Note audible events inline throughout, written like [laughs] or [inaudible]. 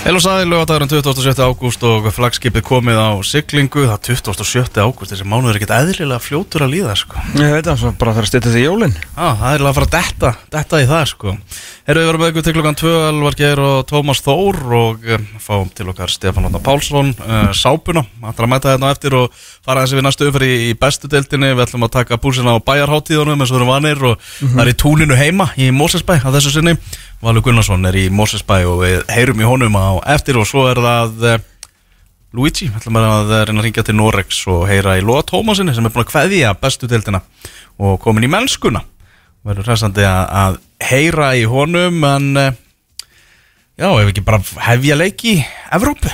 Heil og sæði lögadagurinn 27. ágúst og flagskipið komið á siglingu það er 27. ágúst, þessi mánuður er ekkert eðlilega fljótur að líða sko. Ég veit það, bara þarf að styrta því jólinn Á, það er að fara að detta, detta í það sko. Herru, við verum með ykkur til klokkan 2 Elvar Geir og Tómas Þór og um, fáum til okkar Stefán Landa Pálsson uh, Sápuna, hann að mæta hérna eftir og fara þessi við næstu umfyrir í, í bestu deildinni við ætlum að taka búsina á bæjarháttíðunum eins og við erum vanir og það er í túninu heima í Mósesbæ að þessu sinni Valur Gunnarsson er í Mósesbæ og við heyrum í honum á eftir og svo er það uh, Luigi, við ætlum að reyna að ringja til Norex og heyra í Lóa Tómasinni sem er búin að kveðja bestu deildina og komin í mennskuna. Verður hressandi að, heyra í honum en uh, já, ef ekki bara hefja leiki í Evrópu,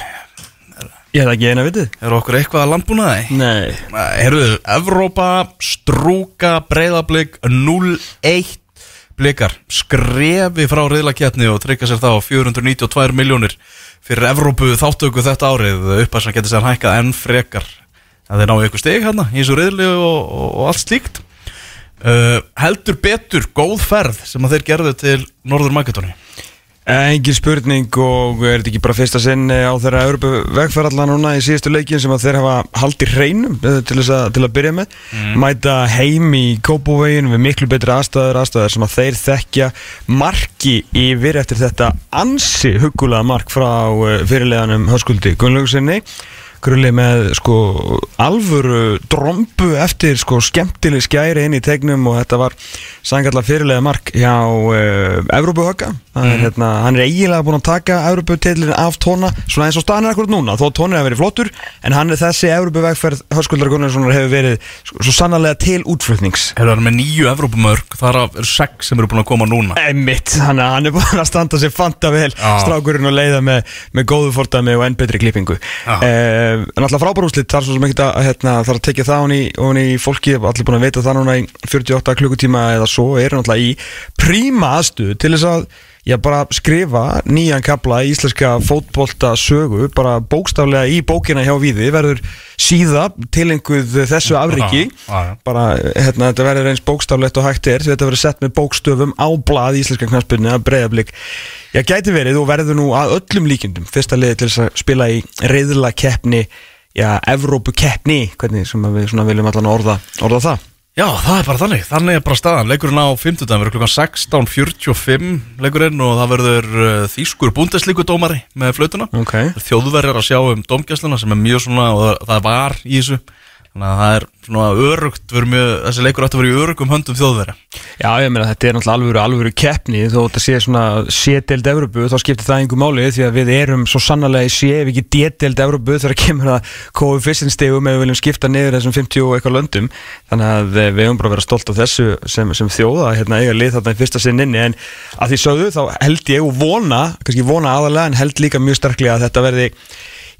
Ég hef ekki eina vitið. Er okkur eitthvað að landbúnaði? Nei. Herruðu, Evrópa, strúka, breyðablík, 0-1 blikar, skrefi frá reyðlaketni og tryggja sér þá 492 miljónir fyrir Evrópu þáttöku þetta árið. Upp að sem getur sér hækkað enn frekar. Að þeir náu ykkur steg hérna í þessu reyðli og, og, og allt slíkt. Uh, heldur betur góð ferð sem að þeir gerðu til Norður Makedóni Engin spurning og er þetta ekki bara fyrsta sinn á þeirra Európu vegferðalla núna í síðustu leikin sem að þeir hafa haldið hreinum eh, til, að, til að byrja með. Mæta heim í Kópavegin við miklu betri aðstæður, aðstæður sem að þeir þekkja marki yfir eftir þetta ansi hugulega mark frá eh, fyrirleganum höskuldi Gunnlaugusinni Grulli með sko alvöru drombu eftir sko skemmtileg skæri inn í tegnum og þetta var sangallar fyrirlega mark hjá uh, Evrópuhögga mm. hérna, hann er eiginlega búin að taka Evróputeilin af tóna svona eins og staðan er akkurat núna þó tónin hefur verið flottur en hann er þessi Evrópuvegferð Höskuldar Gunnarssonar hefur verið sko, svo sannarlega til útflutnings Hefur hann með nýju Evrópumörk þar af eru sex sem eru búin að koma núna Emmitt, hann, hann er búin að standa sér fanta vel Já. strákurinn og leiða með, með góðu fordæmi og enn betri klippingu Já. eh, en alltaf frábær úrslit þar svo sem ekki að hérna, þarf að tekja það hún í, fólki allir búin að veita það núna í 48 klukkutíma eða svo er náttúrulega í príma aðstuð til þess að Já, bara skrifa nýjan kapla í íslenska fótbolta sögu, bara bókstaflega í bókina hjá Víði, verður síða tilenguð þessu afriki bara, hérna, þetta verður eins bókstaflegt og hægt er þetta verður sett með bókstöfum á blað í íslenska knarspunni að breyðablík Já, gæti verið og verður nú að öllum líkindum fyrsta liði til að spila í reyðla keppni, já, Evrópu keppni, hvernig sem við svona viljum allan orða, orða það Já, það er bara þannig, þannig er bara staðan. Leikurinn á 50. verður klukkan 16.45 Leikurinn og það verður uh, Þýskur búndeslíkudómari með flautuna. Ok. Þjóðverjar að sjá um dómgæsluna sem er mjög svona og það var í þessu Þannig að það er svona örugt mjög, Þessi leikur ætti að vera í örugum höndum þjóðverja. Já, ég meina þetta er náttúrulega alvöru, alvöru keppni. Þó þetta sé svona C-deild Evrópu þá skiptir það einhver máli því að við erum svo sannarlega í C ef ekki D-deild Evrópu þegar kemur að koefficientstegum ef við viljum skipta niður þessum 50 og eitthvað löndum. Þannig að eh, við höfum bara að vera stolt af þessu sem, sem þjóða, hérna eiga lið þarna í fyrsta sinn inni. En að því sögðu þá held ég og vona, kannski vona aðalega en held líka mjög sterklega að þetta verði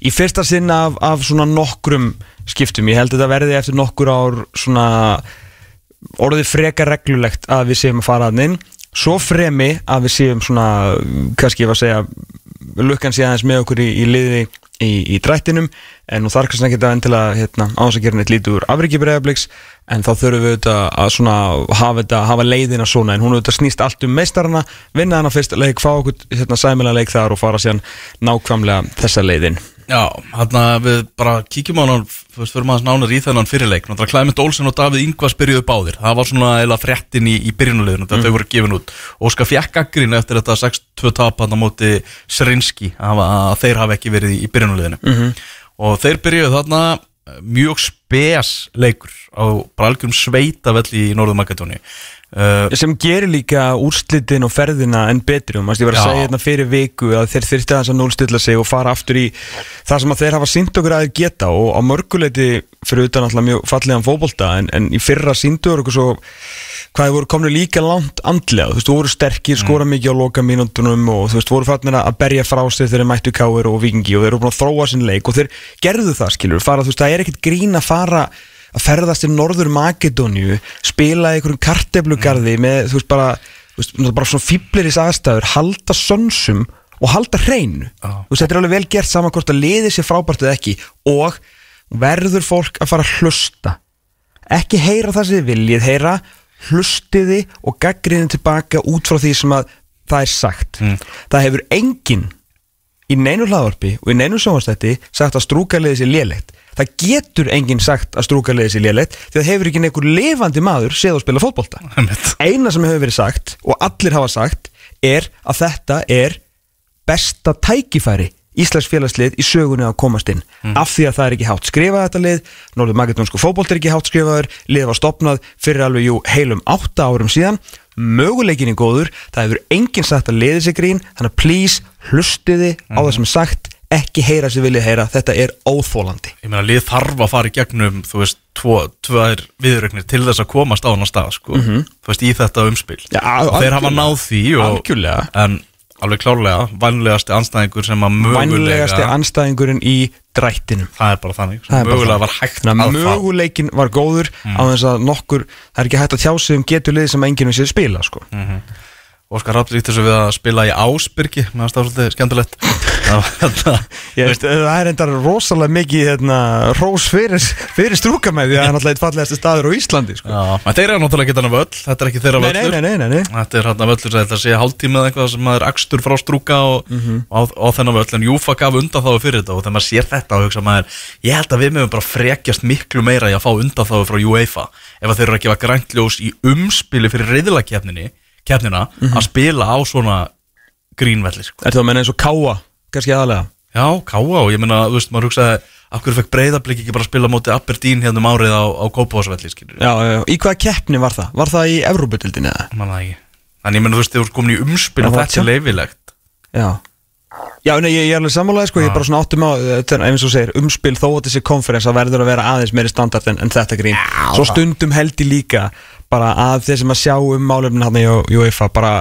í fyrsta sinn af, af svona nokkrum skiptum, ég held að þetta verði eftir nokkur ár svona orðið frekar reglulegt að við séum að fara að inn. Svo fremi að við séum svona kannski ég var að segja lukkan sé aðeins með okkur í, í liði í, í drættinum. En nú þarf kannski ekki að endilega hérna, ásakirinn eitt lítið úr afriki bregðarbliks en þá þurfum við auðvitað að svona hafa, þetta, hafa leiðina svona. En hún auðvitað snýst allt um meistarana vinna hana fyrst leik, fá okkur hérna, sæmilega leik þar og fara síðan nákvæmlega þessa leiðin Já, hérna við bara kíkjum á hann veist, fyrir maður nánar í þennan fyrirleik. Náttúrulega Klæmint Olsen og Davíð Ingvars byrjuðu báðir. Það var svona eila fréttin í, í byrjunuleginu Þegar þau voru gefin út. Óskar fjekk gaggrin eftir þetta 6-2 tap hann á móti Srinski að, að þeir hafa ekki verið í, í byrjunuleginu -hmm. Og þeir byrjuðu þarna eh, mjög spes leikur á bara algjörum sveitavelli í Norður Makedóni uh, sem gerir líka úrslitin og ferðina enn betri og ég var að segja hérna fyrir viku að þeir þyrfti aðeins að núlstilla sig og fara aftur í það sem að þeir hafa sínt okkur að þeir geta og á mörguleiti fyrir utan alltaf mjög fallegan fótbolta en, en í fyrra síndu okkur svo hvað voru komni líka langt andlega. Þú veist, þú voru sterkir, skora mikið á loka mínúndunum og þú veist, voru fannir að berja frá sig þegar þeir mættu káir og vikingi og þeir eru búin að þróa sinn leik og þeir gerðu það skilur, fara, að ferðast til Norður Makedóniu spila í einhverjum karteflugarði með, þú veist, bara þú veist, bara svona fýbleris aðstæður halda sönsum og halda hreinu. Já. þú veist, þetta er alveg vel gert saman hvort að liði sér frábært eða ekki og verður fólk að fara að hlusta. Ekki heyra það sem þið viljið heyra hlustiði og gaggriðin tilbaka út frá því sem að það er sagt. Mm. það hefur engin í neinu hlaðvarpi og í neinu sjónvastætti sagt að strúkaliðið sé lélegt það getur enginn sagt að strúkaliðið sé lélegt því að hefur ekki einhver lifandi maður séð að spila fótbolta. Eina sem hefur verið sagt og allir hafa sagt er að þetta er besta tækifæri Íslands félagslið í sögunni að komast inn. Af því að það er ekki hátt skrifað þetta lið Norður Makedónsku fótbolt er ekki hátt skrifaður liðið var stopnað fyrir alveg jú heilum átta árum síðan. Möguleikin er góður, það hefur enginn sagt að liðið sig grín, þannig að please hlustiði á það sem er sagt ekki heyra sem viljið heyra, þetta er óþólandi Ég meina, lið þarf að fara í gegnum, þú veist, tvo, tvær viðrögnir til þess að komast á hann stað, sko. Þú veist, í þetta umspil. Já, Og þeir hafa náð því og. En alveg klárlega, vænlegasti anstæðingur sem að mögulega, vænlegasti anstæðingurinn í drættinum það er bara þannig, Það bara mögulega það. var hægt að að fá. möguleikin var góður á þess að nokkur, það er ekki hægt að tjá sig um getur lið sem enginn við sér spila sko. Óskar Rapp líkt þessu við að spila í Ásbyrgi, meðan það er svolítið skemmtilegt. [laughs] Það var veist, það er endar rosalega mikið hérna, rós fyrir, fyrir strúka með því að það er náttúrulega eitt fallegasti staður á Íslandi sko. já, en þeir eru náttúrulega ekki þannig völl, þetta er ekki þeirra völlur. nei, nei, nei, nei. Þetta er hérna völlur þetta sé hálftíma eða eitthvað sem er akstur frá strúka og, Mhm. á, á þennan völl en Júfa gaf undan þá fyrir þetta og þegar maður sér þetta og hugsa maður ég held að við mögum bara frekjast miklu meira í að fá undan þá frá UEFA ef að þeir eru að gefa græntljós í umspili fyrir reyðilakefnina kefnina Mhm. að spila á svona grínvelli sko. Er það að menna eins og káa, kannski aðalega? Já, káa og ég meina, þú veist, maður hugsaði af hverju fekk breyðablík ekki bara að spila móti Aberdeen hérna um árið á, á Kópavásvelli já, já, já. Í hvaða keppni var það? Var það í Evróputildinni eða? Man það ekki. Þannig ég meina, þú veist, þeir eru komin í umspil og þetta er leifilegt Já. Já, nei, ég, ég er alveg sammálaði, sko, ég er bara svona áttum á eins og segir, umspil þó að þessi konferens að verður að vera aðeins meiri standart en, en þetta grín Svo stundum held ég líka bara að þeir sem að sjá um málefnin hann í UEFA bara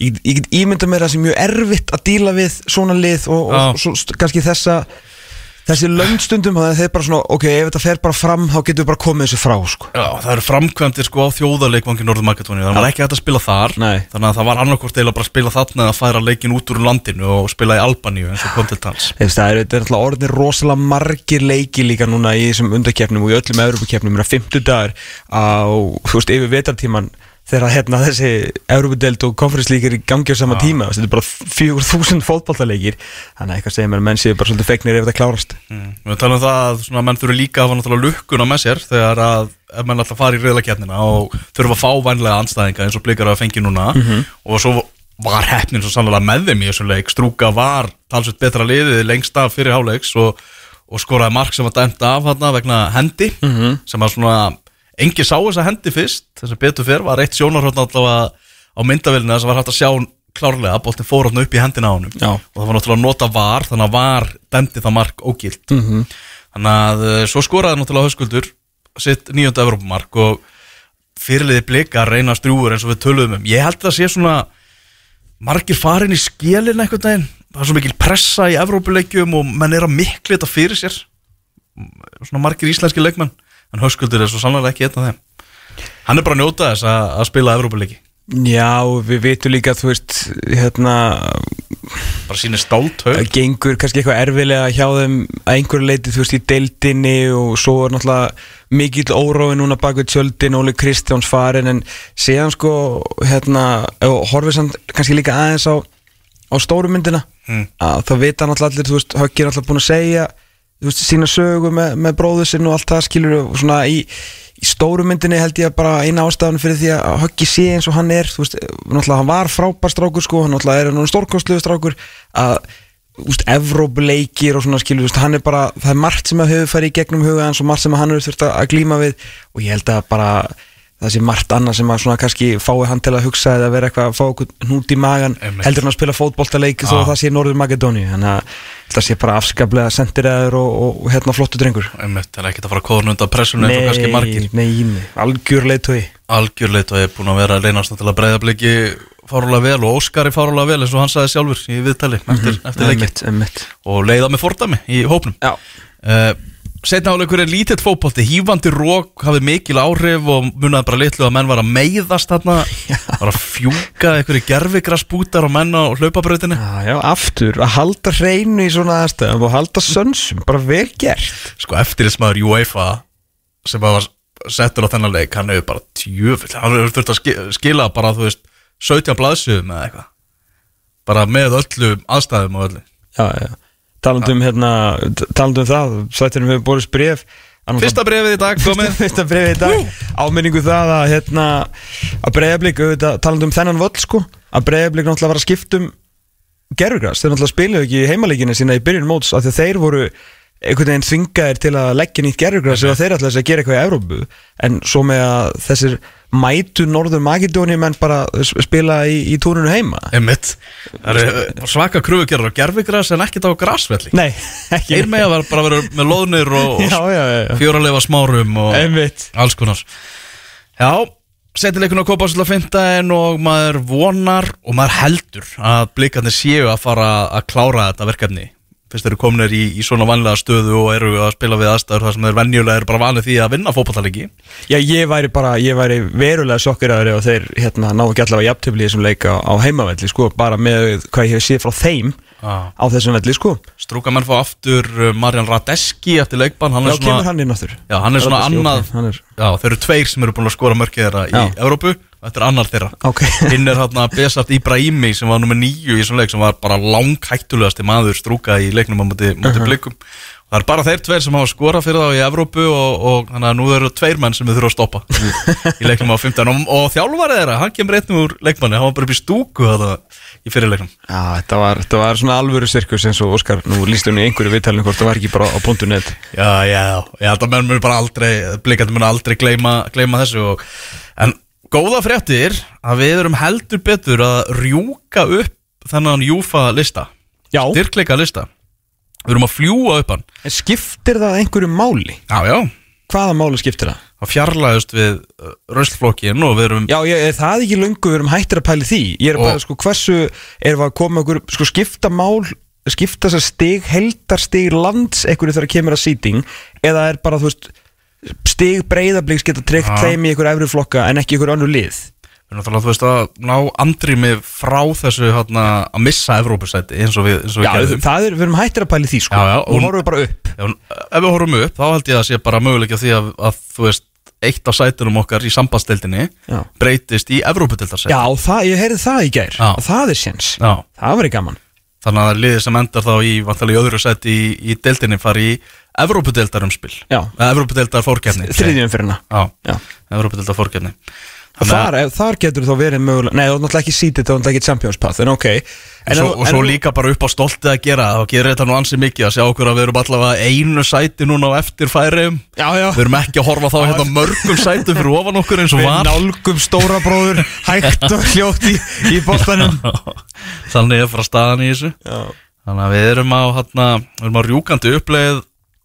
ég, ég get ímynda mér að það sé mjög erfitt að díla við svona lið og, og, og svo, kannski þessa þessi löndstundum, þannig að þeir bara svona ok, ef þetta fer bara fram, þá getur við bara komið þessu frá, sko. Já, það eru framkvæmdir sko á þjóðarleikvangi Norður Makedóni Það var ekki hægt að spila þar Nei. Þannig að það var annarkvort eða bara að spila þarna eða færa leikin út úr landinu og spila í Albaníu eins og kom til tals. Það er, þetta er alltaf orðin rosalega margir leiki líka núna í þessum undakefnum og í öllum að 50 dagar á, þú veist, yfir vetartíman þegar hérna þessi Evropadelt og konferenslíkir í gangi á sama tíma þú veist, þetta er bara 4000 fótballtaleikir þannig að eitthvað segir mér að menn séu bara svolítið fegnir ef þetta klárast. Mm. Við talum um það að svona, menn þurfi líka að hafa lukkuna með sér þegar að ef menn alltaf fara í reyðlakefnina og þurfa að fá vænlega anstæðinga eins og blikar að fengi núna. Og svo var heppnin svo sannlega með þeim í þessum leik. Strúka var talsveit betra liðið lengst af fyrir háleiks og, og skoraði mark sem var dæmt af hana vegna hendi sem var svona engi sá þessa hendi fyrst þess að betur fyrr var eitt sjónarhótt allavega á myndavélina sem var hægt að sjá klárlega að boltin fór hann upp í hendina á Já. og það var náttúrulega að nota var þannig að var dæmdi það mark ógilt. -hmm. þannig að uh, svo skoraði náttúrulega höskuldur sitt nýjönda Evrópumark og fyrirliði blika að reyna strúur eins og við töluðum um. Ég held að það sé svona margir farin í skjelin einhvern veginn. Það er svo mikil pressa í Evrópuleikjum og menn er að miklu þetta fyrir sér. Svona margir íslenski leikmenn en höskuldur er svo sannlega ekki einn af þeim. Hann er bara að njóta þess að, að spila Evrópuleiki. Já, við vitum líka, þú veist, hérna bara sýnir stált haug það gengur kannski eitthvað erfilega hjá þeim að einhverju leiti, þú veist, í deildinni og svo er náttúrulega mikill órói núna bak við tjöldin, Óli Kristjáns farin en síðan sko, hérna og horfið samt kannski líka aðeins á, á stóru myndina. Mm. að það vita náttúrulega allir, þú veist, Höggi er náttúrulega búin að segja veist, sína sögu með, með bróðu sinn og allt það skilur og svona í, í stóru myndinni held ég að bara eina ástæðan fyrir því að Höggi sé eins og hann er þú veist, náttúrulega hann var frábær strákur sko, hann náttúrulega er núna stórkostluðu strákur að þú veist, Evrópuleikir og svona skilur, þú veist, hann er bara það er margt sem að hefur farið í gegnum huga hans og margt sem að hann hefur þurft að glíma við og ég held að bara það sé margt annað sem að svona kannski fái hann til að hugsa eða vera eitthvað að fá okkur hnút í magan Einmitt. heldur hann að spila fótboltaleik þó að það sé Norður Makedóni þannig að það sé bara afskaplega sendiræður og, og, hérna flottu drengur. Einmitt, það er ekkert að fara að kóðan undan pressunni margir. nei, nei, algjör leitói algjörleitt og ég er búin að vera að reynast til að breyða bliki fárulega vel og Óskari fárulega vel eins og hann sagði sjálfur í viðtali eftir, eftir leikin Einmitt, einmitt. og leiða með fordami í hópnum setna áleikur er lítill fótbolti hýfandi rók hafði mikil áhrif og munaði bara litlu að menn var að meiðast þarna. [laughs] Var að fjúka einhverju gerfigrasbútar og menn á hlaupabrautinni. Já, já, aftur, að halda hreinu í svona aðstæðum og halda sönsum, bara vel gert. Sko eftir þess maður UEFA sem var settur á þennan leik hann hefur bara tjöfull hann hefur þurft að ski- skila bara þú veist 17 blaðsjöfum eða eitthvað. Bara með öllum aðstæðum og öllu. Já, já. Talandi um hérna, talandi um það Sættinum hefur borist bref annars- Fyrsta brefið í dag komið Fyrsta brefið í dag. Áminningu það að hérna að auðvitað, talandi um þennan völl sko, að breyðablík náttúrulega var að skiptum gerfugras, þeir náttúrulega spiluðu ekki heimalegina sína í byrjun móts af því að þeir voru einhvern veginn þvingaðir til að leggja nýtt gerfugras eða þeir ætlaði að gera eitthvað í Evrópu. En svo með að þessir mætu Norður Makedóni menn bara spila í, í túrunu heima. Einmitt. Það eru uh, svaka kröfugerðar á gerfigras en ekkert á grasvelli. Nei, [laughs] ekki. Einn með að bara vera með loðnir og, og [laughs] fjóraleifa smárum og Einmitt. alls konar. Já, setileikun á Kópásvölda 15 og maður vonar og maður heldur að blikarnir séu að fara að klára þetta verkefni fyrst eru kominir í, í svona vanlega stöðu og eru að spila við aðstæður þar sem þeir venjulega eru bara vanið því að vinna fótballtalegi Já, ég væri bara, ég væri verulega sokkiraður ef þeir hérna ná ekki allavega jafntöfli í þessum leika á heimavelli, sko, bara með hvað ég hef séð frá þeim ah. á þessum velli, sko Strúka menn fá aftur uh, Marjan Radeski eftir leikbann hann Já, kemur hann inn áttur Já, hann er svona Radeski, annað ok, hann er- Já, þeir eru tveir sem eru búin að skora mörkið þeirra í. Evrópu Þetta er annar þeirra. Ok. [laughs] Hinn er hérna Besart Ibrahimi sem var nummer nýju í þessum leik sem var bara langhættulegasti maður strúka í leiknum á móti, móti blikum. Það er bara þeir tveir sem hafa skorað fyrir þá í Evrópu og, og þannig að nú eru tveir menn sem við þurfum að stoppa [laughs] í, leiknum á 15 og, og þjálfarið þeirra, hann kemur einn úr leikmanni, hann var bara upp í stúku þetta í fyrirleiknum Já, þetta var, þetta var svona alvöru sirkus eins og Óskar, nú líst hún í einhverju viðtalinu hvort það var ekki bara á punktu net. Já, já, held að menn munu bara aldrei blikandi munu aldrei gleyma, gleyma þessu og, en góða fréttir að við erum heldur betur að rjúka upp þennan Júfa lista. Já, styrkleika lista. Við erum að fljúa upp hann. En skiptir það einhverju máli? Já, já, Hvaða máli skiptir það? að fjarlægust við röstflokkin og við erum Já, ég, er það ekki löngu við erum hættir að pæli því? Ég er bara, sko, hversu við að koma okkur, sko, skipta mál skipta þessar stig, heldar stig lands einhverju þegar kemur að sýting eða er bara, þú veist stig breyðabliks geta tryggt Já. þeim í einhverju efri flokka en ekki einhverju annu lið. Náttúrulega, þú veist, að ná andrými frá þessu hérna, að missa Evrópusæti eins og við, eins og við Já, það er, við erum hættir að pæli því, sko. Já, já, og horfum bara upp. Já, ef við horfum upp, þá held ég að sé bara möguleika því að, að þú veist, eitt af sætunum okkar í sambandstildinni breytist í Evróputildarsæti Já, það, ég heyrði það í gær. Það er séns, það verið gaman. Þannig að liðið sem endar þá í í öðru sæti í, í deildinni fari í Evróputildarumspil Já. Evróputildar fórkefni þriðjum fyrir hana fórkefni og þar, þar getur þá verið mögulega nei, það er náttúrulega ekki sítið, það er náttúrulega ekki Champions Path en ok. En, svo, en, og svo líka bara upp á stoltið að gera þá gerir þetta nú ansið mikið að sjá okkur að við erum allavega einu sæti núna á eftir færiðum Já, já. Við erum ekki að horfa þá hérna mörgum sætum fyrir ofan okkur eins og Við var. nálgum stóra bróður hægt og hljótt í, í bóttanum [laughs] Þannig er frá staðan í þessu. Já, Þannig að við erum á, hérna, við erum á rjúkandi uppleið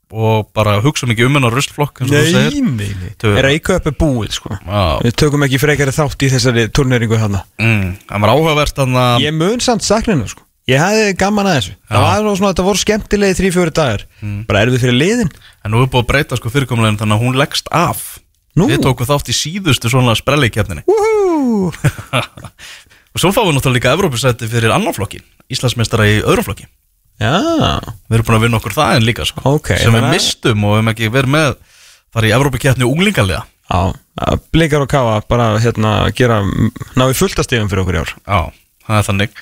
og bara hugsa mikið um hennar segir. Nei, nei Tvö. Er Reykjavík er búið, sko. Já, Við tökum ekki frekari þátt í þessari turneringu hana mm, það var áhugavert þannig að Ég mun samt sakninu, sko. Ég hefði gaman að þessu. Það var nú svona, þetta voru skemmtilegi þrý, fjóri dagar. Bara erfið fyrir liðin. En nú er búið að breyta sko fyrirkomulegin þannig að hún leggst af. Nú. Við tókum þátt í síðustu svona sprellikjarninni Woohoo! [laughs] Og svo fáum við náttúrulega líka Evrópusæti fyrir annan flokkin Íslandsmeistara í öðrum flokki Við erum búin að vinna okkur það en líka sko. Ok, Sem við að- mistum og við hefum ekki verið með Það í Evrópukjarni unglingalega. Já að Blikar og kafa bara hérna gera Ná í fulltastíðum fyrir okkur í ár. Já, það er þannig.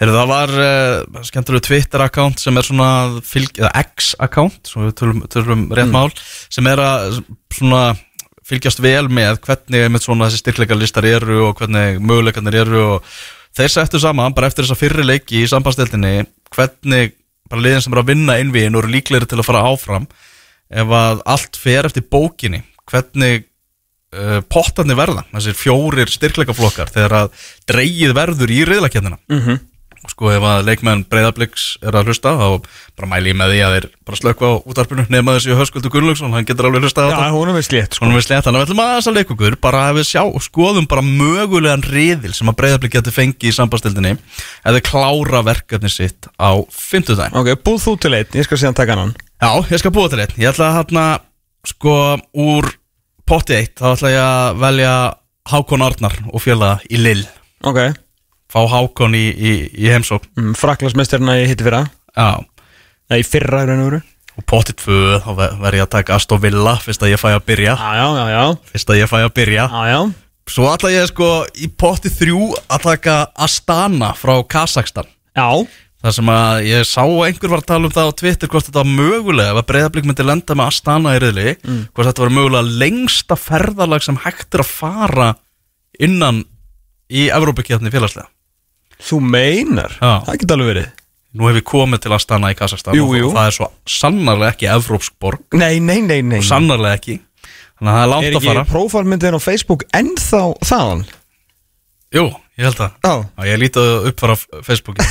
Heyrðu, það var uh, skemmtilegu Twitter-account sem er svona fylg, X-account, svo við tölum, tölum rétt mál, sem er að svona fylgjast vel með hvernig einmitt svona þessi styrkleika listar eru og hvernig möguleikarnir eru og þeir settu saman bara eftir þessa fyrri leiki í sambandstildinni hvernig bara liðin sem eru að vinna innvíðin og eru líklegri til að fara áfram ef að allt fer eftir bókinni hvernig uh, pottarnir verða, þessir fjórir styrkleikaflokkar þegar að dreigið verður í reyðlakjarnina mm -hmm. Sko ef að leikmenn breyðabliks er að hlusta þá bara mæli ég með því að þeir bara slökka á útarpinu nema þessi Höskuldur Gunnlaugsson hann getur alveg hlusta á Já, þetta. hún er við slétt sko. Hún er við slett, þannig að við ætlum að leika okkur bara að við sjá skoðum bara mögulegan riðil sem að breyðablik getur fengið í sambandstildinni ef þau klára verkefni sitt á fimmtudaginn. Ok, búð þú til einn, ég skal síðan taka hann Já, ég skal búa til einn. Ég ætla að hérna, sko, úr potti eitt, þá ætla ég að velja Hákon Arnar og fjöla í Lill Ok, Fá Hákon í, í, í heimsók mm, fraklasmesterna ég hitti fyrra. Já, Nei, fyrra raun og veru. Og potti tvö, þá ver- verð ég að taka Aston Villa Fyrst að ég fæ að byrja. Já, já, já, já. Fyrst að ég fæ að byrja. Já, já. Svo ætla ég sko í potti þrjú að taka Astana frá Kazakstan Já, Það sem að ég sá einhver var að tala um það á Twitter hvort þetta var mögulega ef að breyðablík myndi lenda með Astana í riðli Mm. hvort þetta var mögulega lengsta ferðalag sem hægt er að fara innan í Evrópakefni félagslega Þú meinar? Já. Það geta alveg verið Nú hef ég komið til Astana í Kazakstan Jú, og jú. það er svo sannarlega ekki evrópsk borg Nei, nei, nei, nei og sannarlega ekki Þannig að það er Er langt að ekki fara prófálmyndin á Facebook ennþá þaðan? Jú, ég held það Já Já, ég lítið upp fara Facebooki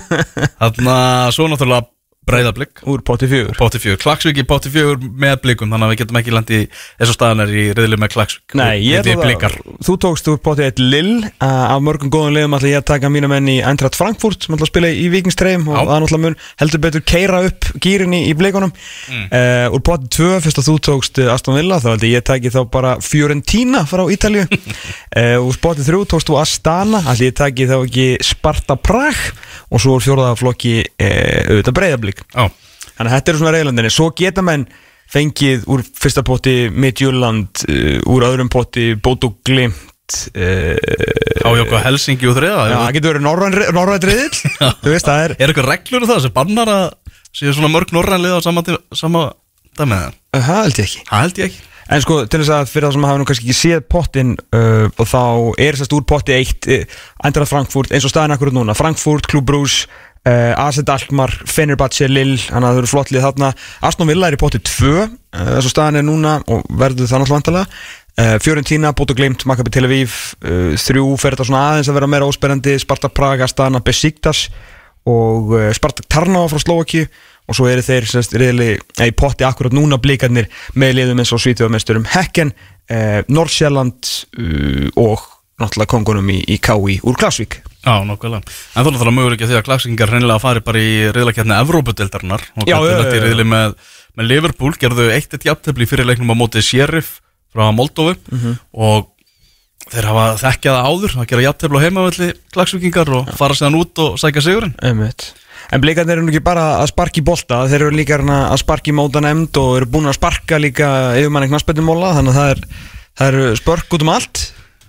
[laughs] Þannig að svo náttúrulega breyðablík Úr potti fjögur. Potti fjögur, Klagsvík í Potti fjögur með blikum Þannig að við getum ekki landi eins og staðan er í riðli með Klagsvík Nei, ég Við ætla blikar. að Þú tókst úr potti eitt Lill uh, Af mörgum góðum liðum ætla ég að taka mína menn í Eintracht Frankfurt sem ætla að spila í Vikingstreim og það náttúrulega mun heldur betur keira upp gýrin í, í blikunum. Mm. uh, Úr potti 2, fyrst að þú tókst uh, Aston Villa þá held ég ég taki þá bara Fiorentina frá Ítalju uh, [laughs] Úr potti 3 tókst þú Astana ætla ég taki þá ekki Sparta Prag og svo úr fjóraða flokki uh, breyðablík Já, Þannig að þetta eru svona reyðlandinni Svo geta menn fengið úr fyrsta potti Midjúland, uh, úr öðrum potti Bóto Glimt uh, Helsingi og þriða Já, það getur verið norræn- [laughs] það er eitthvað reglur um það sem bannar að séu svona mörg norrænlið á sama, sama dæmið það? Það held ég ekki. Það held ég ekki. En sko, til þess að fyrir það sem hafa nú kannski ekki séð pottin uh, og þá er þess að úr potti eitt uh, Eindrað Frankfurt, eins og staðin akkurat núna. Frankfurt, Klub Brús, uh, AZ Alkmaar Fenerbahce, Lill, þannig að það eru flott lið þarna. Aston Villa er í potti 2 uh, eins og staðin er núna og verður það náttúrulega vantalega uh, Fiorentina, Bodo Glimt, Maccabi Tel Aviv þrjú fer þetta svona aðeins að vera meira ósperrandi Sparta Praga, Astana, Besiktas og Spartak Tarnava frá Slovaki og svo eru þeir sérst, reyðli, í potti akkurat núna blikarnir með liðum eins og svítjóðamesturum Hekken, Norrsjælland og náttúrulega kongunum í, í KI úr Klasvík Já, nokkulega En þú náttúrulega möguleika því að Klagsvíkingar reynilega fari bara í riðlakefni Evrópudeldarinnar og Já, þetta já, er já, já. riðli með, með Liverpool gerðu eitt eitt jafntefli fyrir leiknum á móti Sheriff frá Moldófu Mhm. og þeir hafa þekkjað það áður að gera jafntefli á heimavelli Klagsvíkingar og fara síðan út og sækja sigurinn Einmitt. En blikarnir eru nú ekki bara að sparka í bolta þeir eru líka hérna að sparka í móta nefnd og eru búin að sparka líka yfirmann ekki náttúrulega þannig að það er, það er spörk út um allt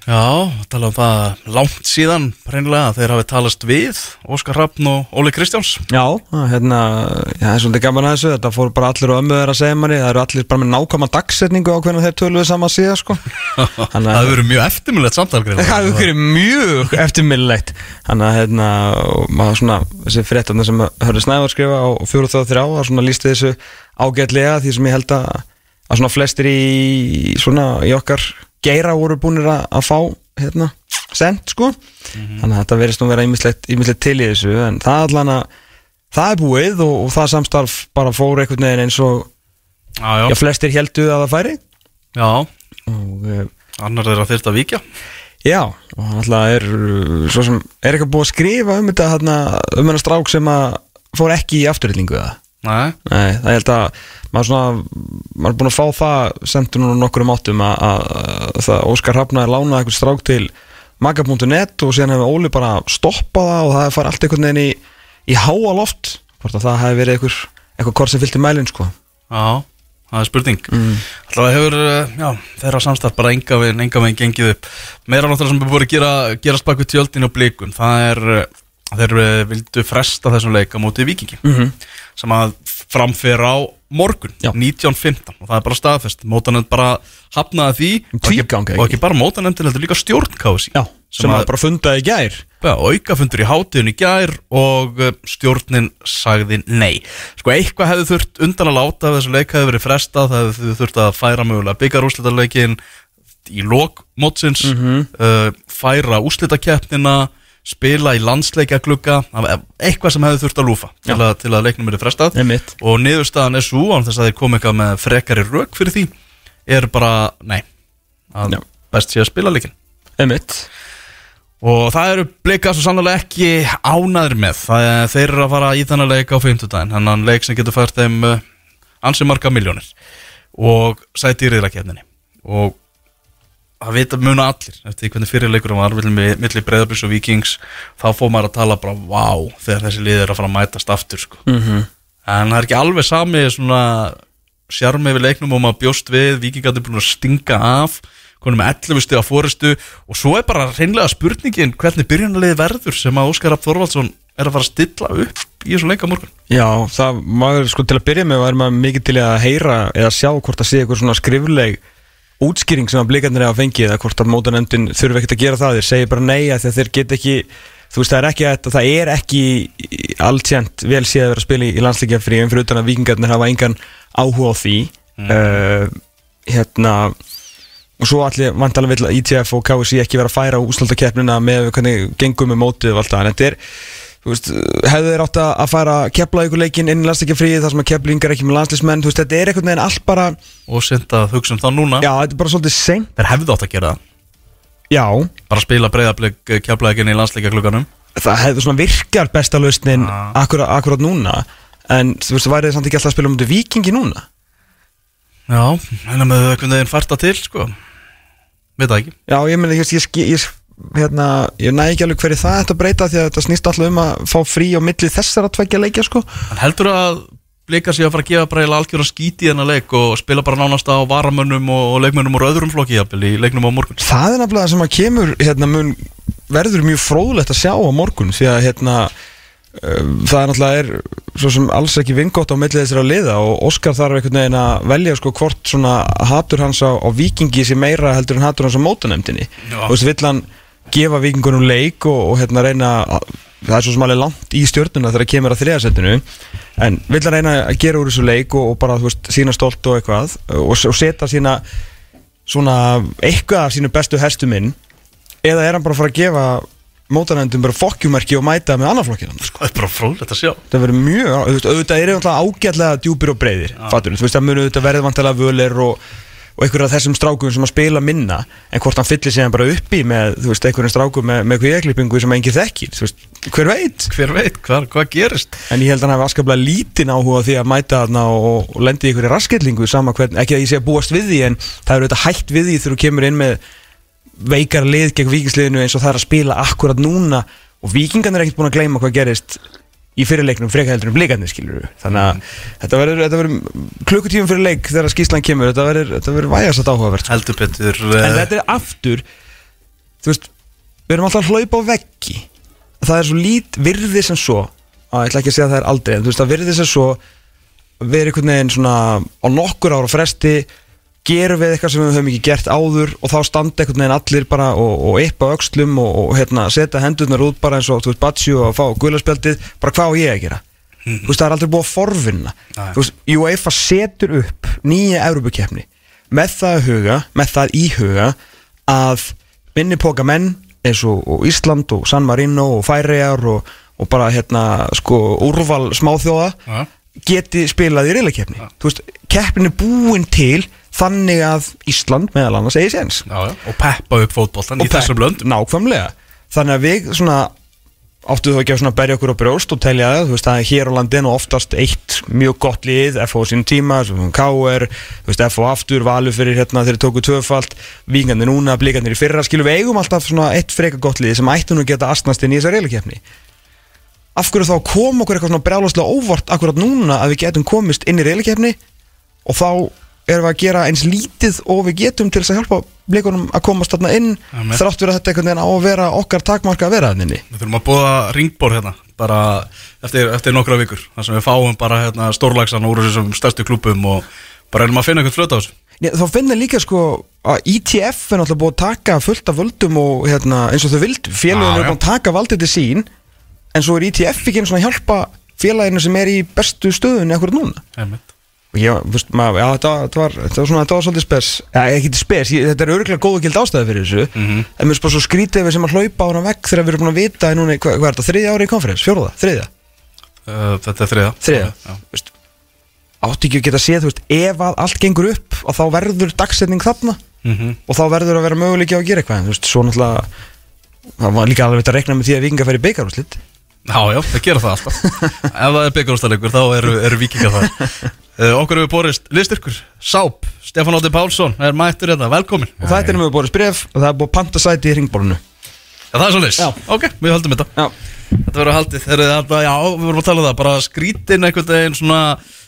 Já, tala um það langt síðan reynilega að þeir hafi talast við Óskar Hrafn og Óli Kristjáns Já, hérna, það er svolítið gaman að þessu Þetta fór bara allir og ömmu þeir að segja manni Það eru allir bara með nákvæma dagsetningu á hvernig þeir töluðu saman síðan sko. [laughs] Þannig Það verið mjög eftirminnlegt samtal greinilega. [laughs] það verið mjög eftirminnilegt Þannig að hérna, og maður svona Þessi fréttarna sem hörðu Snævar skrifa á fjóru þá þrjá Það svona lísti þessu ágætlega Því sem ég held að, að svona flestir í Svona í okkar geira voru búinir að, að fá hérna, send sko. Þannig að þetta verðist nú vera ímislegt, til í þessu En það allan að Það er búið og, og það samstarf bara fór einhvern veginn eins og Já, já, já, flestir heldu að það færi. Já, og uh, annar þeirra þyrft að víkja. Já, og alltaf er svo sem, er eitthvað búið að skrifa um þetta um hennar strák sem að fór ekki í afturrýtningu það Nei, Nei, það ég held að maður svona, maður er búin að fá það sendur núna nokkur um áttum að, að, að Óskar Hrafna er lánað eitthvað strák til maga.net og síðan hefur Óli bara stoppað það og það fær allt einhvern veginn í, í háa loft hvort að það hefur verið eitthvað, eitthvað hvort sem fylgti mælinn sko. Já, það er spurning. Mm. Alltaf hefur, uh, já, þeirra samstarf bara enga veginn, enga veginn gengið upp. Meira náttúrulega sem er búið að gera, gerast bak við tjöldin og blikun Það er, uh, þeir uh, vildu fresta þessum leik á móti vikingi -hmm. Sem að framfyrir á morgun, Já. 1915 og það er bara staðfest, mótanend bara hafnaði því. Og ekki, Tvíganga, og ekki? bara mótanend þetta líka stjórn kási Já, sem, að, bara fundaði í gær. Já, aukafundur í hátíðin í gær og uh, stjórnin sagði nei. Sko eitthvað hefði þurft undan að láta þessu leik hefði verið frestað, það hefði þurft að færa mögulega byggarúslitaleikin í lok mótsins, uh, færa úslitakeppnina, spila í var eitthvað sem hefði þurft að lúfa til að, til að leiknum verið frestað Einmitt. og niðurstaðan er svo, án þess að þeir komi eitthvað með frekari rauk fyrir því, er bara, nei, að Já. best sé að spila leikin. Emitt Og það eru blika svo sannlega ekki ánæður með það er þeir eru að fara í þennan leik á 50 daginn hennan leik sem getur fært þeim uh, ansi marga miljónir og sæti í riðlakefninni og það vita muna allir eftir hvernig fyrirleikurum var milli, milli breyðablís og vikings þá fór maður að tala bara vá þegar þessi lið er að fara að mætast aftur sko. mm -hmm. en það er ekki alveg sami svona sjarmi við leiknum og maður bjóst við vikingandi búin að stinga af konum með 11 stiga fórustu og svo er bara reynlega spurningin hvernig byrjunarliði verður sem að Óskar Rapp Þorvaldsson er að fara að stilla upp í þessu leika morgun Já, það maður sko til að byrja með var maður mikið til að heyra eða sjá hvort það sé eitthvað svona skrifleg útskýring sem að blikarnir hafa fengið eða hvort að mótanendin þurfi ekkert að gera það þeir segja bara nei að þeir get ekki þú veist það er ekki að það er ekki alltjent vel séð að vera að spila í, landsleikjafri en fyrir utan að vikingarnir hafa engan áhuga á því. Uh, hérna og svo allir vantalega vil að ITF og KSI ekki vera að færa úslaldakeppnina með hvernig gengum með mótið og allt það en þetta er þú veist, hefðu þeir átt að fara að kepla ykkur leikin inn í landsleikjafríði þar sem að keplingar ekki með landsleismenn, þú veist, þetta er einhvern veginn allt bara, og senda að hugsa um það núna. Já, þetta er bara svolítið seint, þeir hefðu átt að gera það. Já. Bara spila breyðablik kjaplæðin í landsleika klukkanum það hefði svona virkar besta lausnin Ah. akkurat, akkurat núna. En þú veist, það væri samt ekki alltaf að spila um þetta vikingi núna? Já, en með einhvern veginn fært það til sko hérna, ég næ ekki alveg hverju það ætti að breyta því að þetta snýst alltaf um að fá frí á milli þessara tveggja leikja, sko. En heldur að blika sig að fara að gefa bara algjör að skíti í þennan leik og spila bara nánast á varamönnum og, og leikmönnum úr öðrum flokki jafnvel í leiknum á morgun? Það er nefnilega það sem að kemur hérna, mun, verður mjög fróðlegt að sjá á morgun því að hérna, uh, það er náttúrulega er svo sem alls ekki vingott á millið þessara liða og Óskar þarf einhvern veginn að velja sko hvort svona hatur hans á, á vikingi sé meira heldur en hatur hans á mótanemdini og þess vill hann gefa vikingunum leik og, og hérna reyna að, það er svo sem alveg langt í stjórnuna þegar kemur að þriðasettinu en vill hann reyna að gera úr þessu leik og, og bara þú veist sína stolt og eitthvað og, og setja sína svona eitthvað af sínu bestu hestum inn eða er hann bara að fara að gefa mótanendum bara fokkjumerki og mæta með annarflokkina sko. það er bara fróðlegt að sjá það verður mjög, þú veist, auðvitað er það ágætlega djúpir og breyðir, fattur þú veist, það munu auðvitað verið vantilega völir og, og einhverja af þessum strákum sem að spila minna en hvort hann fyllir hann bara upp í með, veist, einhverjum strákum með, með kvíðaklippingu sem engin þekkir, veist, hver veit? Hver veit hvað, hvað gerist? En ég held að hann hafi askaplega lítinn áhuga því að mæta þarna og, og lendi í einhverju raskillingu hvern, ekki að ég sé að búast við því en það er auðvitað hægt við því þegar þú kemur inn með veikara lið gegn vikingsliðinu eins og það er að spila akkurat núna. Og vikingarnir er ekkert búin að gleyma hvað gerist í fyrirleiknum freka heldur en blikarnir skilur við þannig að þetta verður, þetta verður klukkutífum fyrir leik þegar skýslan kemur. Þetta verður, verður vægast að áhugavert heldur betur en eh, þetta er aftur þú veist, við erum alltaf að hlaupa á veggi. Það er svo lít virði sem svo að ég ætla ekki að segja að það er aldrei en þú veist, það virði sem svo verið einhvern veginn svona á nokkur ára fresti gerum við eitthvað sem við höfum ekki gert áður og þá standa einhvern veginn allir bara og, og yppa öxlum og, og hérna, setja hendurnar út bara eins og þú veist, batsjú og fá guðlarspjaldið bara hvað á ég að gera? Þú veist, það er aldrei búið að forvinna. Nei. þú veist, UEFA setur upp nýja Európa-keppni með það að huga, með það í huga að minni póka menn eins og, og Ísland og San Marino og Færiar og, og bara hérna sko úrval smáþjóða geti spilað í reylakeppni þú veist, keppnin er búin til þannig að Ísland meðal annars eigi séns. Og peppa upp fótboltan í Og þessum löndum. Nákvæmlega. Þannig að við svona áttu þú ekki að berja okkur á brjóst og telja það, þú veist það er hér á landinu oftast eitt mjög gott lið FO á sínum tíma, KR FO aftur, valur fyrir hérna þeir tóku tvöfalt, vikandi núna, blikandir í fyrra skilur við eigum alltaf svona eitt freka gott lið sem ættu nú geta astnast inn í þessa reylakefni af hverju þá kom okkur eitthvað svona brjálaslega óvart akkurat núna að við getum komist inn í reylakefni og þá erum við að gera eins lítið og við getum til þess að hjálpa blikunum að komast þarna inn Amen. þrátt fyrir að þetta einhvern veginn á að vera okkar takmarka að vera þannig Við þurfum að búa ringbór hérna bara eftir, eftir nokkra vikur þar sem við fáum bara hérna, stórlagsan úr þessum stærstu klúpum og bara erum að finna eitthvað flöta á þessu. Þá finnir líka sko að ITF er náttúrulega búið að taka fullt af völdum og hérna, eins og þau vildu. Félaginu er búið að taka valdið til sín en svo er ITF ekki einu svona að hjálpa félaginu sem er í bestu stöðunni ég, veist, maður, já, þetta, þetta, var, þetta var svona, þetta var svolítið spes. Já, ekki spes, ég, þetta er örgulega góð og gild ástæði fyrir þessu. Mhm. en mér bara svo skrítið við sem að hlaupa á hana vekk þegar við erum búin að vita núna, hvað, hvað er þetta, þriðja ári í konferens, fjóruða, þriðja? Uh, Þetta er þriða þriðja, Já. veist, átti ekki að geta séð, þú veist, ef að allt gengur upp og þá verður dagsetning þarna? Mhm. og þá verður að vera möguleiki á að gera eitthvað en þú veist, svo náttúrulega það var líka alveg að rekna með Já, já, það gera það alltaf. [laughs] Ef það er byggarústalegur þá eru, eru vikingar það [laughs] uh, Okkur hefur borist listyrkur Sáp, Stefán Ótti Pálsson er mættur hérna, velkomin og það er með búið bref og það er búið að panta sæti í ringbólunu Já, það er svo Já. Ok, við höldum þetta. Já, Þetta verður haldið, þeir þarna, já, við vorum að tala um það bara skrítin einhvern veginn svona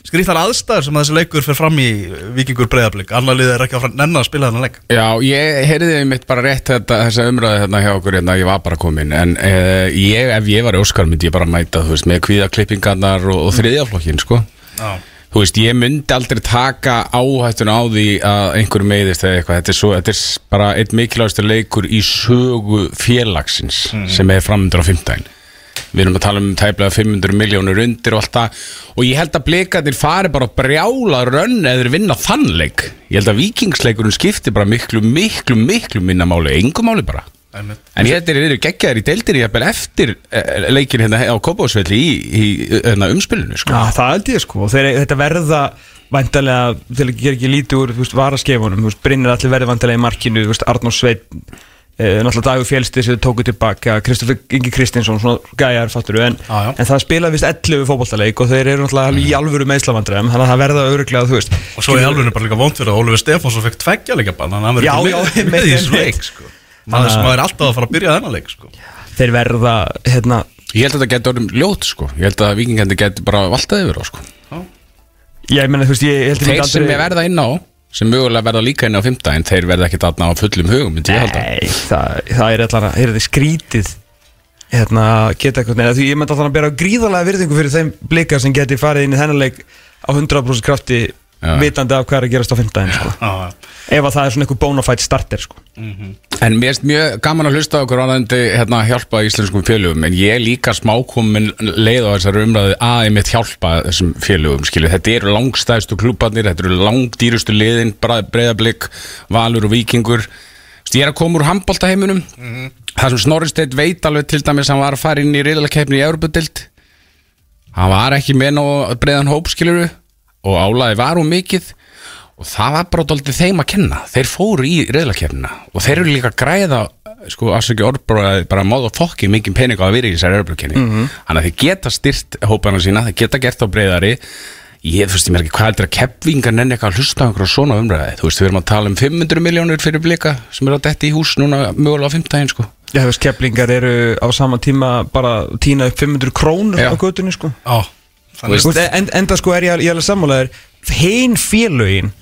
skrítar aðstæður sem að þessi leikur fer fram í Víkingur breyðablík, annar liðið er ekki að nennan að spila þennan leik. Já, ég heyrði mitt bara rétt þetta, þessa umræði hérna hjá okkur hérna, ég var bara komin en uh, ég, ef ég var í Óskar myndi ég bara mæta, þú veist, með kvíðaklippingarnar og, og þriðjaflokkin, sko. Já, Þú veist, ég myndi aldrei taka áhættun á því að einhver meiðist eða eitthvað, þetta er, svo, þetta er bara einn mikilvægastur leikur í sögu félagsins sem er framöndur á fimmtæðin Við erum að tala um tæplega 500 miljónur undir og allt það. Og ég held að blikarnir fari bara að brjála rönn eða vinna þann leik. Ég held að vikingsleikurinn skipti bara miklu, miklu, miklu minna máli, engum máli bara En að þeir eru geggjaðir í deildir ég eftir eh, leikin hérna á Kópásvelli í, í, í hérna, umspilinu sko. Já, það held ég sko og þeir, þetta verða væntalega, til að gera ekki lítið úr veist, varaskefunum, veist, Brynir allir verði væntalega í markinu, Arnór Sveit eh, náttúrulega Dagur Fjelstir sem þau tóku tilbaka Kristoffer Ingi Kristinsson, svona gæjar fattur en, já. en það spilaði vist 11 fótballtaleik og þeir eru náttúrulega alveg í alvöru meðslavandræðum þannig að það verða öruglega, þú veist Og svo í alveg bara líka vond fyrir að Oliver Stefánsson fekk tveggja leika bann Þannig að hann verður ekki með, í leik sko. Það sem maður er alltaf að fara að byrja þennan leik sko. þeir verða, hérna Ég held að þetta getur orðum ljót sko. Ég held að vikingandi getur bara valtað yfir á sko. ég meina, þú veist, ég held ég Þeir sem er verða inn á sem mögulega verða líka inn á fimmtæðin þeir verða ekki þarna á fullum hugum myndi ég halda Nei, það, það er allan að, er þetta skrítið hérna, geta eitthvað neina, því ég myndi allan að bera gríðarlega virðingu fyrir þeim blikar sem geti farið inn í þennan leik á 100% krafti. Vitandi af hvað er að gerast á 15 sko. Ef að það er svona einhver bonafide starter sko. En mér erst mjög gaman að hlusta á okkur ánægndi hérna, hjálpa íslenskum félögum en ég er líka smákomin leið á þessari umræði að ég mitt hjálpa þessum félögum skilju. Þetta eru langstæðstu klúbarnir, þetta eru langdýrustu liðin, breyðablík, valur og vikingur Ég er að koma úr handbóltaheiminum Það sem Snorri Steit veit alveg til dæmis hann var að fara inn í reyðalakefni í Európa-dild Hann var ekki með ná breiðan hóp skiluru og álaði var um mikið og það var bara dóltið þeim að kenna. Þeir fóru í reyðlakefnina og þeir eru líka að græða sko afsaki orðbróða bara móð og fokki mikið pening á að vera í þessari reyðlakenni Mhm. þannig að þeir geta styrt hópana sína þeir geta gert á breyðari ég veist ég mér ekki hvað heldur að keppvingar nenni eitthvað að hlusta á einhverja svona umræði þú veist við erum að tala um 500 miljónur fyrir blika sem eru að detti í hús núna mögulega á 15 sko. Já, þú veist, keplingar eru á sama tíma bara að tína upp 500 krónur á götunni sko. Já, veist, en, enda sko er ég, ég alveg sammálaður. Hinn félögin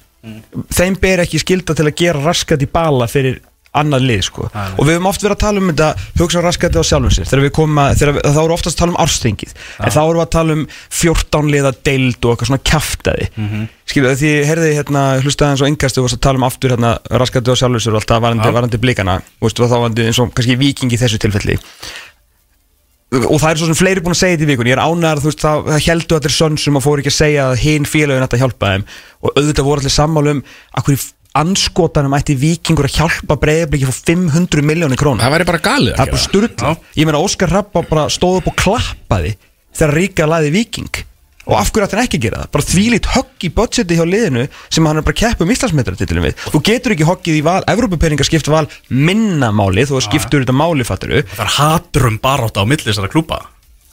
þeim ber ekki skilda til að gera raskat í bala fyrir annað lið sko. Nei. og við höfum oft verið að tala um þetta hugsa raskati á sjálfum sér. Þegar við komum að, þá við oftast að tala um árstingið en þá við að tala um 14 liða deild og eitthvað svona kjaftaði. Mm -hmm. skilu því ég heyrði hérna hlustaði eins og yngast og varst að tala um aftur hérna raskati á sjálfum sér og alltaf varandi, varandi blikana. Og þá varandi eins og kannski viking í þessu tilfelli og það er svo sem fleiri búin að segja þetta í vikun ég er ánægðar, þú veist, það, það heldur allir sönn sem að fóru ekki að segja að hinn félagin ætti að hjálpa þeim. Og auðvitað voru allir sammála um að hverju anskotanum ætti vikingur að hjálpa breyðabliki fyrir 500 miljónir krónu það væri bara galið það er bara sturla Já. ég meina Óskar Rappa bara stóð upp og klappaði þegar Ríka laði viking og af hverju ætti hann ekki að gera það? Bara þvílít högg í budgeti hjá liðinu sem hann er bara að keppa um Íslandsmetratitlum við. Þú getur ekki hoggið í val, Evrópupeningar skipta val minna máli, þú skiptur þetta máli fatturu Það er haturum barátt á milli þessara klúpa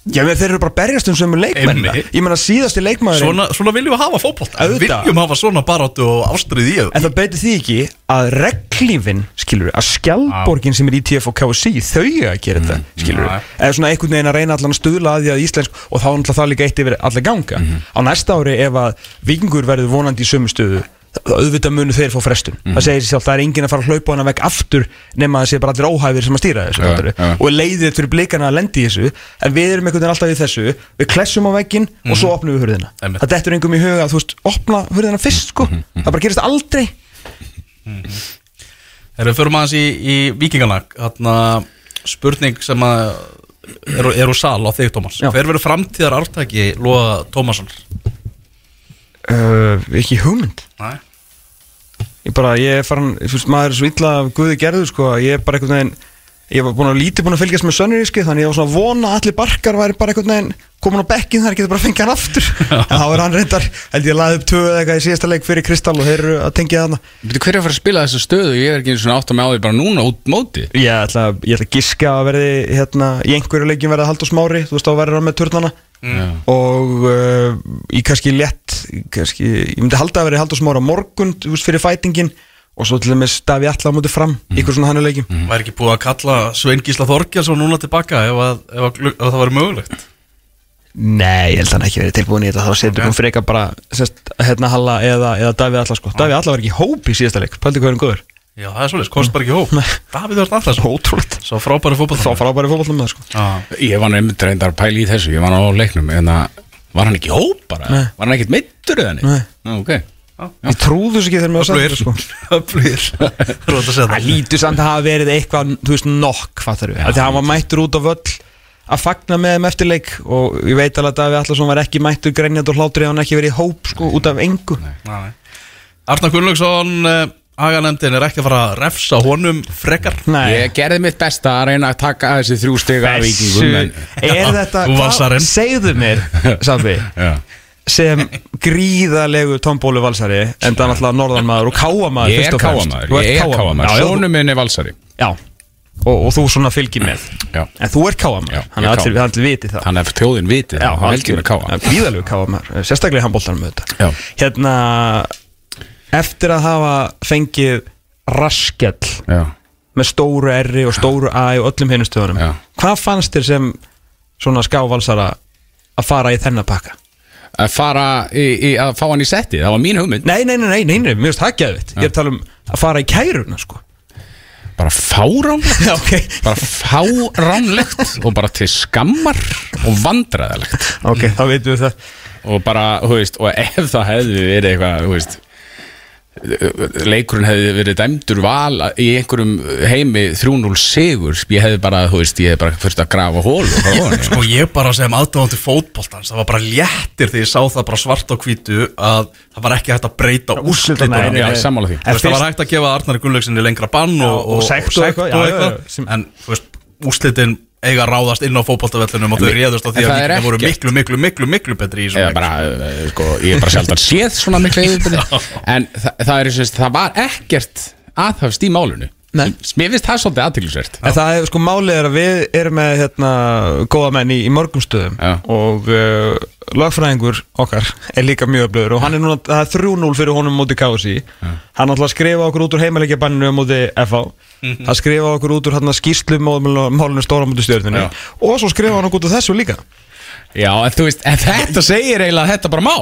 Já, þeir eru bara berjast um sömu leikmenn. Einmitt. Ég meina síðasti leikmaður Svona, svona viljum við hafa fótbolta. Við viljum hafa svona baráttu og ástrið í En það beitir því ekki að reglífin, skilur að skjaldborgin sem er í TF og KSC, þau að gera þetta, skilur Já. eða svona einhvern veginn að reyna allan að stuðla að því að íslensk og þá er náttúrulega það líka eitt yfir allir ganga. Á næsta ári ef að vikingur verður vonandi í sömu stöðu þá auðvitað munu þeir fá frestun. Það segir sér sjálf, það er enginn að fara að hlaupa hana vekk aftur nema að það sé bara allir óhæfir sem að stýra þessu fattarðu. já. og leiðið fyrir blikana að lendi í þessu en við erum einhvern veginn alltaf í þessu. Við klessum á vegginn og svo opnum við hurðina. Einmitt. það dettur engum í huga að þú veist, opna hurðina fyrst sko, það bara gerist aldrei. Erum við fyrir aðeins í, í vikingana Þarna spurning sem að er, er úr sal á þig Tómas. Hver verður framtíðar ártæki Lóa Tómasson? Uh, ekki hugmynd. Næ ég bara, ég er farin, veist, maður er svo illa af Guði gerður, sko, að ég er bara einhvern veginn ég var búin að lítið búin að fylgjast með sönnuríski þannig ég var svona að vona að allir barkar væri bara einhvern veginn komin á bekkin þar, getur bara að fengja hann aftur. [laughs] En þá er hann reyndar, held ég að laði upp töðu eða eitthvað í síðasta leik fyrir Kristall og þeir eru að tengja þarna. Byrju, hver er að fara að spila þessu stöðu? Ég er ekki svona átt að með á því bara núna út móti. Ég ætla, ég ætla að giska að verði hérna, í einhverju leikin verði Haldur Smári þú veist, þá verður hann með turnana Já. og uh, í kannski létt kannski, ég myndi halda að verði Haldur Smári á morgun veist, fyrir fætingin og svo til dæmis Daví Alla á mútið fram Mhm. ykkur svona hannu leikjum Væri ekki búið að kalla Svein Gísla Þorkjálsson núna tilbaka ef, að, ef, að, ef það væri mögulegt? Nei, ég held að hann ekki verið tilbúin í þetta. Þá setur hún freka bara sest, hérna Halla eða, eða Daví Alla sko. Daví Alla var ekki hóp í síðasta leik. Er hann góður Já, það er svolítið, kost bara ekki hóp. [laughs] Davíð Örn Allarsson, Ótrúlegt. Svo frábæri fótball Þá frábæri fótballum með það sko. Já, Ég var nefnd reyndar að pæla í þessu Ég var á leiknum En það var hann ekki í hóp bara? Nei. Var hann ekkit meittur eða Nei. neitt Nú, ok Ég trúðu þess ekki þegar mér var sagt Öflugir. sko. [laughs] Að Það. Það lítur samt að hafa verið eitthvað, þú veist, nokk, fattar við. Því að hann var mættur út á völl að fagna með þeim eftirleik og ég veit alveg að Daví Allarsson var ekki mættur grænjand og hlátur eða hann ekki verið í hóp, sko, út af engu. Nei. Arnar Gunnlaugsson Haganefndin er ekki að fara að refsa honum frekar. Nei, Ég gerði mitt besta að reyna að taka þessi þrjú stig af vikingum en, er þetta, Þú valsarinn. segðu mér, Sabi Já. sem gríðalegu tombólu valsari en það er náttúrulega norðanmaður og káamaður Ég fyrst er og fremst. káamaður, Þú ert ég er káamaður. káamaður. Já, já, Sónu minn er valsari. Já, og, og þú svona fylgir með. Já. En þú ert káamaður, Já, hann ég er er allir, káamaður. allir vitið það. Þannig að þjóðin viti Já, það Veldi með káa Gríðalegu káamaður, sérstaklega í handbóltanum auðvitað. Já. Hérna, eftir að hafa fengið raskell Já. með stóru R og stóru A og öllum hinnustöðunum. Hvað fannst þér sem svona skávalsara að fara í þennan pakka? Að fara í, í, að fá hann í setti Það var mín hugmynd. Nei, nei, nei, nei, nei, nei, það geðvitt Ég er að tala um að fara í kæruna, sko. Bara fáránlegt. [laughs] Já, ok. Bara fáránlegt Og bara til skammar Og vandræðalegt. Ok, þá veitum við það. Og bara, þú veist Og ef það hefði verið eitthvað, þú veist leikurinn hefði verið dæmdur val í einhverjum heimi 3-0 sigur, ég hefði bara, þú veist ég hefði bara fyrst að grafa hól og. [laughs] Sko ég bara sem aðdáðandi fótboltans Það var bara léttir þegar ég sá það bara svart á hvítu Að það var ekki hægt að breyta úrslitunum. Það var hægt að gefa Arnari Gunnlaugsinni lengra bann og, Já, og sekt og eitthvað, En þú veist, úrslitin eiga ráðast inn á fótboltavellunum og þau réðust á því að það er voru miklu, miklu, miklu, miklu betri í svona bara, eh, sko, ég er bara sjálf að séð svona miklu [laughs] en það, það er það var ekkert aðhafst í málunu Nei. mér finnst það svolítið aðtilsvert En það er sko málið er að við erum með hérna góða menn í, í mörgum stöðum Já. og uh, lagfræðingur okkar er líka mjög öflugur og hann er núna, það er 3-0 fyrir honum mútið KSI hann ætla að skrifa okkur út úr heimalegja banninu mútið FH að skrifa okkur út úr hérna skýrslu málinu stóra mútið stjórninu og svo skrifa hann okkur út úr þessu líka. Já, en þú veist, en þetta segir eiginlega að þetta bara má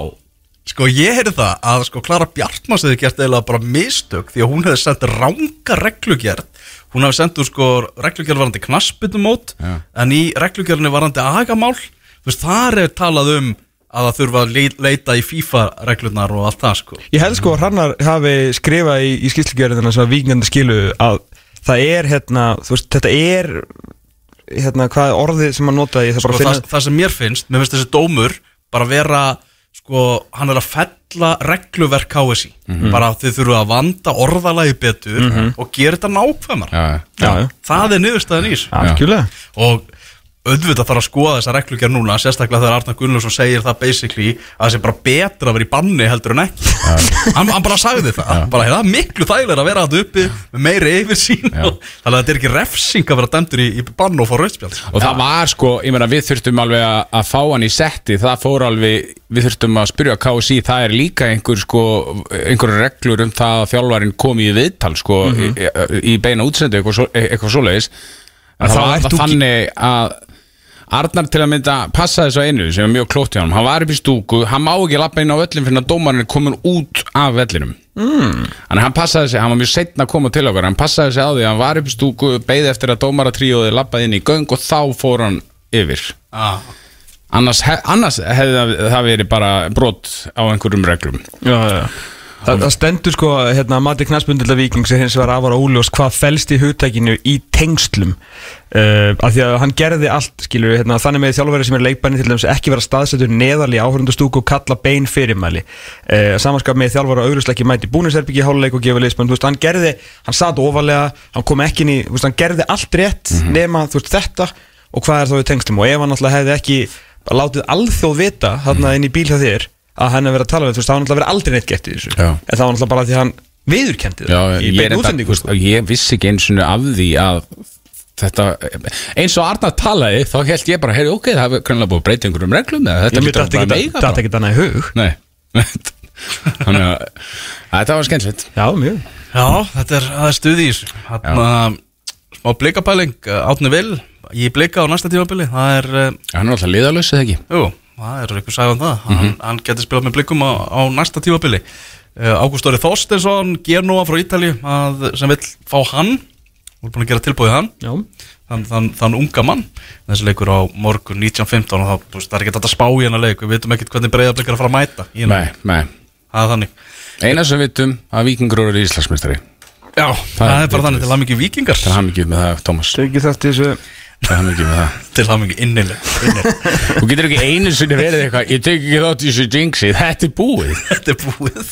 Sko ég heyrði það að sko Klara Bjartmans hefði gert eða bara mistök því að hún hefði sendt ranga reglugjörð hún hefði sendt úr sko reglugjörð varandi knaspitumót Já. en í reglugjörðinni varandi agamál þú veist þar er talað um að það þurfa að lei- leita í FIFA reglunar og allt það sko Ég held sko að Hrannar hafi skrifað í, í skýrslugjörðina sem að vikingandi skilu að það er hérna, þú veist, þetta er hérna, hvað er orðið sem að nota í það sko, það, það sem mér finnst, mér finnst þessi dómur bara vera, sko, hann er að fella regluverk KSI bara þið þurfa að vanda orðalagi betur og gera þetta nákvæmar já, Já, já, það er niðurstaðan í þessu. Algjörlega. Og auðvitað þarf að skoða þessa reglugjör núna sérstaklega þegar Arnar Gunnlaugsson segir það basically að það sé bara betra að vera í banni heldur en ekki. Hann, hann bara sagði það. Bara það er miklu þægilega að vera að uppi með meiri yfir sín og, þannig að þetta er ekki refsing að vera dæmdur í, í bann og fá rauðspjald. Og það var sko, ég meina við þurftum alveg að, að fá hann í setti, það fór alveg við þurftum að spyrja KSI, það er líka einhver sko, einhverju reglur um það að þjálfarin komi í viðtal sko, í, í Arnar til að mynda passa þessu einu sem er mjög klótt hjá hann, hann var upp í stúku hann má ekki lappa inn á völlin fyrir að dómarinn er komin út af vellinum. Mm. en hann passaði sig, hann var mjög setna að koma til okkar hann passaði sig á því að hann var upp í stúku beigði eftir að dómaratríóði lappaði inn í göng og þá fór hann yfir. Ah. annars, hef, annars hefði það, það verið bara brot á einhverjum reglum. Já, já, það stendur sko hérna að mati knastbundilla vikings er hins vegar afar óljós hvað felst í hugtækinu í tengslum. Uh, af því að hann gerði allt skilur hérna, þannig með þjálfverði sem er leikbæni til dæmis ekki vera staðsettur neðal í áhörundastúku og kalla bein fyrirmæli. Uh, samanskap með þjálfverði auðvitað ekki mæti búnisherbyggi háluleik og gefa leismann, hann gerði hann satt ofalega, hann kom ekki inn í veist, hann gerði allt rétt nema þú veist, þetta og hvað er þá í tengslum? Og ef hann alltaf hefði ekki látið alþjóð vita þarna inn í bíl hjá þér að hann hefði verið að tala við, þú veist, það var náttúrulega aldrei neitt gett í þessu. Já. en það var náttúrulega bara því að hann viðurkendi Já, það í beinu útsendingu sko. ég vissi ekki eins og af því að þetta, eins og Arnar talaði þá held ég bara, heyri, ok, það hefur grannlega búið að breyta einhverjum reglum eða þetta Ég hlýtur dætti bara ekki mega dætti bara. ekki annað í hug. Nei. [laughs] Þannig að þetta var skemmtilegt. Já, mjög. Já, þetta er, er stuði í þessu. Þarna, smá blikapæling uh, Átni Vil, ég blika á næsta tímabili Það er, uh, Hann er alltaf liðalaus eða ekki? Jú, það er eitthvað um það? Hann, hann getur spilað með blikum á, á næsta tímabili. Uh, Ágúst Óri Þorsteinsson Genúa frá Ítali að, sem vill fá hann. Við erum búin að gera tilbúið hann. Já, þann, þann, þann unga mann. Þessi leikur á morgun 19.15 og veist, það er ekki þetta spá í hennar leik. Við veitum ekkert hvernig breyðarblikar að fara að mæta í Nei, nei. Það er Eina sem við vitum að Víkingur eru Íslandsmeistari. Já, það, er bara þannig. til að mikið vikingar Það er mikið með það, Tómas hann mikið með það. Til að mikið innileg. Þú getur ekki einu sinni verið eitthvað Ég tek ekki þátt í þessu jinxi, þetta er búið. Þetta er búið.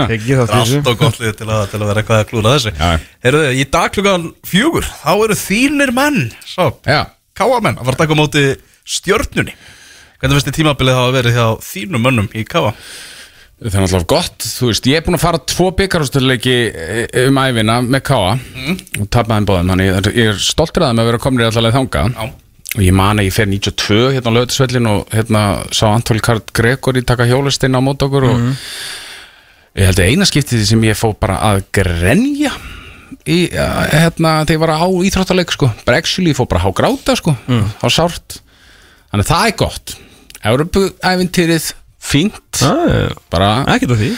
Er allt og gott lið til að, til að vera eitthvað að klúra þessu. Já. Heyrðu, í dag klukkan fjögur þá eru þínir menn káamenn að fara að taka á móti stjörnunni. Hvernig finnst þið tímabilið hafa verið hjá þínum mönnum í káa? Það er náttúrulega gott Þú veist, ég er búin að fara tvo byggarústöðleiki um æfina með Káa og tapnaði þeim báðum, þannig ég- er stoltur að þeim að vera komin í allavega þanga Já. og ég man að ég fer 92 hérna á lögatisvellin og hérna sá Antól Karl Gregori taka hjólistinn á mót okkur og ég held að eina skiptið sem ég fó bara að grenja í, uh, hérna, þegar ég var á íþróttaleik sko, bara actually, ég fó bara að há gráta sko, á sárt. Þannig að það er gott. Európu-ævintýrið fínt. Bara, ekkert af því.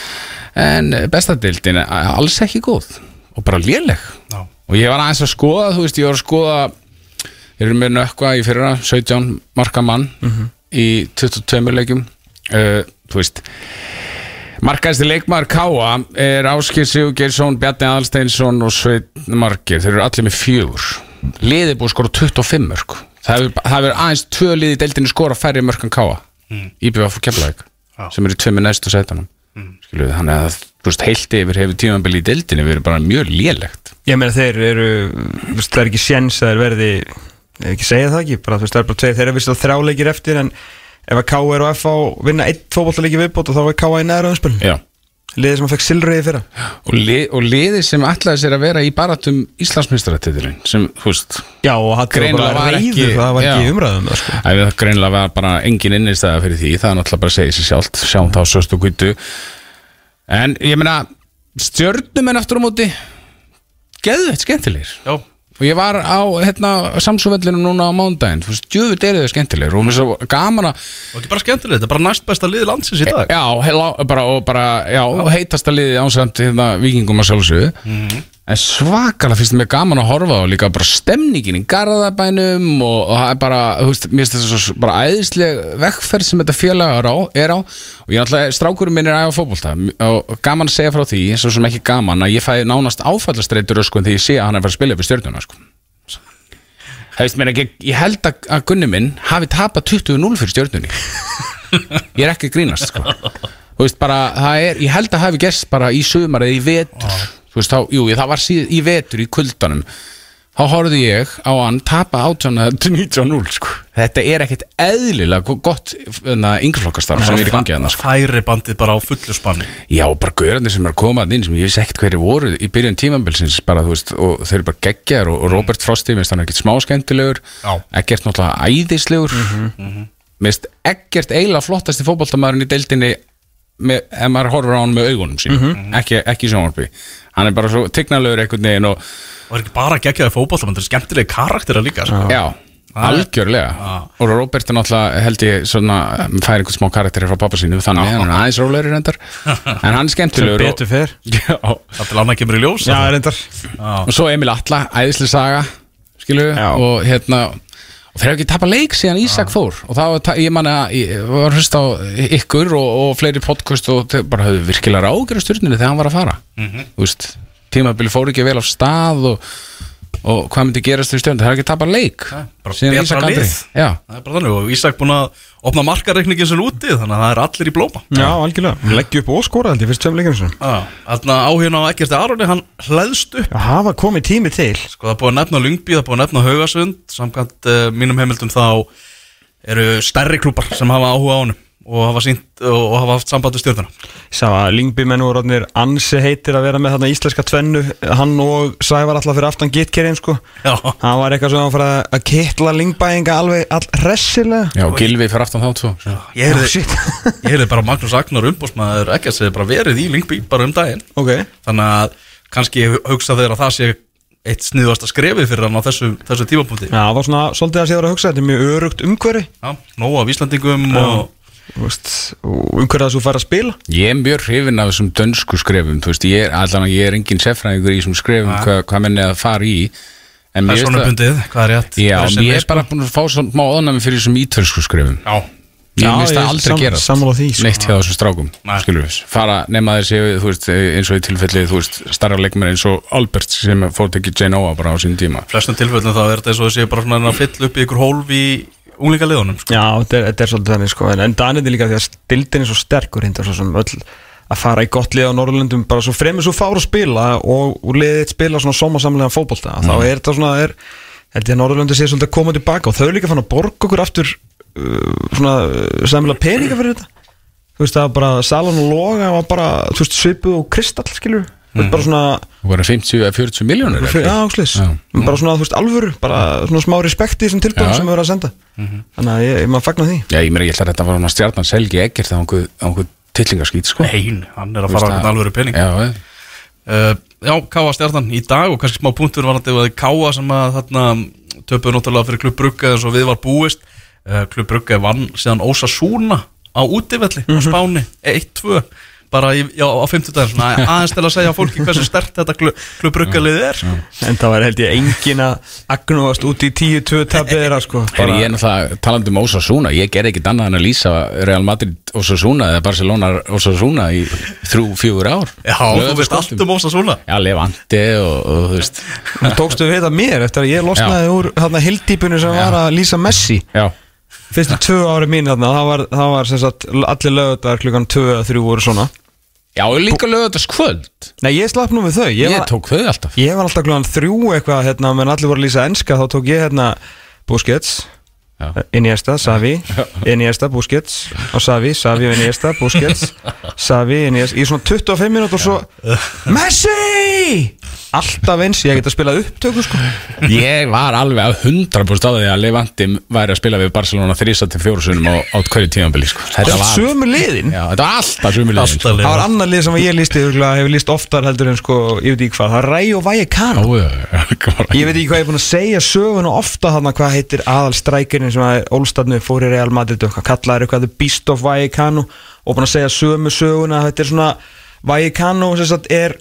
En bestadildin er alls ekki góð og bara léleg. Já. og ég var aðeins að skoða, þú veist, ég var að skoða ég er með nökkva í fyrra 17 marka mann í 22 leikjum. Uh, þú veist Markaðist leikmaður Káa er Áskir Sigurgeirsson, Bjarni Aðalsteinsson og Sveit Markir, þeir eru allir með fjögur. Liðið búið að skora 25 mörg það hefur aðeins tvö liði í deildinu skora færri mörg en Káa mm. IBF og Keflavík Já. sem eru með næstu sætunum mm. skiluðu, þannig að þú veist, heilt yfir hefur tímambili í deildinu verið bara mjög lélegt Ég meina þeir eru, þú veist, það er ekki séns að þeir verði, ég hef ekki segja það ekki bara þú veist, það er bara tveir, þeir eru vist að þrjáleikir eftir en ef að K.A. og F.A. vinna einn fótballleiki viðbót og þá er K.A. í næra umspil Já. Liðið sem að fekk silriði fyrra. Og, li, og liðið sem ætlaði sér að vera í baratum Íslandsmeistaratitilin sem, þú veist Já og var ekki- það var ekki já. umræðum það sko. Það greinilega var bara engin innistæða fyrir því það er náttúrulega bara að segja sér sjálft. Sjáum þá söst og gutu en ég meina stjörnum en aftur á móti geðveitt skemmtilegir. Já, og ég var á hérna, samsúvellinu núna á mándaginn djöfitt eru þau skemmtilegir og mér svo gaman að og ekki bara skemmtilegt, þetta er bara næst besta liði landsins í dag. Já, heila, bara, og bara, já, heitasta liði ánsamt hérna, vikingum að sjálfsögðu en svakalega finnst mér gaman að horfa á líka bara stemningin í Garðabænum og, og það er bara, þú veist, mér finnst þetta svo bara æðisleg vekkferð sem þetta félag er á, er á og ég náttúrulega, strákurinn minn er æfa fótbolta og gaman að segja frá því, svo sem ekki gaman að ég fæ nánast áfallastreitur öskun þegar ég sé að hann er fara að spila upp í stjórnuna sko. Það veist mér ekki, ég held að, að Gunni minn hafi tapað 20-0 fyrir stjórnunni Ég er ekki grínast sko. Veist bara, er, ég held að hafi gerst bara í sumar eða í vetur veist þá, jú, það var síð, í vetur í kuldanum. Þá horfði ég á hann tapa 18-19-0 sko. Þetta er ekkit eðlilega gott yngreflokkastarf sem er í gangi að það sko. Færi bandið bara á fullu spanni. Já, bara gaurarnir sem er að koma að inn sem ég vissi ekkert hverju voru í byrjun tímambilsins bara, veist, og þeir eru bara geggjar og, og Robert Frosti, minnst hann er ekkert smá skemmtilegur ekkert náttúrulega æðislegur. Minnst ekkert eiginlega flottasti fótboltamæðurinn í deildinni með, ef maður horfir á hann með augunum sín ekki, ekki í sjónvarpi hann er bara svo tignalegur einhvern veginn og og er ekki bara geggjaði fótboll þetta er skemmtilegi karakterar líka sko. já, algjörlega. Og Robert er náttúrulega held ég svona, fær einhvern smá karakter frá pappa sínu þannig, hann er aðeins rólegri reyndar. [laughs] En hann er sem skemmtilegur og- betur fer. [laughs] Já, það til annað kemur í ljós Já, og svo Emil Atla, æðislega saga skilu, Já. og hérna og þeir hafa ekki tapað leik síðan Ísak fór. Og þá, ég manna, ég var að hlusta á ykkur og, og fleiri podcast og þeir bara höfðu virkilega ráðgjara stjórninu þegar hann var að fara. Þú veist, tímabili fór ekki vel á stað og, og hvað myndi gerast í stjórninu, þeir hafa ekki tapað leik. Bara síðan betra lið. já, það er bara þannig. Og Ísak búin að opna markareikningin sem úti þannig að það er allir í blóma. Já, algjörlega. Leggja upp og skora held ég fyrst tveim leikjum sinni Þannig að áhugin á Eggerti Aroni hann hlæðst upp. Já, hafa komið tími til. Sko það er búið að nefna Lungby, það er búið að nefna Haugasund. Samkvæmt uh, mínum heimildum þá eru stærri klúpar sem hafa áhuga á honum og hafa, sínt, og hafa haft samband við stjórnuna Sá að Lingby menn voru orðnir ansi heitir að vera með þarna íslenska tvennu. Hann og Sævar alltaf fyrir aftan gitkerinn sko. Já, Hann var eitthvað sem að fara að kittla Lingbæinga alveg all hressilega. Já, Gilvi fyrir aftan þá tvo ég heyrði, shit. ég heyrði bara Magnús Agnar umbósmaður ekki að segja bara verið í Lingby bara um daginn. Ok. Þannig að kannski hugsa þeir að það sé eitt sniðvasta skrefið fyrir hann á þessu, þessu tímapunkti. Já, það var svona svolítið að séður að er veist, og umhverfið að þú fara að spila? Ég er mjög hrifin af þessum dönsku skrefum Þú veist, ég er, allan að ég er engin seffræðingur í þessum skrefum Nei. hvað, hvað menn er að fara í. En mér finnst persónubundið, hvað er rétt? Já, sem ég er, er bara búin að fá smá óðnami fyrir þessum ítölsku skrefum. Já, Ég það er aldrei sam- gerast. sammála því, sko. Neitt hjá þessum strákum, Nei. Fara nema veist, eins og í tilfelli Þú veist, starra leikmenn eins og Albert sem fór tekið Jane Oa bara á sín tíma. Flestum tilfellum þá er þetta eins og þessi bara svona að fylla upp í ykkur hólf í unglinga liðunum sko. Já, þetta er, þetta er svolítið þannig sko En, en Danið er líka því að stildin er svo sterkur hindar svo sem öll að fara í gott lið á Norrlundum bara svo fremur svo fár að spila og, og liðið spila svona sómasamlega fótbolta þá er þetta svona er, held ég að Norrlundu sé svolítið að koma tilbaka og þau líka fann að borga okkur aftur uh, svona uh, samlega peninga fyrir þetta. Þú veist það bara Salon og Loga var bara þú veist svipu og Kristall skilur mm. bara svona Það voru 50 eða 40 miljónur Já, slis. Já. bara svona, þú veist, alvöru bara svona smá respekti í þessum tilbúðum Já. sem við erum að senda. Þannig að ég, ég maður fagna því. Já, ég meira, ég ætla að þetta var hann að stjarnan selgi ekkert á einhver, á einhver tillingaskít, sko. Nein, hann er að fara að það- alvöru pening. Já, eh. uh, Já, Káa stjarnan í dag og kannski smá punktur var að Káa sem að þarna töpuðu náttúrulega fyrir Klubb Brugge eins og við var búist. Uh, Klubb Brugge vann síðan Ósa Súna á útivelli á Spáni 1-2 bara í, já, á 50 dagar svona aðeins til að segja fólki hversu stert þetta Klubb Brugge liðið er En það var held ég engin að agnúast út í 10-2 tapið þeirra sko. Heri, ég er náttúrulega talandi um Osasuna ég ger ekkit annað en að lýsa Real Madrid Osasuna eða Barcelona Osasuna í þrjú, fjögur ár. Já, þú veist allt um Ósa Súna Já, Levante og, og þú veist. Þú tókstu við það mér eftir að ég losnaði úr hérna hildýpunni sem var að lýsa Messi. Já, Fyrstu tvö ári mín þarna það var, það var sem sagt allir lögðar klukkan 2-3 voru svona Já líka lögðast kvöld Nei ég slapp nú við þau. Ég, Ég, var, tók þau alltaf. Ég var alltaf klukkan 3 eitthvað hérna menn allir voru að lýsa enska þá tók ég hérna Busquets Já. Iniesta, Savi Iniesta, Busquets og Savi, Savi og Iniesta, Busquets Savi, Iniesta. Í svona 25 minút og svo Messi alltaf eins, ég get að spila upptöku sko Ég var alveg að 100% á því að Levante væri að spila við Barcelona 3-4 sunum á, á hverju tímanbili sko. Þetta var sömu liðin Já, þetta var alltaf sumulegin Alltaf sko. liðin. það var annar lið sem ég lísti hefur líst oftar heldur en sko, ég veit ekki hvað, það er Ó, já, já, já. Ég veit ekki hvað ég er búin að segja söguna ofta þarna hvað heitir aðalstrækirinn sem að Ólstadnu fór í Real Madrid og hvað kallaður eitthvað The Beast of Vallecano og búin að segja sömu söguna þetta er svona Vallecano sem sagt er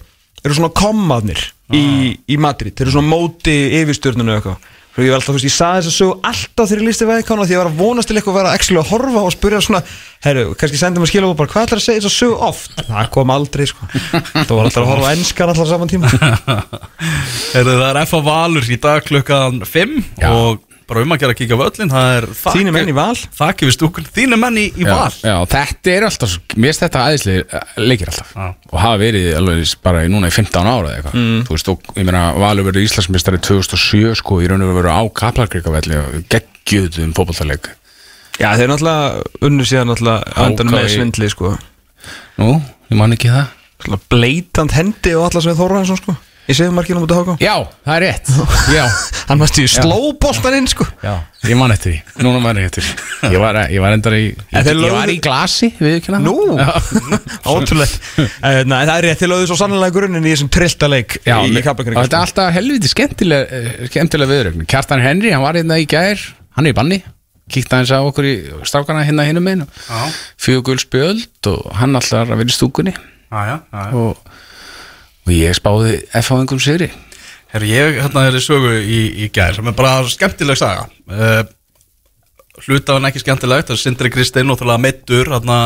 eru svona komaðnir í, í Madrid, þeir eru svona móti yfirstjörnunu eitthvað Fyrir ég var alltaf, þú veist, ég saði þess að sögu alltaf þegar ég lísti Vallecano því ég var að vonast til eitthvað að vera actually að horfa og spyrja svona, herru, kannski sendum að skilja og bara, hvað ætlar að segja þess að sögu oft? Það kom aldrei, sko [laughs] Það var alltaf að horfa á enskar alltaf saman tíma Heyrðu, Það er F.A. Valur í dag klukkan 5 Já. og bara um að gera að kíka völlin það er Þínir menn í Val? Þakki við stúkun, þínu menn í, í já, Val. já, þetta er alltaf Mér finnst þetta aðeinslega leikir alltaf. Já. og hafa verið alveg bara í núna í 15 ára eða eitthvað. Mm. Þú veist, og ég meina Valur verið Íslandsmeistari 2007 sko, í raun og veru á Kaplakrikavelli geggjuðum fótballtaleik Já, þeir náttúrulega unnu síðan náttúrulega andan með svindli sko. Nú, ég man ekki það. Svona Bleitant hendi og allar sem við Þorransson sko Ég segði markinu mútið háká Já, það er rétt. Já, [laughs] Hann varst í slóboltan inn sko. Já, ég man eftir því. Núna man ég eftir því. Ég var, ég var endar í Ég, En þeir ég lögðu- var í glasi, við ekki Nú, [laughs] ótrúlegt. Eh, Nei, það er rétt til lögðu svo sannlega grunninn í þessum trillta leik Já, í, í og Kaplakrika þetta er alltaf helviti skemmtileg eh, skemmtileg viðrögn Kjartan Henry, hann var hérna í gær. Hann er í banni, kíkta hans á okkur í strákana hérna hinum megin. Já. fjögur gul spjöld og hann alltaf að vera í stúkunni. Aja, aja. og, og ég spáði F-fáingum sigri Herru, ég hérna er í sögu í, í gær sem er bara skemmtileg saga uh, hluta hann ekki skemmtilegt það er Sindri Kristinn og meittur hérna,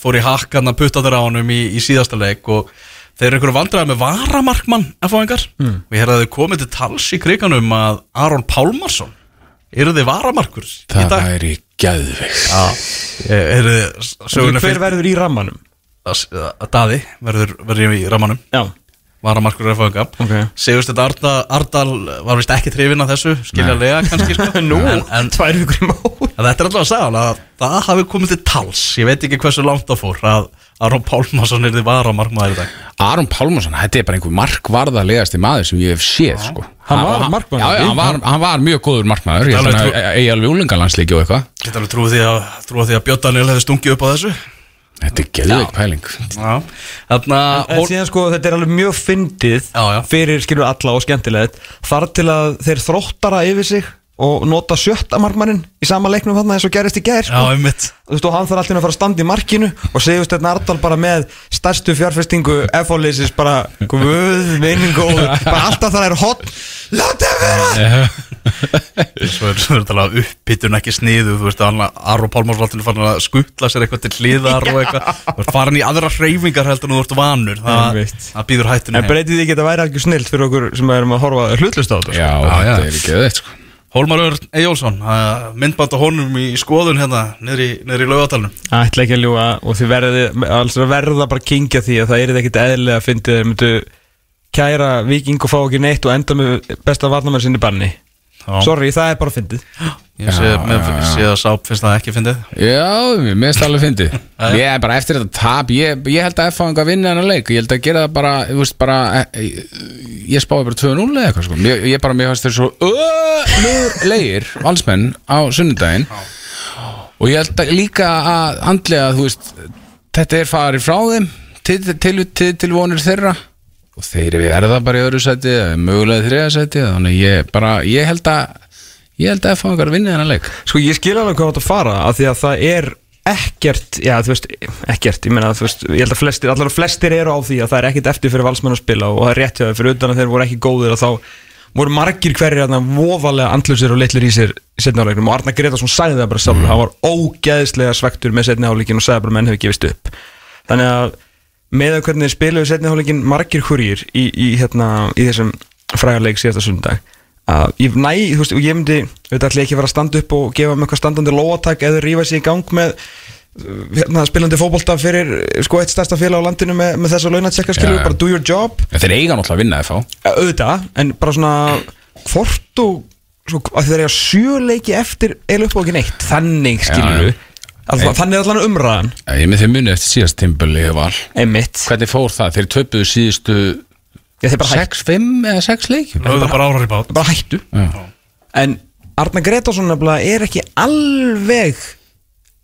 fór í hakk hérna puttaður á honum í, í síðasta leik og þeir eru einhverju vandræði með varamarkmann F.A.ingar mm. og ég herði komið til tals í kriganum að Aron Pálmarsson eru þið varamarkur í það dag? væri gæðvig eru söguna Hver verður í rammanum? Að Daði verður, verður í ramanum Já. Varamarkur F.A.G. Ok. Sigursteinn Arda, Ardal var vist ekki trefin að þessu, skiljanlega kannski sko. [laughs] Nú, en, en, tvær vikur í mót. En þetta er alltaf að segja hann að það hafi komið til tals. Ég veit ekki hversu langt það fór að Aron Pálmarsson er þið varamarkmaður í dag. Aron Pálmarsson, þetta er bara einhver markvarðarlegasti maður sem ég hef séð sko. Hann var markmaður, Já, já, hann var, hann var mjög góður markmaður. Ég að eigi alveg úlingalandsleiki og eitthvað. Geta alveg trúið því að, því að Björn Daniel hefði stungið upp á þessu Þetta er geðveik pæling. Já. Þarna En síðan sko, þetta er alveg mjög fyndið Já, já. fyrir skilur alla og skemmtilegt. Þar til að þeir þróttara yfir sig og nota sjötta markmannin í sama leiknum þarna eins og gerist í gær Já, sko. einmitt. Þú veist, og hann þarf alltaf að fara að standa í markinu og segjast þetta Ardal bara með stærstu fjárfestingu F-fóliðsins bara guð, meining og [laughs] bara alltaf það er hot. Láttu vera Svo er þetta alveg uppbytun ekki sniðu Þú veist að Pálmarsson er farin að skutla sér eitthvað til hliðar og eitthvað. Þú ert farin í aðra hreyfingar heldur en þú ert vanur. Það, það býður hættunni En breytið því ekki að þetta væri alveg snilt fyrir okkur sem erum að horfa hlutlust á þetta sko. Já, þetta er geðveikt sko. Hólmarur Ejjólfsson myndband á honum í skoðun hérna niður í, laugatalunum Ætla ekki að ljúa og þið verði, verða bara að kingja því að það er ekkit eðlilega að fyndi þeir myndu kæra viking og fá ekki neitt og enda með besta varnamenn sinni banni. Sorry, það er bara fyndið. Ég sé, Já, með, já, já. sé að Sáp finnst það ekki fyndið. Já, mér finnst það alveg fyndið. [laughs] Ég er bara eftir þetta tap Ég, ég held að F að vinna hennar leik. Ég held að gera það bara, þú veist, bara eh, Ég spáði bara 2-0 eða eitthvað sko. Ég, ég bara, mér fannst þeir svo ömur Og að að og þeir eru verða bara í öðru sæti eða mögulega þriða sæti þannig ég bara, ég held að ég held að F að vinna hennar leik. Sko ég skil alveg hvað þetta að fara af því að það er ekkert já þú veist, ekkert, ég meina þú veist ég held að flestir, allar flestir eru á því að það er ekkert eftir fyrir valsmenn að spila og það er rétt hjá þeir fyrir utan að þeir voru ekki góðir og þá voru margir hverjir þarna voðalega andlusir og litlir í sér í setni áleiknum og Arna Gretarsson sagði það bara sjálfur, hann var ógeðslega svektur með setni áleikin og sagði bara að menn hefur gefist upp. Þannig að með að hvernig spiluðu setni áleikin margir hverjir í, í, hérna, í þessum frægarleik síðasta sundag að ég næ, þú veist, og ég myndi auðvitað ætla ekki að fara að standa upp og gefa með eitthvað standandi lóatak eða rífa sér í gang með uh, hérna, spilandi fótbolta fyrir sko eitt stærsta félag á landinu með, með þess að launatsekka já. bara do your job. En þeir eiga náttúrulega að vinna FH Ja, auðvitað, en bara svona hvort og svo, að þeir eiga sjöleiki eftir eða upp og ekki neitt, þannig skilur Við þannig er allan umræðan. Ég með þeir muni eftir síðast tímböli Hvernig fór það? Þeir töpuðu síðustu Já, þeir bara hættu. 6-5 eða 6 leikjum. Það er bara árar í bát. Bara hættu. Já. en Arna Gretarsson er ekki alveg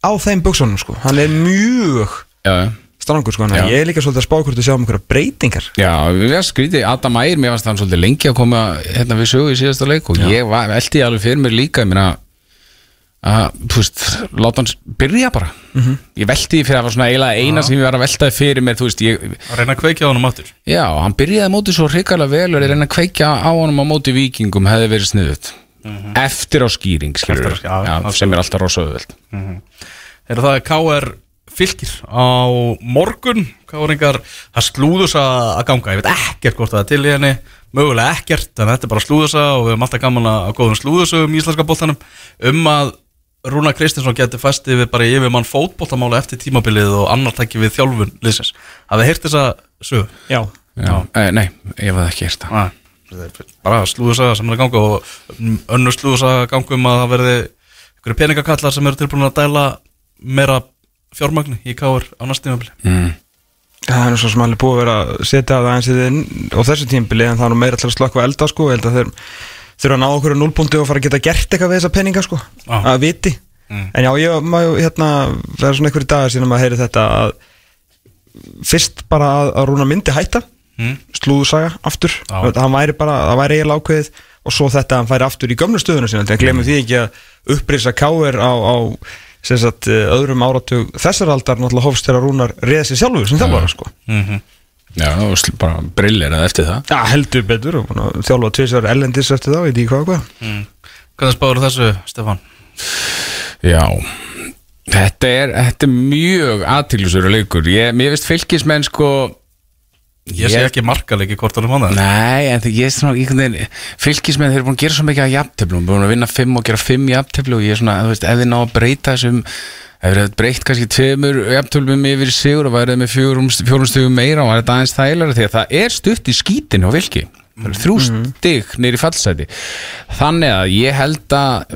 á þeim buksunum sko, hann er mjög Já, já. strangur sko, ég er líka svolítið að spá hvort að sjá um einhverja breytingar. Já, við erum skrítið, Adam Ægir, mér fannst hann svolítið lengi að koma hérna við sögu í síðasta leik og ég var, velti alveg fyrir mér líka, ég meina að, þú veist, láta hans byrja bara. Ég velti því fyrir að það var svona eiginlega eina sem ég var að veltaði fyrir mér, þú veist, ég Að reyna að kveikja á honum aftur. Já, hann byrjaði móti svo hrikalega vel og er reyna að kveikja á honum á móti vikingum hefði verið sniðut eftir á skýring, skilur á- já, absolutt. sem er alltaf rosa auðveld Er það KR fylgir á morgun? KR-ingar, það slúðus að ganga. Ég veit ekkert hvort það er til í henni. Mögulega ekkert, en þetta er bara slúðusa Og við höfum alltaf gaman að góðum slúðusum í íslenska boltanum. Um að Rúna Kristinsson geti fæsti við bara yfir mann fótboltamála eftir tímabilið og annar tæki við þjálfun liðsins. Hafið heyrt þessa sögu? já, já. Eh, nei, ég var ekki þetta er bara slúðusaga sem er að ganga og önnur slúðusaga ganga um að það verði einhverju peningakallar sem eru tilbúin að dæla meira fjármagni í káur á næstímabili mm. það er nú svo sem alveg búið að vera að setja það á þessu tímbili en það er nú meira til að slökka elda sko, að þeir þurfa að ná okkur á núlpunkti og fara að geta gert eitthvað við þessa peninga sko, Já. að viti. En já, ég, maður, hérna, það er svona einhverju dagar síðan maður heyri þetta að fyrst bara að, að Rúna myndi hætta mm. slúðusaga aftur. Já. hann væri bara, það væri eiginlega ákveðið og svo þetta að hann færi aftur í gömlu stöðuna þannig að glemum því ekki að upprýsa káir á, á sagt, eh, öðrum áratug þessar aldar náttúrulega hófst þegar Rúnar reða sér sjálfur sem þjálfara sko. Mm já, og bara brillerað eftir það. Já, heldur betur og að þjálfa tvisar ellendis eftir þá, veit ég hvað og hvað. Mm. Hvernig spáður þessu, Stefán? Já Þetta er, þetta er mjög aðtilsverður leikur. Ég, Mér veist fylgismenn sko Ég sé ekki markalegi hvort hann er mánuð Nei, en það ég er svona veginn Fylgismenn þeir eru búin að gera svo mikið að jafnteflum. Búin að vinna fimm og gera fimm jafnteflu Og ég er svona, þú veist, ef þið ná að breyta þessum ef það breytt kannski tveimur jafntölmum yfir sigur og værið með fjórum, stugum meira og var þetta aðeins þægilega því að það er stutt í skítin á vilki þrjú stig nýri fallsæti. Þannig að ég held að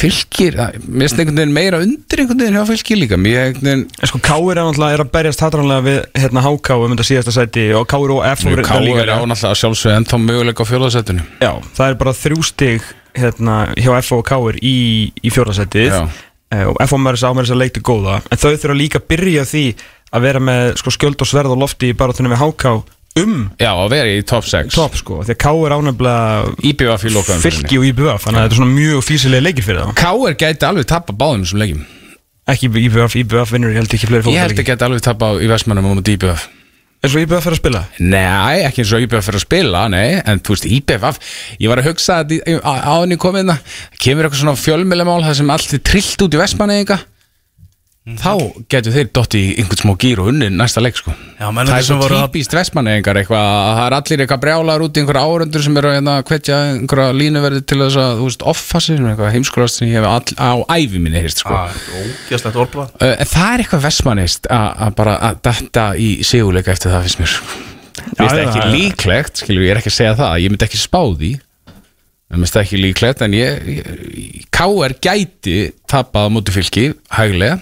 fylgir mér finnst einhvern veginn meira undir einhvern veginn hjá fylgir líka. Einhvern En sko Káir er náttúrulega er að berjast hatranlega við hérna HK um þetta síðasta sæti og Káir og F líka- á náttúrulega sjálfsög ennþá möguleika á fjóðarsætinu Já, það er bara þrjú stig hérna, hjá F og Káir í, í. Eh, og F og mér sá mér þess að leikti góða. En þau þurfa líka að byrja á því að vera með sko, skjöld og sverð og lofti í barátunum við HK um Já, að vera í top 6 top sko, því að IBF í lokaðum fylki og IBF þannig að þetta er svona mjög físilega leikir fyrir það Káir gæti alveg tappa báðum þessum leikjum. Ekki IBF, IBF vinnur ég held ekki fleiri Ég held að gæti alveg tappa í Vestmannum um IBF eins og IBF er að spila? Nei, ekki eins og IBF fyrir að spila, nei En þú veist, IBF, ég var að hugsa að í- á- áður en ég komið hérna Kemur eitthvað svona fjölmjölamál Það sem allt er trillt út í Vestmanni Þá getur þeir dotti í einhvern smá gýr og unni næsta leik sko. Já, Það er svo voru að- típist Vestmanni eitthvað að Það er allir eitthvað brjálar út í einhverja árundur sem eru að hérna, hvetja einhverja línuverði til þess að, þú veist, offa sig sem er eitthvað heimskurast sem ég hef all, á ævi minni heyrst sko. Ah, en það er eitthvað vestmannist að bara að detta í sigurleika eftir það finnst mér finnst það já, ekki líklegt, skilur ég er ekki að segja það ég myndi ekki spá því. Mér finnst það ekki líklegt en ég, ég KR gæti tapað á móti fylki hæglega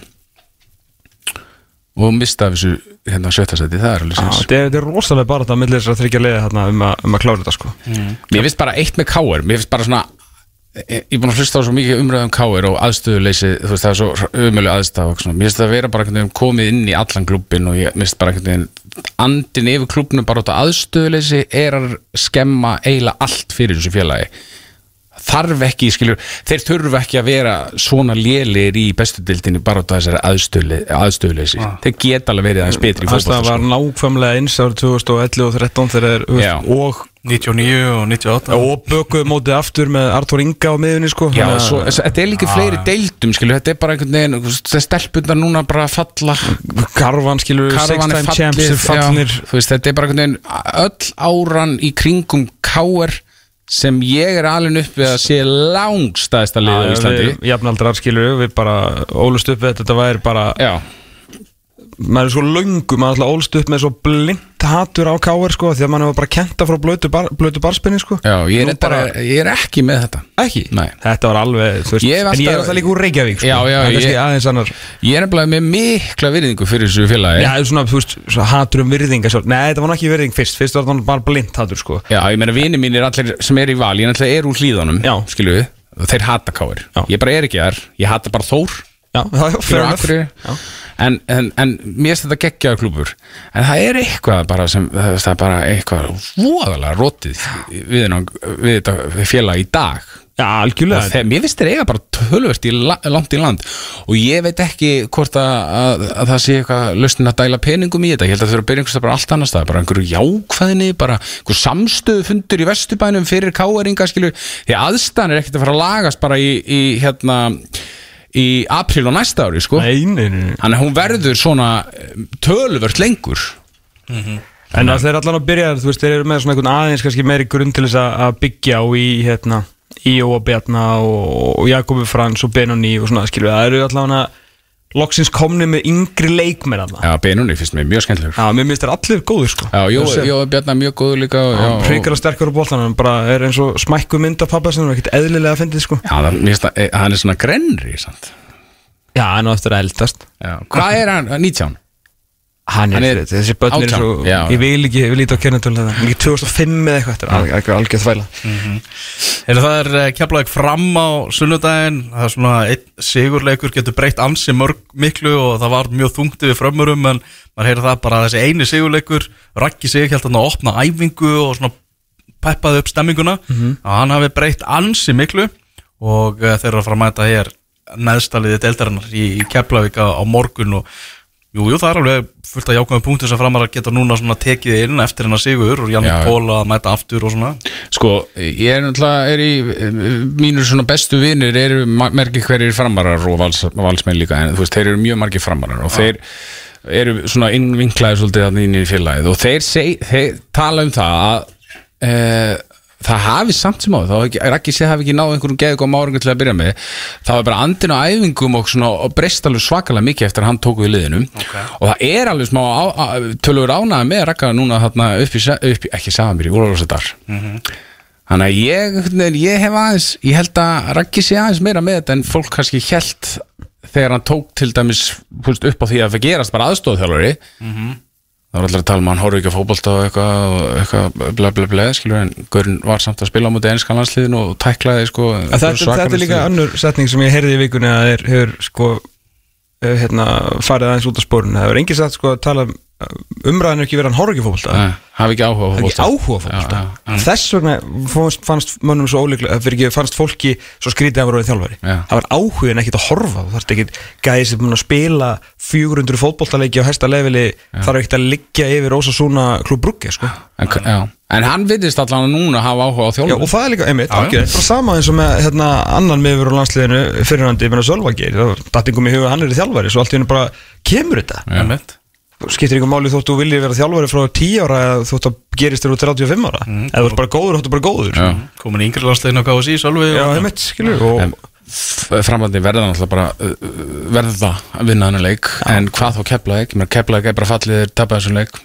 og mista af þessu hérna sjöttasæti, það er alveg sinns þetta er, þetta er rosalega bara þetta að millir þess að þryggja leiði hérna um, að- um að klára þetta sko. Mér finnst bara eitt með KR Mér finnst bara svona Ég ég er búin að hlusta á svo mikið umræðum KR og aðstöðuleysi, þú veist það er svo umölu svona, mér finnst það að vera bara einhvern veginn komið inn í allan klúbbin og ég finnst bara einhvern veginn andin yfir klúbbinu bara út af aðstöðuleysi er að skemma eiginlega allt fyrir þessu félagi þarf ekki, skilur, þeir þurfa ekki að vera svona lélir í bestu dildinni bara út af þessari aðstöðle- aðstöðuleysi. Þeir geta alveg verið aðeins betri í Þannig að það fótbolta var sko. nákvæmlega eins árið 2011 og 13 þegar þeir, og 99 og 98 og bökuðu mótið aftur með Artur Inga á miðunni sko. Já, svo, þetta er líka fleiri deildum skilur, þetta er bara einhvern veginn það stelpundar núna bara að falla. Karvan skilur Karvan er fallið þetta er bara einhvern veginn öll áran í kringum káer sem ég er alveg upp við að sé langstæðista lið á Íslandi. Jafnaldrar skilur við bara ólust upp við þetta væri bara Já, maður er svo löngu, maður er alltaf ólust upp með svo blind hatur á káir sko því að maður hefur bara kenta frá blötu, bar, blötu barspinni sko. Já ég, er bara, ég er ekki með þetta. Ekki? Nei. Þetta var alveg, þú veist, Ég hef en ég er alltaf- alltaf líka úr Reykjavík sko. Já, já, er ég- Ég er nefnilega með mikla virðingu fyrir þessu félagi. Já, svona, þú veist, hatur um virðinga svo. Nei, þetta var nú ekki virðing fyrst, fyrst var það bara blind hatur sko. Já, ég meina vini mínir allir sem er í val, ég náttúrulega er úr hlýðanum og þeir hata káir. Ég bara er ekki þar, ég hata bara Þór Já, fyrir en, en, en mér finnst þetta geggjaða klúbur en það er eitthvað bara sem það er bara eitthvað voðalega rótið við, við þetta félag í dag. Já, algjörlega. Þegar, mér finnst þeir eiga bara tölvert í la, langt í land. Og ég veit ekki hvort að, að, að það sé eitthvað löstin að dæla peningum í þetta. Ég held að það þurfa að byrja einhvers staðar bara allt annars það bara einhverju jákvæðinni, bara einhver samstöðu fundur í vestubænum fyrir káeringa skilur, því aðstæðan er ekkert að fara að lagast bara í, í hérna í apríl og næsta ári sko. Nei, nei, nei. Þannig að hún verður svona eh, töluvert lengur. En það er allan að byrja, þú veist, þeir eru með svona einhvern aðeins kannski meiri grunn til þess að að byggja á í, hérna, Íó og Bjarna og, og Jakobi Frans og Benoni og svona, skilur við, það eru allan að loksins komni með yngri leikmenn allan. Já, Benunni finnst mér mjög skemmtilegur Já, mér minnst þeir allir góður, sko. Já, Jó, Jó Bjarnar mjög góður líka og- já, og- Ríkar og sterkur á boltan, hann bara er eins og smækku mynd af pappa sem er ekkert eðlilega að fyndið, sko. Já, það, mér finnst það, eh, hann er svona grenri sant? Já, hann á eftir að eldast. Já. Hvað er hann? 19? Hann er, er þessi börn er svo, já. ég vil ekki, ég vil líta á þetta, ekki 2005 eða eitthvað, þetta er alveg- alveg algjör þvæla. Heyrðu, það er keflaðið fram á sunnudaginn. Það er svona einn sigurleikur getur breytt ansi mörg miklu og það var mjög þungti við frömmurum en maður heyrði það bara þessi eini sigurleikur Raggi sig held hann að opna æfingu og svona peppaði upp stemminguna. Að hann hafi breytt ansi miklu og uh, þeir eru að fara að mæta hér neðstaliðið deildarinnar í, í Keflavík á morgun og Jú, jú, það er alveg fullt af jákvæðum punktum sem framar að geta núna svona tekið inn eftir hennar sigur og Jannik Já. Pól að mæta aftur og svona Sko, ég er náttúrulega er í mínur svona bestu vinnir eru margir hverjir framarar og vals, valsmenn líka en þú veist, þeir eru mjög margir framarar og þeir eru svona innvinklaði svolítið að inn í félagið og þeir, seg, þeir tala um það að e, það hafi samt sem á þá hafi ekki, Raggi sé hafi ekki náð einhverjum geðu góðum áringu til að byrja með. Það var bara andin á æfingum og, og breyst alveg svakalega mikið eftir að hann tók við liðinu. Og það er alveg smá tölur ánaði með Ragga núna þarna upp í, upp í ekki Samir í Úrlósadar þannig að ég, ég hef aðeins ég held að Raggi sé aðeins meira með þetta en fólk kannski held þegar hann tók til dæmis upp á því að það gerast bara aðstofþjálfari Það var allir að tala um hann horfi ekki að fótbolta og eitthvað, eitthvað bla bla bla, skilur, en Gaurin var samt að spila á mútið ennska landsliðinu og tæklaði, sko. Þetta, er líka önnur setning sem ég heyrði í vikunni að þeir hefur sko eh, hérna, farið aðeins út af spórun það hefur engin satt sko að tala um umræðinu ekki verið hann horf ekki fótbolta Nei, hafi ekki áhuga Það er fótbolta. áhuga Já, já, já. Þess vegna fannst, fannst mönnum svo ólíklega fyrir ekki fannst fólki svo skrítið að vera þjálfari Já. Það var áhugin ekkit að horfa þú þarft ekkit gæði sem búin að spila 400 fótboltaleiki á hæsta leveli þarf ekkit að liggja yfir Ósa Súna klub Brugge sko. En, já. en hann viðist allan að núna hafa áhuga á Já, þjálfur. og það er líka, einmitt, Já, já. algjörð bara sama eins og með hérna, annan miður á landsliðinu fyrirhandi, skiptir ykkur máli þóttu þú viljið vera þjálfari frá 10 ára eða þóttu að gerist þér úr 35 ára. Eða þú ert bara góður, þóttu bara góður. Já. Komin í yngri landslegin á KSI, Já, og- einmitt, skilur og En framhaldin verða náttúrulega bara uh, uh, verða það að vinna hann leik. En hvað þá keflaðið, ég meina keflaðið er bara fallið þeir tapað þessum leik.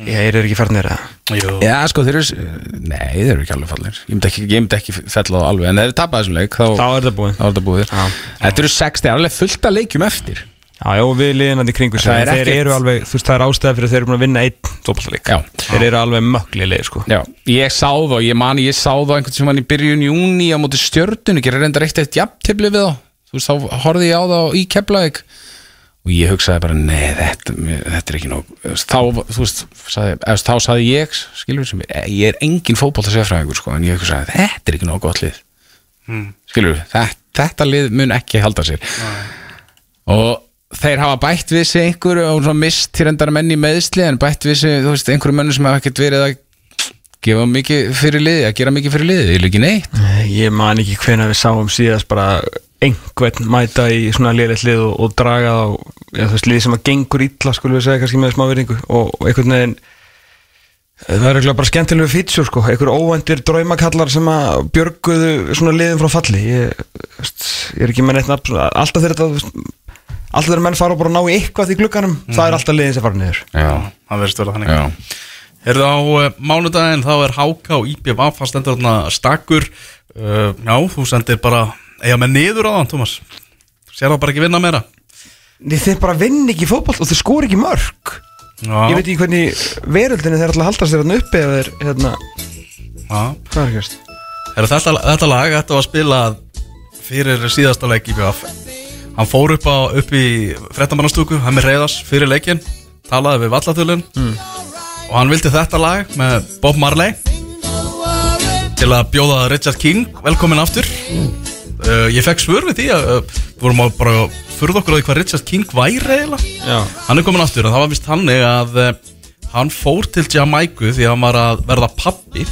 Ég er ekki farin neyra Jú. Já, sko, þeir eru, nei, þeir eru ekki alveg fallir Ég myndi ekki, ég myndi ekki fella á alveg. En ef þeir tapað þessum leik, þá, þá er það búið. þá er þetta búið. Já. Þetta eru 60, það er alveg fullt að leikjum eftir Já, já, og við liðinandi kringu Það er þeir ekkert- eru alveg, þú veist, það er ástæða fyrir að þeir eru búin að vinna einn fótballleik Já. þeir eru alveg mögli sko. Já, ég sá þá, ég mani, ég sá þá einhvern sem hann í byrjun júni á móti stjörnunni gerir reyndar eitt eitt jafntefli við þá. Þú veist, þá horfði ég á þá í Keflavík. Og ég hugsaði bara, nei, þetta, þetta er ekki nóg. Þá, þú veist, sagði, þá sagði ég, skilur sem ég, ég er engin fótbolta sérfræðingur, sko, en ég hugsaði, þetta er ekki nóg gott lið. Skilur, þetta, þetta lið mun ekki halda sér. Og þeir hafa bætt við sig einhverju og mist til endara menn í meðsli en bætt við sig, þú veist, einhverju mönnu sem hafa ekkert verið að gefa mikið fyrir liði, að gera mikið fyrir liði, ég ekki neitt. Nei, Ég man ekki hvenær við sáum síðast bara einhvern mæta í svona liðleitt lið og, og draga á þú veist, lið sem að gengur illa skulum við segja kannski með smá virðingu og, og einhvern veginn það er eiginlega bara skemmtilegu fítsjur sko, einhver óvæntir draumakallar sem að björguðu svona liðin frá falli ég, ég er ekki með neitt nafn alltaf þegar þetta alltaf þegar menn fara og bara ná í eitthvað í glugganum. Það er alltaf liðin sem fara niður. Já, Það verðist vera þannig. Já, Herðu á uh, mánudaginn þá er Háka og IPVF það stendur þarna stakkur uh, Já, þú sendir bara eiga með niður á þann, Tómas? Sér það bara ekki vinna meira? Nei, þeir bara vinn ekki fótboll og þeir skor ekki mörg Já, Ég veit ekki hvernig veröldinni þeir alltaf halda sér þarna uppi eða þeir, hérna, já. hvað er þetta, þetta lag, þetta var spilað fyrir síðasta leik IPVF Hann fór upp, á, upp í frettamannastúku, hann með reyðas fyrir leikin talaði við vallathulun mm. og hann vildi þetta lag með Bob Marley til að bjóða Richard King velkomin aftur. Uh, ég fekk svör við því að uh, vorum að bara furða okkur á því hvað Richard King væri eiginlega. Hann er komin aftur og það var vist þannig að uh, hann fór til Jamaiku því að hann var að verða pappi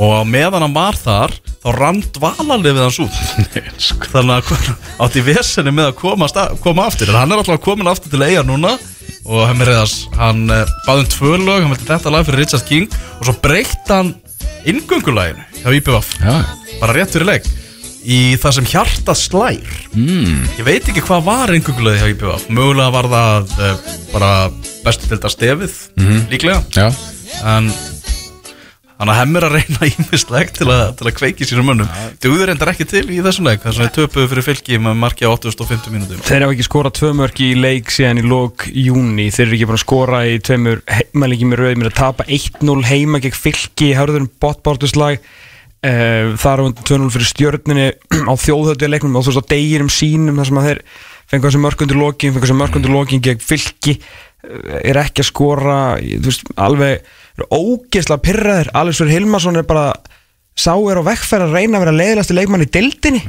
og á meðan hann var þar þá rann dvalalifið hans út. [laughs] Þannig að átti vesenni með að koma, stað, koma aftur. En hann er alltaf komin aftur til eiga núna. Og hann, hann uh, baði um tvö lög hann vildi þetta lag fyrir Richard King. Og svo breytt hann inngöngulæginu hjá IPVF já, bara rétt fyrir leik í það sem hjarta slær. Mm. ég veit ekki hvað var inngöngulægi hjá IPVF mögulega var það uh, bara bestu til þetta stefið líklega. Já. En Þannig að hemmir að reyna ímislegt til, til að kveiki sínum mönnum. Dugður reyndar ekki til í þessum leik Þess að þeir töpuðu fyrir fylki með marki á 850 mínútum þeir hafa ekki skorað tvö mörg í leik síðan í lók júni Þeir eru ekki búin að skora í tveimur heimalegi með rauð Mér að tapa 1-0 heima gegn fylki í hörðurum botbártuslag uh, Það er 2-0 fyrir stjörninni [clears throat] á þjóðhöldu leiknum og þú veist á degirum sínum þar sem að þeir fengu þessi mörg undir lokin fengu þessi mörg undir lokin gegn fylki. uh, er ekki að skora veist, alveg eru ógeðslega pyrraðir Alexur Hilmarsson er bara sá er á vekkferð að reyna að vera leiðilegasti leikmann í deildinni.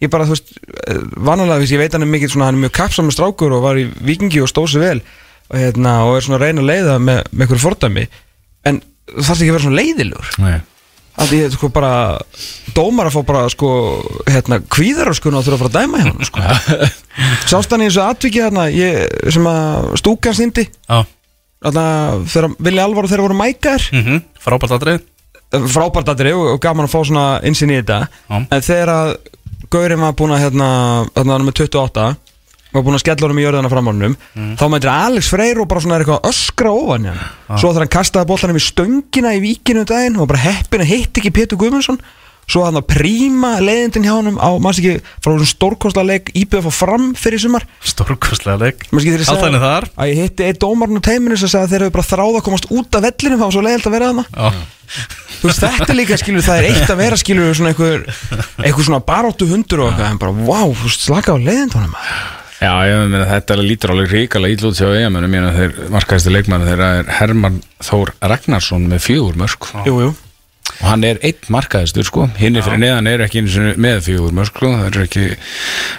Ég bara, þú veist, eh, vanalega þess ég veit hann er mikið svona, hann er mjög kapsamur strákur og var í vikingi og stóð sér vel og, hérna, og er svona að reyna að leiða með, með einhverju fordæmi. En það þarf ekki að vera svona leiðilegur. Að ég, sko, bara dómar að fá bara, sko, hérna kvíðar og þurfa að fara að dæma hjá hann, sko [laughs] sást hann í þessu atviki hérna ég, sem að stúkan sýndi? Já, þarna, þegar Vili Alvar og þeirra voru mækar mm -hmm. frábært aðrið frábært aðri og, gaman að fá svona insinn í þetta. Já. en þegar að Gaurin var búin að hérna, hérna með 28 var búin að skella honum í jörðina fram á honum Mm. þá mætir Alex Freyr og bara svona er eitthvað að öskra ofan í hann. Svo þegar hann kastaði boltanum í stöngina í víkinu um daginn og bara heppin að hitt ekki Pétur Guðmundsson svo hann að príma leiðindin hjá honum á, maður sé ekki, frá þessum stórkostla leik íbjöð að fá fram fyrir sumar? Stórkostlega leik. Maður skilur Allt þannig þar. Að ég hitti einn dómarinn á teiminu sem sagði að þeir hefur bara þráð að komast út af vellinum það var svo leiðilt að vera þarna. Já, Þú veist, þetta er líka, skilur, það er eitt að vera, skilur, svona einhver, einhver svona baróttu hundur og eitthvað, en bara, wow, þú veist, slaka á leiðindunum. Já, ég meina þetta lítur alveg ríkala ítlút hjá EM-unum, ég meina þeir markaðistu leikmann þeirra er Herman Þór Ragnarsson með fjögur mörg og Jú, jú. hann er einn markaðistur sko, hinn er fyrir neðan er ekki einu sinni með fjögur mörg sko, það er ekki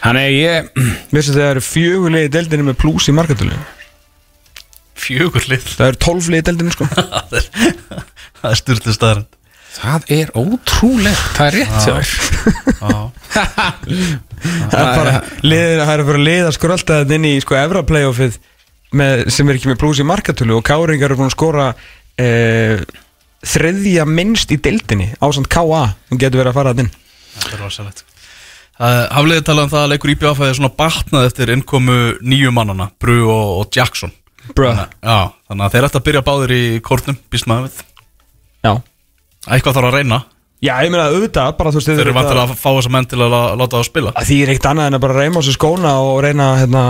hann er ég, Vissu það eru fjögulegi deildinni með plús í markatölu. fjögur lið. Það eru tólflegi deildinni, sko. [laughs] Það er, það er styrtu staðarind það er ótrúlegt. Það er rétt [laughs] Það er bara, liðir, það eru bara lið að skrölda þetta inn í, sko, Evra playoffið með, sem er ekki með plús í markatölu og Káringar eru búin að skora eh, þriðja minnst í deildinni á samt KA, sem getur verið að fara þetta inn. Þetta er rosalegt Hafliði talað um það að leikur IBF er svona batnað eftir innkomu nýju mannana Bru og, og Jackson Bruh. Já, þannig að þeir ætti að byrja báðir í kórnum Býst maður við Já. Eitthvað þarf að reyna Já, ég meina auðvitað, bara þú veist Þeir eru vantilega að fá þessa menn til að láta það spila að því er eitt annað en að bara reyma á sig skóna og reyna að hérna,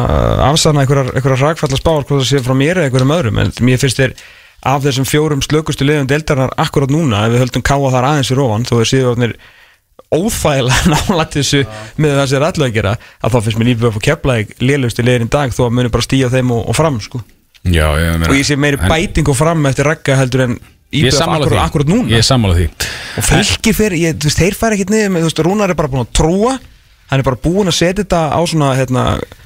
afsanna einhverjar, einhverjar rakfalla spár hvað það sé frá mér eða einhverjum öðrum en mér finnst þér af þessum fjórum slökustu liðum deildarinnar akkurat núna ef við höldum káa þar aðeins í rófan þó er síðan óþægilega [laughs] nálægt þessu með það sem er allu að gera að þá finnst mér lífið að fá keflaðið lélustu liðin í dag þó að muni bara stíja þeim og, og fram sko. já, ég meina og ég sé meiri en- bæting og fram eftir ragga heldur en akkurat, því. akkurat núna. Ég sammála því. Og fylgir fyrir, ég, þú veist, þeir fara ekkert niður með, þú veist, Rúnar er bara búin að trúa. Hann er bara búin að setja þetta á svona hérna,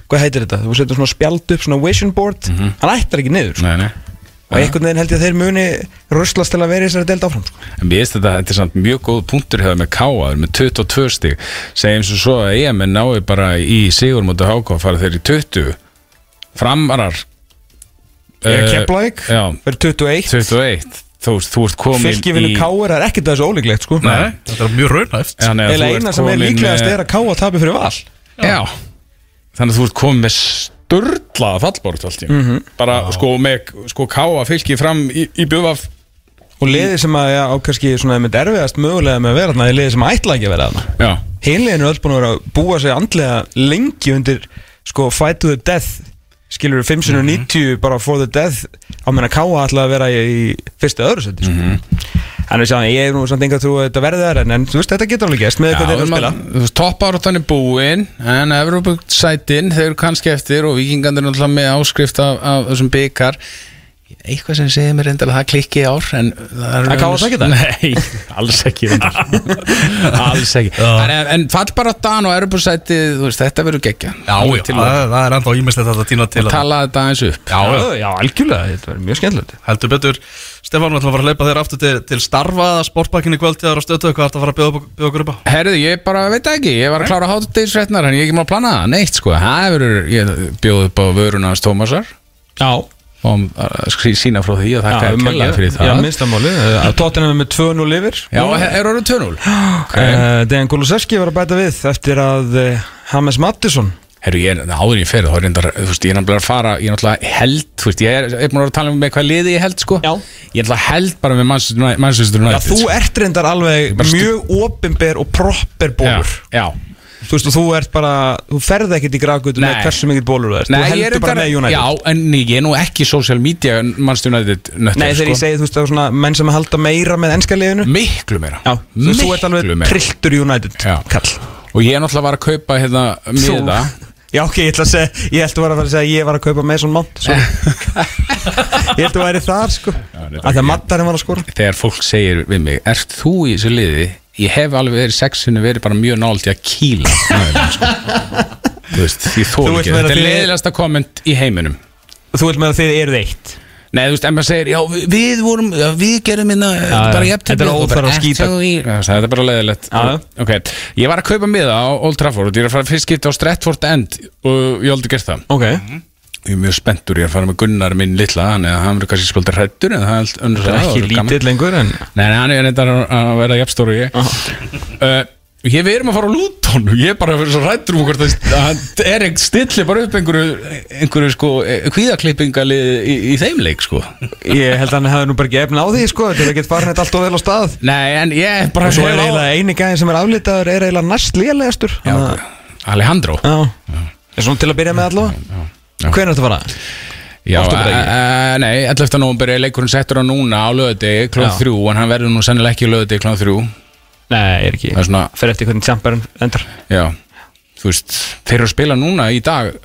hvað heitir þetta, þú setur svona spjald upp svona vision board, hann ættar ekki niður sko. nei, nei og einhvern veginn held ég að þeir muni ruslast til að vera í þessari deild áfram sko. En mér finnst þetta, þetta er samt mjög góð punktur hefur með Káaður með 22 stig. Segjum sem svo að EM náu bara í sigur mútið háká fara þeir í 20 framarar er eh, Keflæk, Já, verður 21 21 Þú veist, þú ert komin fylgir vinnu Káur er ekkert þessu ólíklegt sko. Nei. Þetta er mjög raunæft að eða eina sem er líklegast er að Káa tapi fyrir val. Já, þannig að þú ert komin með störlaða fallbárt allt í mm Mhm. bara sko með sko Káa fylgir fram í, í bjöfaf og liði sem að, já, á kannski svona með erfiðast mögulega með að vera þarna liði sem ætla ekki að vera þarna. Já, Hinlegin er öll búin að vera að búa sig andlega lengi undir sko fight to the death. Skilur við 590 bara for the death. Á meina Káa ætla að vera í, í fyrstu öðru seti sko. En við sjáum, ég er nú samt enga trú að þetta verði þar en, en þú veist, þetta getur alveg gæst með Já, hvað þeir eru að spila. toppáratan er búin en Evropasætin, þeir eru kannski eftir og vikingandir er náttúrulega með áskrift af, af þessum byggar eitthvað sem segir mér reyndar að það klikki í ár en það er Að Káa taki það? Nei, [laughs] alls ekki reyndar alls ekki. En, en fall bara Dan og Evropasæti þú veist, þetta verður geggja Já, já, til það, að það er enda ímislegt að það týna til að tala þetta aðeins upp. Já, já, já, algjörlega, þetta verður mjög skemmtilegt. Heldur betur. Stefán, við ætlum að fara að hleypa þér aftur til, til starfa sportbakkinni kvöldtíðar og stötu. Hvað ertu að fara að bjóða maður og sína frá því og þakka um að fyrir það. Já, minnstamáli, tóttina með 2-0 yfir. Já, er orðið 2-0 [gasps] okay. uh, Dejan Kulusevski var að bæta við eftir að uh, James Mattisson Herru, ég er áður en ég fer þá er reyndar, þú veist, ég er náttúrulega að fara ég er náttúrulega held, þú veist, ég er, er búin að tala um með hvað liði ég held, sko. Já. Ég er náttúrulega held bara með Manchester United- Manchester Já, þú sko. ert reyndar alveg mjög opinber og proper bólur Já, já Þú veist þú ert bara, þú ferð ekkert í grafgötu með hversu mikið bólur þú ert. Þú heldur bara með United. Já, en ég er nú ekki social media Manchester United nöttur, Nei, þegar ég segi, þú veist, það er svona menn sem halda meira með ennska liðinu. Miklu meira. Já, þú, ert alveg trilltur United kall Og ég er náttúrulega var að kaupa hérna miða. Já, ok, ég ætla að segja, ég ætla að vera að segja að ég var að kaupa Mason Mount. [laughs] Ég ætla að væri þar, sko. Þegar fólk segir við mig, ert þú í þessu liði? Ég hef alveg verið sexinu verið bara mjög nált í að kýla [laughs] sko. Þú veist, Þú þól ekki Þetta. Er leiðilegasta komment í heiminum. Þú vilt með að þið eruð eitt? Nei, þú veist, en maður segir, já, við, vorum, já, við gerum minna, bara Þetta er óþarfa að skýta. Þetta er bara já. Ok, ég var að kaupa miða á Old Trafford. Ég er að fara fyrst skipta á Stratford End og ég aldrei gert það. Ok ég er mjög spenntur, ég er að fara með Gunnar minn litla, hann verður kannski spöldur hrættur en það er allt önnur Það er ekki lítill lengur en Nei, nei, hann er þetta að vera jafnstóru ég. Uh, Ég við erum að fara á Luton ég er bara að vera svo rættur um hvort að að hann er ekki stilli bara upp einhverju, einhverju sko, kvíðaklippingali í, í þeim leik sko. Ég held að hann hefði nú bara ekki efna á því sko Þetta er ekkert þetta allt og vel á stað. Nei, en ég er bara Og svo er eiginlega eini gæðin sem er aflitaður er eiginlega næst lélegastur Já, Alejandro. Já. Er svona til að byrja með allavega Hvernig er þetta að fara? Já, uh, nei, 11. november er leikurinn settur á núna á lögadegi klón Já. 3 en hann verður nú sennilega ekki á lögadegi klón 3 Nei, er ekki. Það er svona, Fer eftir hvernig tjamparinn endar. Já þú veist, þeir eru að spila núna í dag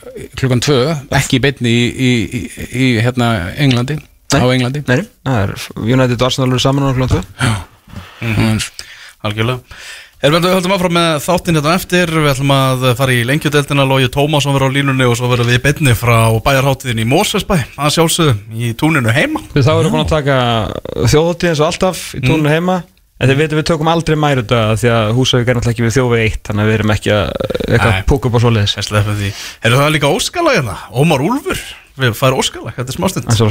klukkan 2, ekki í beinni í, í, í, í hérna Englandi á Englandi. Nei, það er United og Arsenal eru saman á klokku mm. Algjörlega Erum við höldum áfram með þáttinn á eftir? Við ætlum að fara í lengjudeldina Lógi Tómasson verður á línunni og svo verður við beinni frá bæjarháttiðin í Mósfellsbæ að sjálfsögðu í túninu heima. Við þá erum búin að taka þjóðatíð eins og alltaf í tónu heima. En þið veitum við tökum aldrei mæru þetta því að Húsavík er náttúrulega ekki við þjófið eitt þannig að við erum ekki að púka upp á því. Erum það líka óskala hérna? Við færum óskala, þetta er smástund. Svo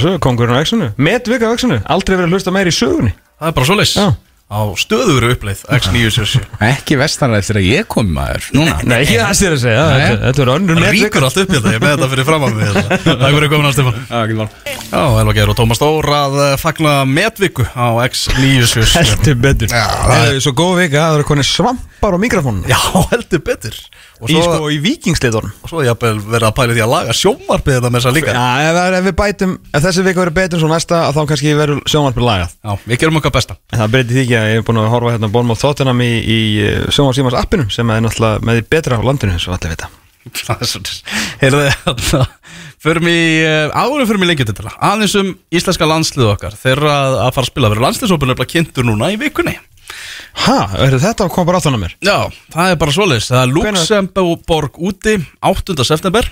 Metvika Exxonu. Aldrei verið að hlusta meir í sögunni. Það er bara svoleiðis. Já. Á stöðuru uppleið X977 ekki vestanlega þegar ég kom maður. Núna? Nei, ekki það sér að segja. Þetta- er önnur Það ríkur allt upp í þetta Ég er með þetta fyrir fram að mig hérna. Takk fyrir komin á Stefán. Já, Elva Geir og Tómas Dór að eh, fagna metviku á X977 Heldur betur. Það er svo góð vika að það eru konið svampar á mikrofónun Já, heldur betur Og Í svo, sko í vikingsliðunum og svo hafði verið að pæla því að laga sjómarpið þetta með þess að líka. Já, ef, ef við bætum Ef þessi vika verður betur svo næsta Þá kannski verður sjónvarpið lagað. Já, við gerum okkar besta. En það breytir því ekki að ég hef búin að horfa hérna Bólmáð Tottenham í, í sjónvarsímans appinu sem er náttúrulega með því betra á landinu eins og allir vita. [laughs] Það er svona Heyrðu þið Förum í, eh, áður förum í lengjut þetta Aðeins um íslenska landslið okkar. Þeir eru að, að fara að spila Ha, er þetta að koma bara aftan á mér? Já, það er bara svoleiðis. Það er Luxemburg úti 8. september.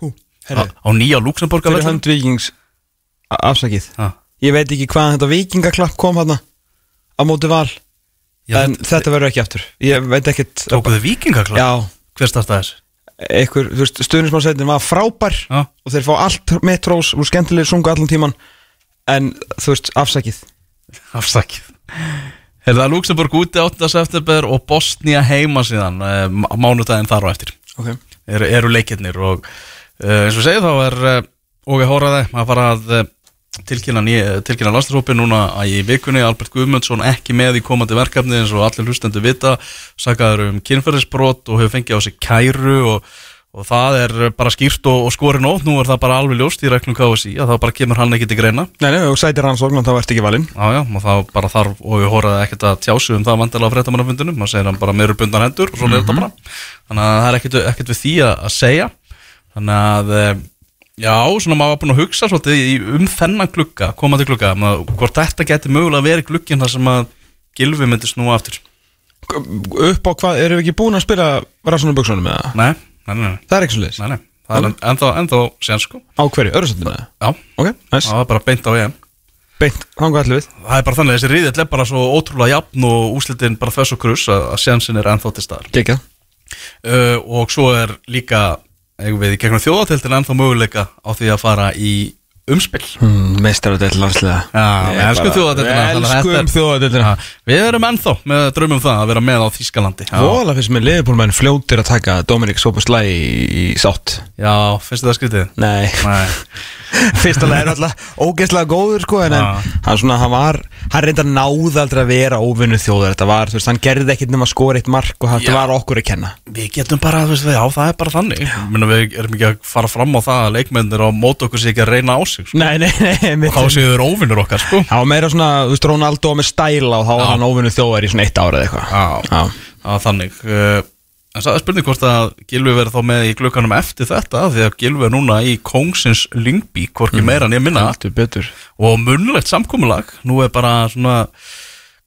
Hú, á, á nýja Luxemburg Fyrir hönd vikings Afsakið. Já, Ég veit ekki hvaðan þetta vikingaklapp kom hérna Á móti val Já, En þetta verður ekki aftur. Ég veit ekkert Tókuðu vikingaklað? Já, Hver starta þess? einhver, þú veist, stuðnismannsveitin var frábær Já, Og þeir fá allt mitt rós Úr skemmtilegir sungu allan tíman En þú veist, afsakið. Afsakið Er það Luxemburg úti 8. september og Bosnia heima síðan eh, má- mánudaginn þar á eftir? Ok. Eru, eru leikirnir og uh, eins og segið þá er uh, og við hóraði að fara að tilkynna, tilkynna landslýshópi núna í vikunni. Albert Guðmundsson ekki með í komandi verkefni eins og allir hlustendur vita. Sagaður um kynferðisbrot og hefur fengið á sig kæru og, og það er bara skýrt og, og skorin ótt. Nú er það bara alveg ljóst í reglum KSI að það bara kemur hann ekki til greina. Nei, nei, og sætir rannsókn Þá ert ekki valinn. Já, já, og þá bara þarf og við hóraði ekkert að tjásu um það vandilega á fréttamannafundunum, maður segir hann bara meður bundan hendur og svona er þetta bara. Þannig að það er ekkert, ekkert við því að, segja. Þannig að eh, já, svona maður var búin að hugsa svolítið um þennan glugga, komandi glugga maður, hvort þetta geti mögulega að Gilvi að það? Nei, nei, nei, nei, Það er ekki svo leiðis nei, nei. það er en- ennþá, ennþá sen sko. Á hverju, það? Já, Ok, næs það var bara beint á EM. Beint, hanga allir við. Það er bara þannig, þessi riðill er bara svo ótrúlega jafn og úslitin bara þess og krus að, að sensin er ennþá til staðar. Uh, og svo er líka við í gegnum þjóðateltin ennþá möguleika á því að fara í umspill hmm, Meistaradell landsliða. Já, við elskum þjóðateltina Við elskum þjóðadeildina. Við erum ennþá með drömmum það að vera með á Þískalandi Já, Vola finnst mér liðbólmenn fljótir að taka Dominik Sopuslæ í, í sátt já finnst þið það skrítið? Nei Nei, [laughs] Fyrst alveg er alltaf ógeðslega góður sko En, Já. en hann svona, hann var Hann reynda náð aldrei að vera óvinnu þjóður Þetta var, þú veist, hann gerði ekkit nema að skora eitt mark Og þetta Já. var okkur að kenna við getum bara, þú veist, já það er bara þannig Minna, Við erum ekki að fara fram á það að leikmennir á mót okkur sé ekki að reyna á sig sko. Nei, nei, nei mitt- Þá séu þeir óvinnur okkar sko. Það var meira svona, þú veist, Ronaldo með stæla Og þá var hann óvinnu þjóður í svona eitt ára eða eitthvað Já, Já. Já, þannig uh, En það er spurning hvort að Gilvi verður þá með í glukkanum eftir þetta Því að Gilvi er núna í Kongsins Lyngby Hvorki meira en ég minna Og munlegt samkomulag. Nú er bara svona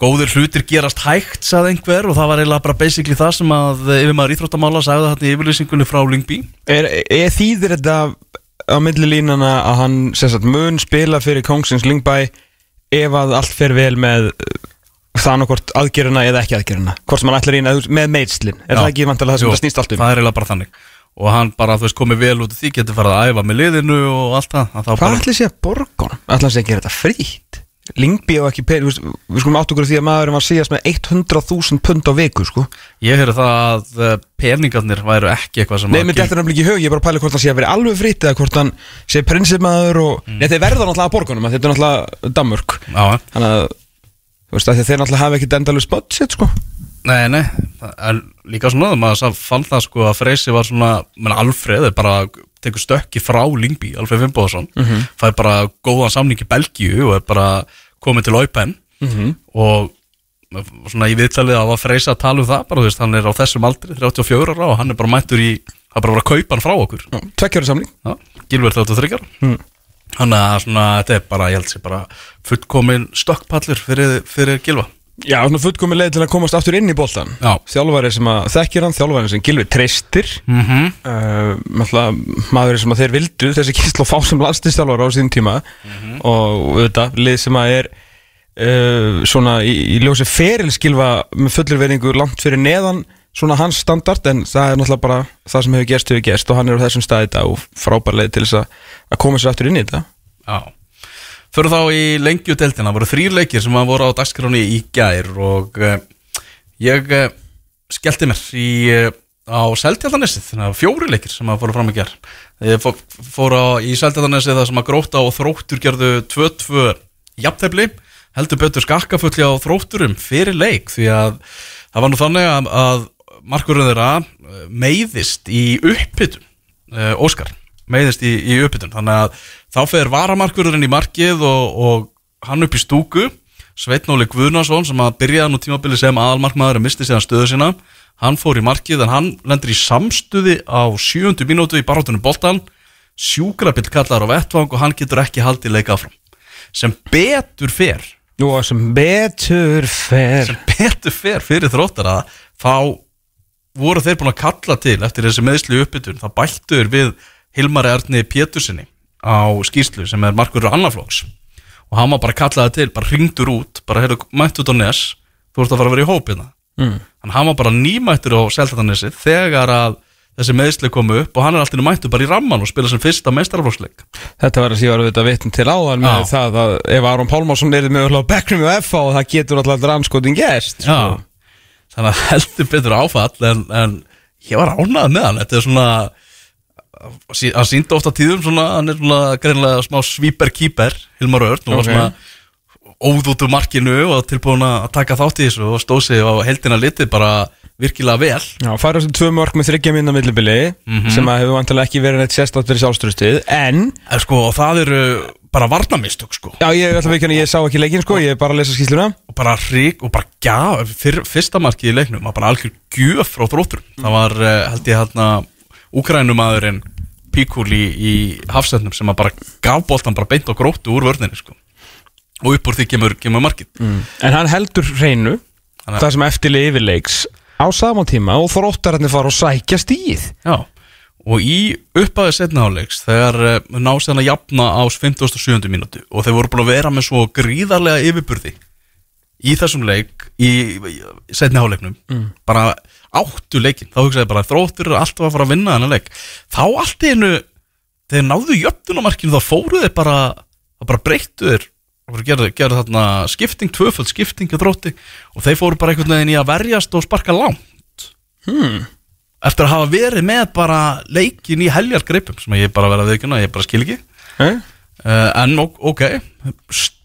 Góðir hlutir gerast hægt, sagði einhver Og það var eiginlega bara basically það sem að Yfirmaður íþróttamála sagði þetta í yfirlýsingunni frá Lyngby. Er, er þýðir þetta á milli línana að hann sagt, mun spila fyrir Kongsins Lingbæ ef að allt fer vel með þannig hvort aðgerina eða ekki aðgerina hvort sem hann ætlar í með meitslin er Já. það ekki vantilega það sem Jú, það snýst allt um? Það er eiginlega bara þannig. Og hann bara, þú veist, komið vel út af því getur farið að æfa með liðinu og allt það. Hvað bara, ætli sé að borga honum? Ætli hann sé að gera þetta frýtt? Lingby og ekki pening, við, skulum átt okkur því að maðurinn var síðast með 100.000 pund á viku, sko. Ég hefur það að eh, peningarnir væru ekki eitthvað sem Nei, að mér dettur nefnilega ekki í hug, ég er bara að pæla hvort hann sé að vera alveg frýtt eða hvort hann sé prinsipmaður og... Mm. Nei, þeir verða náttúrulega að að þetta er náttúrulega Danmörk. Þannig að, þú veist, þeir náttúrulega hafa ekkit endalus budget, sko Nei, nei, líka svona maður fann það sko að Freysi var svona menn Alfreð er bara tekur stökki frá Lingby, Alfreð Fimboðsson Mhm. fær bara góðan samning í Belgíu og er bara komið til Óipen Mhm. og svona í viðtalið að Freysi að tala um það bara, þú veist, hann er á þessum aldri, 34 ára og hann er bara mættur í, það er bara að kaupa hann frá okkur Tvekkjöru samling Já, Gilver 33 ára Mm. Þannig að svona, þetta er bara, ég held sér bara fullkomin stökkpallur fyrir, fyrir Gilva Já, svona fullkomi leið til að komast aftur inn í boltan Já. Þjálfari sem að þekkir hann, þjálfari sem Gilvi treystir. Mm -hmm. uh, maður sem að þeir vildu þessi kýrsl og fá sem landslistjálfara á síðan tíma. Og auðvitað, lið sem að er uh, svona í, í ljósi ferilskilfa með fullir veringu langt fyrir neðan svona hans standard en það er náttúrulega bara það sem hefur gerst hefur gerst og hann er á þessum staði þetta og frábær leið til þess að, koma sér aftur inn í þetta. Já. Fyrir þá í lengjudeldina, það voru þrýr leikir sem að voru á dagskráni í gær og uh, ég uh, skellti mér í, uh, á Seltjaldanessið, þannig að fjóri leikir sem að fóru fram í gær. Ég fó, fór á, í Seltjaldanessið það sem að gróta og þróttur gerðu 2-2 jafntefli, heldur betur skakkafulli á þrótturum fyrir leik því að það var nú þannig að, að markurinn þeirra uh, meiðist í uppbytun, uh, Óskar meiðist í, í uppbytun, þannig að þá fer varamarkurinn í markið og, og hann upp í stúku Sveitnóli Guðnason sem að byrjaði nú tímabili sem aðalmarkmaður að misti síðan stöðu sína. Hann fór í markið en hann lendur í samstuði á sjöundu mínútu í barátunum boltan sjúkrabill kallar á vettvang og hann getur ekki haldið leika áfram. Sem betur fer að sem betur fer. sem betur fer fyrir þróttara þá voru þeir búin að kalla til eftir þessi meðslu uppbytun þá bættuður við Hilmari Erni Pétursinni á skýrslu sem er markurur annarflóks og hann var bara kallaði til, bara hringdur út bara heyrðu, mættu út á nes þú ert að fara að vera í hópina mm. þannig hann var bara nýmættur á Seltatanesi þegar að þessi meðsli komu upp og hann er alltaf mættur bara í ramman og spila sem fyrsta meistaraflóksleik Þetta var að síðan auðvitað vitn til áðan með Já. það að ef Aron Pálmarsson er með bekknum og FH og það getur alltaf rannskotin gest sko. Þannig að [laughs] heldur betur áfall en, en ég var ánægð með hann. Þetta er svona hann síndi ofta tíðum svona hann er svona greinlega smá svíper-kýper Hilmar Örn og var Ok. svona óð út úr markinu og tilbúin að taka þátt í þessu og stóð sig á heldina litið bara virkilega vel. Já, færa þessu tvö mörg með þryggja minna millibili sem að hefur vantilega ekki verið neitt sérstátt fyrir sjálfströstið en, en sko það eru bara varnamistök sko. Já ég ætla að veikja ég sá ekki leikinn sko, ég er bara að lesa skýsluna og bara hrík og bara gjá fyr, fyrsta markið í leiknum var bara algjör gjöf frá þróttur það var eh, held ég hérna úkrænumæðurinn Píkúl í, í hafsendnum sem að bara gaf boltan bara beint og gróttu úr vörninni sko. Og upp úr því kemur, kemur markið. En hann heldur hreinu að- það sem eftirli yfirleiks á sama tíma og þróttararnir fara og sækja stíð Já, og í upphæði setnaháleiks þegar nást hann að jafna á 57. mínútu og þeir voru búin að vera með svo gríðarlega yfirburði í þessum leik í, í setnaháleiknum bara áttu leikin, þá hugsaði bara þróttur alltaf að fara að vinna þennan leik. Þá allt í einu, þeir náðu jöfnunamarkinu þá fóru þeir bara þá bara breyttu þeir. Gerðu, gerðu þarna skipting, tvöföld skipting að þrótti og þeir fóru bara einhvern veginn í að verjast og sparka langt. Hmm. eftir að hafa verið með bara leikin í heljargreipum sem ég bara verið að viðkynna, ég bara skil ekki. Eh? uh, en ok, ok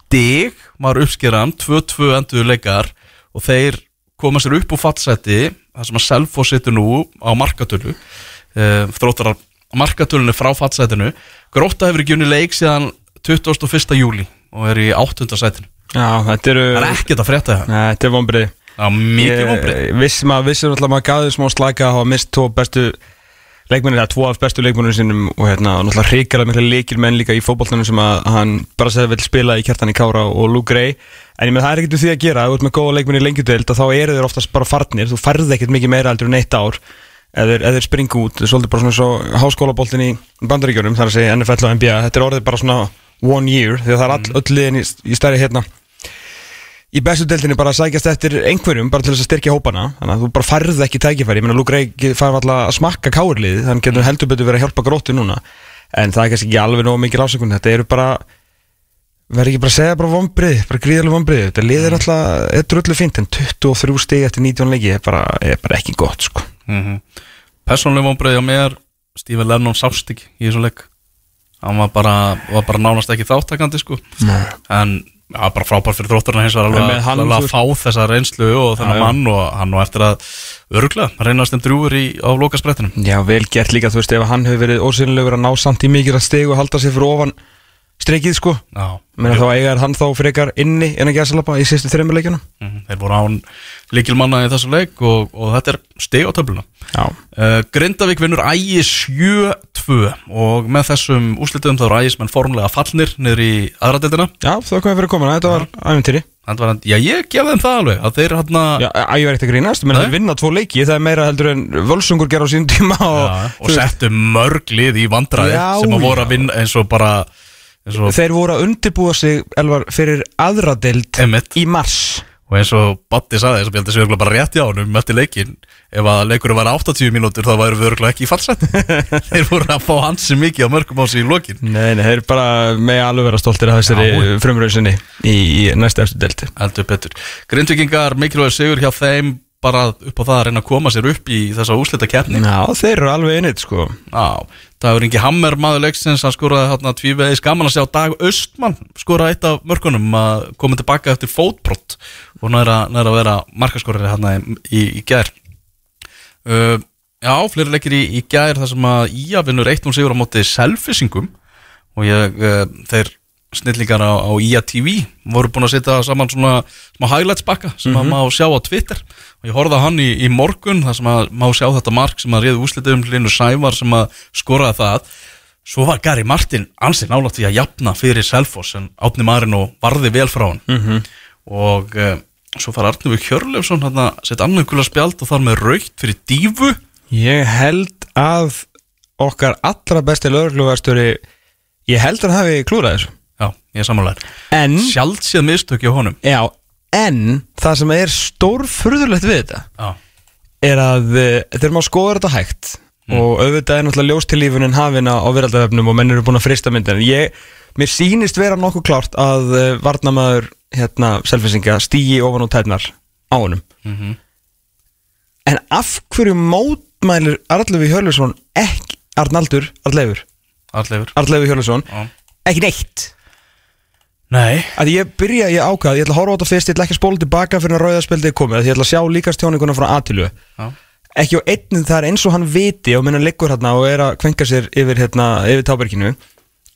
stig var uppskeran 2-2 endur leikar og þeir koma sér upp úr fattsæti það sem að Selfoss situr nú á markatölu uh, þróttar að markatölunni frá fattsætinu Gróta hefur ekki unni leik síðan 21. júli og er í 8. sætinu Já, þetta eru það er ekkert að frétta það Nei, Þetta er vonbrið er mikið vonbrið Viss maður vissir alltaf að maður gæði smá slæka að hafa mist tvo bestu leikmennir eða tvo af bestu leikmennir sinum og hérna náttúrulega hrikalega mikla leikir menn líka í fótbollnum sem að hann bara segði vil spila í kjartan í Kára og Luke Gray. En ég með það er ekkert um því að gera, ef þú ert með góða leikmenn í lengjudeld þá eru þeir oftast bara farnir, þú færði ekkert mikið meira heldur en eitt ár. Eða þeir, springa út, þetta er svolítið bara svona svo háskólaboltin í bandaríkjunum, þar að segja NFL og NBA, þetta er orðið bara svona one year, því að það er all, öll liðin í, í stærri hérna í bestu deildinni bara að sækjast eftir einhverjum bara til þess að styrkja hópana. Þannig að þú bara færð ekki tækifæri. Ég meina Luke Ray fær alltaf að smakka káurlið þannig getur heldur betur verið að hjálpa gróttu núna. En það er kannski ekki alveg nógu mikil ásökun þetta eru bara verður ekki bara að segja bara vombrið, bara gríðarlega vombrið þetta liðir alltaf, þetta er drullu fínt en 23 stig eftir 19 leiki er bara, er bara ekki gott sko. Mm Persónlega vonbreiði á mér Stephen Lennon sást ekki í þessu leik. Hann var bara, var bara ja, bara frábær fyrir þrótturna hins var alveg, með hann, alveg þú að fá þessa reynslu og þennan Já, já. mann og hann og eftir að öruglega reynast þeim drúur í, á lokasprettinum Já, vel gert líka, þú veist, ef hann hefur verið ósynlegur að ná samt í mikið að stegu og halda sér fyrir ofan streikið, sko. Já, Menna þá eigar hann þá frekar inni en að gera salapa í sýstu þreymur leikjunum. Mhm, þeir voru án líkilmanna í þessu leik og, og þetta er steg á töfluna. Uh, Grindavík vinnur ægi 7-2 og með þessum úslitum þá eru ægismenn formlega fallnir niður í aðradeldina já það komið fyrir komin, þetta var var, já, ég gef þeim það alveg að þeir hann Já, æg var ekkert að grínast, menn þeir vinna tvo leiki það er meira heldur en völsungur gera á sín tíma og, og settu mörg lið í vandræði Já, sem að voru að vinna eins og bara og, þeir voru að undirbúa sig elvar, fyrir aðradeld Einmitt. í mars. Og eins og Batti saði þess að að séu bara rétt í ánum eftir leikin ef að leikurinn var 80 mínútur þá væru við örgulega ekki í fallsett [laughs] þeir voru að fá hansi mikið á mörgum á sig í lokin. Nei, nei, þeir bara með alveg vera stoltir af þessari frumrausinni í, í næsta eftir delti heldur betur. Grindvikingar mikilvægur sigur hjá þeim bara upp á það að reyna að koma sér upp í þessa úslita keppni Já, þeir eru alveg innit, sko. Já, Dagur Ingi Hammer maður leiksins hann skoraði hérna tvívegis. Gaman að sjá Dag Östmann skoraði eitt af mörkunum að koma tilbaka eftir fótbrott og næra, næra að vera markaskorari hérna í, í, í gær. Uh, Já, fleiri leikir í, í gær þar sem að Ía vinnur 1-0 sigur á móti selfisingum og ég, uh, þeir snillingar á, á IA TV voru búin að setja saman svona smá highlights bakka sem að má sjá á Twitter. Og ég horfði á hann í, í morgun þar sem að má sjá þetta mark sem að réði úslitum Linur Sævar sem að skoraði það. Svo var Gary Martin ansinn nálátt því að jafna fyrir Selfoss en átni maðurinn og varði vel frá hann -hmm. og uh, svo fara Arnur Hjörlefsson hann að setja annað gula spjald og þar með raukt fyrir dífu Ég held að okkar allra besti lögurlúvarstöri ég held að hann hafi klúrað þessu Já, ég er samanlegar En, Sjálfsíð mistök hjá honum. Já, en það sem er stórfurðulegt við þetta Já, er að uh, þegar maður skoður þetta hægt og auðvitað er náttúrulega ljóstilífunin hafina á veraldavefnum og menn eru búin að frista myndin ég, mér sýnist vera nokkuð klárt að uh, varnamaður hérna, selfisinga stígi ofan á tætnar á honum. Mhm. en af hverju mótmælir Arlefi Hjörlusson ekki Arnaldur, allegur Arlefi Hjörlusson, Já. ekki neitt Nei að ég byrja, ég ákvað, ég ætla að horfa á þetta fyrst ég ætla ekki að spóla tilbaka fyrir að rauðaspildið er komið því ég ætla að sjá líkast tjóninguna frá Atilu Já. ekki á einnig það er eins og hann viti og minna liggur hérna og er að kvenka sér yfir, hérna, yfir táberginu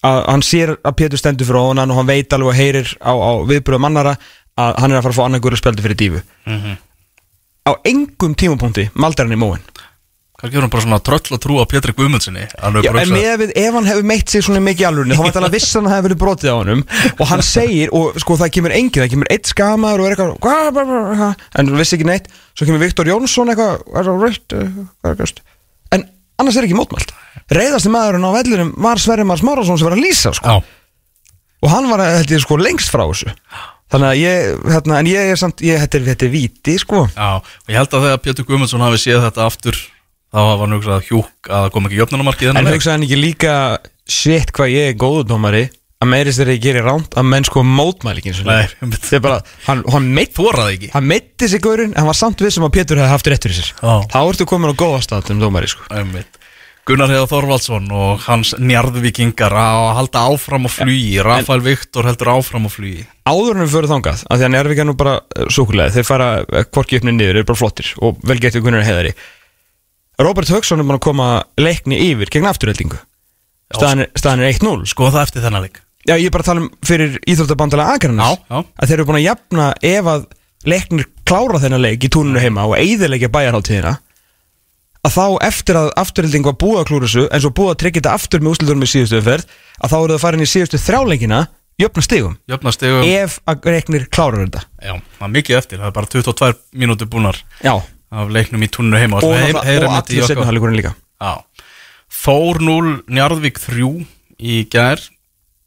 að hann sér að Pétur stendur fyrir ofan og hann veit alveg og heyrir á, á viðbröðu mannara að hann er að fara að fá annar gurri spjaldi fyrir dífu Mhm. á engum tímapunkti maldar hann í móin Kannski er hann bara svona tröll að trúa Pétri Guðmundsinni Já, en við, ef hann hefur meitt sig svona mikið alvörunni þá var það að viss hann hefur verið brotið á honum. Og hann segir, og sko það kemur engin það kemur eitt skamaður og er eitthvað en vissi ekki neitt. Svo kemur Viktor Jónsson eitthvað "Er það eh, hvað er gæst?" en annars er ekki mótmælt. Reyðasti maðurinn á vellinum var Sverri Mars Márásson sem var að lýsa sko. Og hann var held ég sko lengst frá þessu. Þannig að ég, hérna, en ég er samt ég, þetta er, þetta er víti sko. Já Og ég held að þegar Pétur Guðmundsson hafi séð þetta aftur þá hafa hann hugsað hjúk að það kom ekki jöfnunamarkið En þennan leik. hugsaði hann ekki líka Shit hvað ég er góðu dómari Að meirist þegar ég gerir ránt Að menn sko mótmæli ekki og. Það er bara Hann, hann, meitt, Þóraði ekki hann meitti sig gaurinn En hann var samt vissum að Pétur hefði haft rétt fyrir sér Já. Þá ertu komin á góða stað um dómari sko Einmitt. Gunnar Heiða Þorvaldsson og hans njarðvikingar að halda áfram á flugi Rafael Viktor heldur áfram á flugi Áður en við fyrir þangað Af því að er nú bara súkulega Þeir fara eh, hvorki uppnið niður eru bara flottir Og vel getið Gunnar heiðari Robert Högson er búin að koma leikni yfir Gegn afturheldingu Staðan er, staðan er 1-0 Sko. Það eftir þennan leik. Já, ég er bara að tala um fyrir Íþróttabandalega Akranes Já, já. að þeir eru búin að jafna ef að leiknir klára þennan leik í túninu heima og eigðilegja bæjarháttíðina að þá eftir að afturhilding var búið að klúra þessu en svo búið að tryggja þetta aftur með úslitunum í síðustu umferð að þá eru það farin í síðustu þrjáleikina jöfna stigum. Jöfnastegum ef að leiknir klárar þetta. Já, það er mikið eftir, það er bara 22 mínútur búnar. Já, af leiknum í túninu heima og, og, heyrum og allir setna líka. Já. Þór 0, Njarðvík 3 í gær.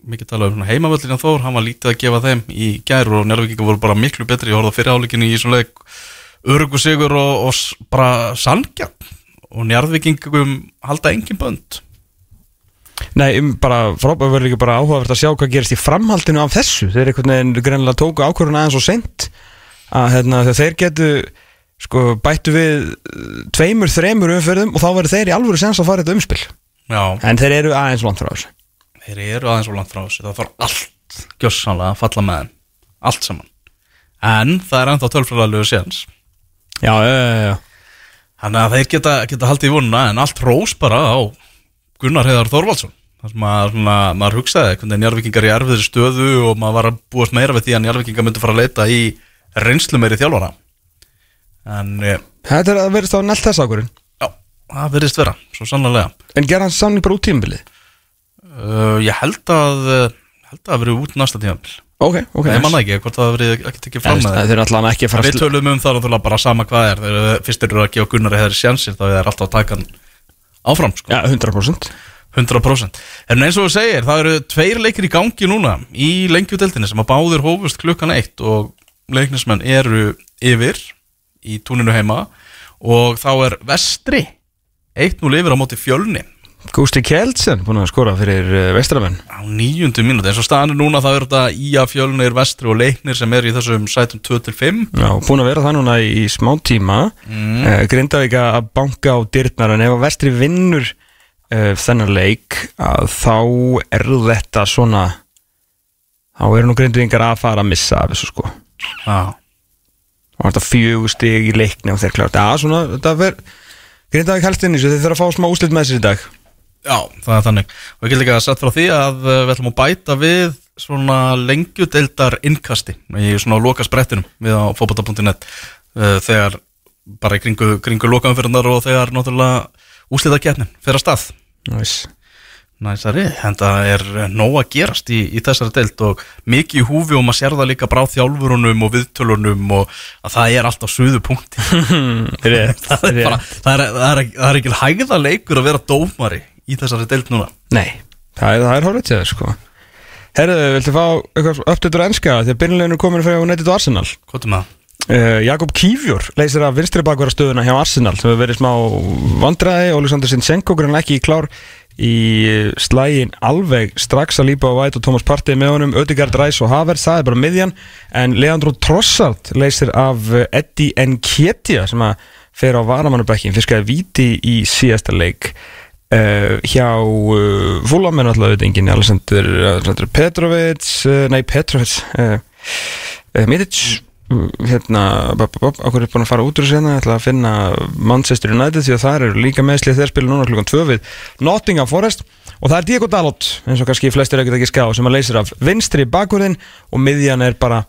Mikið talað um heimavöllin á Þór, hann var lítið að gefa þeim í gær og njárvíkingar voru bara miklu betri ég horfði á fyrirháleikinni í svona leik. Örugu sigur og, og bara sangja og njárvíkingum halda engin bönd. Nei, um, bara frábæð verður líka bara áhugavert að sjá hvað gerist í framhaldinu af þessu. Þeir einhvern veginn greinilega tóku ákvörðun aðeins og seint. Að hérna, þeir getu sko, bættu við uh, tveimur, þremur umferðum og þá verður þeir í alvöru sens að fara þetta umspil. Já, en þeir eru aðeins langt frá þessu. Þeir eru aðeins og langt frá þessu. Það þarf allt gjössanlega að falla með þeim. Allt saman. En það er ennþá tölfræðalegu séns. Já, já, já, já. þannig að þeir geta, geta haldið í vonuna en allt rós bara á Gunnar Heiðar Þorvaldsson. Þar sem að svona, maður hugsaði hvernig njárvikingar í erfiðri stöðu og maður var að búast meira við því að njárvikingar myndi fara að leita í reynslu meiri þjálfara en eh, Þetta er að verðist á nælt þess ákvörðun. Já, það verðist vera, svo sannlega En gera hans samning bara út tímabilið? Uh, ég held að uh, held að það verið út næsta tímafél Ok, ok ég manna ekki hvort það verið ekki tekið fram með Það er allan ekki að fara Við tölum um það náttúrulega bara sama hvað er. Þegar fyrst eru að gefa Gunnar eða sjansir þá er alltaf að taka hann áfram sko. Já, 100% 100% En eins og þú segir, það eru tveir leikir í gangi núna í lengjudeldinni sem að báðir hófust klukkan eitt og leiknismenn eru yfir í túninu heima. Og þá er vestri 1-0 yfir á móti fjölni. Gústi Kjeldsen búin að skora fyrir uh, vestramenn. Á nýjundu mínúti eins og staðan er núna þá er þetta í að fjölnir, vestri og leiknir sem er í þessum sætum 2-5 Já, búin að vera það núna í, smá tíma. Mm. uh, Grindavík að banka á dyrnar en ef að vestri vinnur uh, þennan leik að þá er þetta svona þá eru nú Grindavíkar að fara að missa af þessu sko. Já og þetta fjögur stig í leikni og þeir klárt að svona, þetta verð Grindavík helst inn í þessu, þeir þurfa að fá smá úslit með sér í dag. Já, það er þannig. Og ég get líka setja frá því að uh, við ætlum að bæta við svona lengjudeldar innkasti í svona loka sprettinum við á fótbolta.net uh, þegar bara í kringu, kringu lokaumfyrirnar og þegar náttúrulega úslita keppnin fyrir að stað. Nice. Næsari, það er nóg að gerast í, í þessari deild og mikið í húfi og maður sér það líka brá þjálfurunum og viðtölunum og að það er alltaf suðu punkti. [laughs] Það, er bara, það, er, það, er, það er ekki hægða leikur að vera dómari í þessari deild núna. Nei, það er, er til þess sko. Herðu, viltu fá eitthvað uppdættur að enska? Því að byrjuleginu komin fyrir United og Arsenal. Hvað er það? uh, Jakob Kífjór leysir af vinstri bakvara stöðuna hjá Arsenal sem hefur verið smá vandræði. Oleksandr Sinchenko grunn ekki klár í slægin alveg strax að lípa á White og Thomas Partey með honum Ödegard Ræs og Havertz, það er bara miðjan en Leandro Trossard leysir af eh, Eddie Nketiah sem að fer á varamannubekkin, fiskaði viti í síðasta leik. Uh, hjá uh, er náttúrulega auðvitað Alexander, Alexander Petrovic uh, nei Petrovic uh, Mitic hérna, okkur er búin að fara út úr sérna, ætla að finna Manchester United því að það eru líka meðslið þeir spila núna klukkan 2 við Nottingham Forest. Og það er Diego Dalot eins og kannski flestir ekkert ekki ská sem að leysir af vinstri bakurinn og miðjan er bara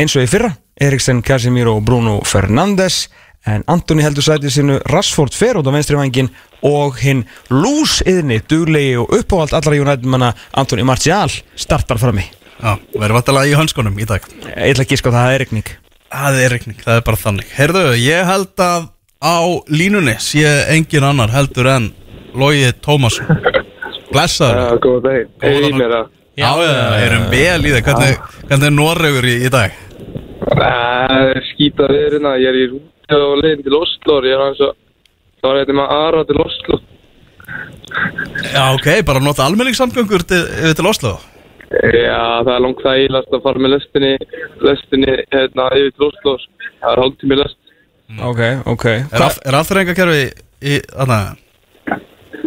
eins og í fyrra Eriksen, Casemiro og Bruno Fernandes. En Antoni heldur sætið sínu Rashford fer út á venstri vangin og hinn lús yðni, duglegi og uppáhald allra United manna Antoni Martial startar frammi Já, verður vantalega í hönskunum í dag ég ætla ekki sko það er regning Það er reikning, það er bara þannig Heyrðu, ég held að á línunni sé engin annar heldur en Lógi Tómas Blessaður Já, góða dag. Góðan Ein er að Já, já, erum vel í það Hvernig, hvernig er Noregur í, í dag? skýta viðurina. Ég er í rúti á leiðin til Oslo. Ég er hans að það var eitthvað með Ara til Oslo. Já, ok, bara nota almenningssamgöngur til, til Oslo Já, það er langt þægilegast að fara með lestinni, lestinni hérna yfir til Oslo. Það er hálftími lest. ok, ok Er, af, er afþreyingakerfi í, þarna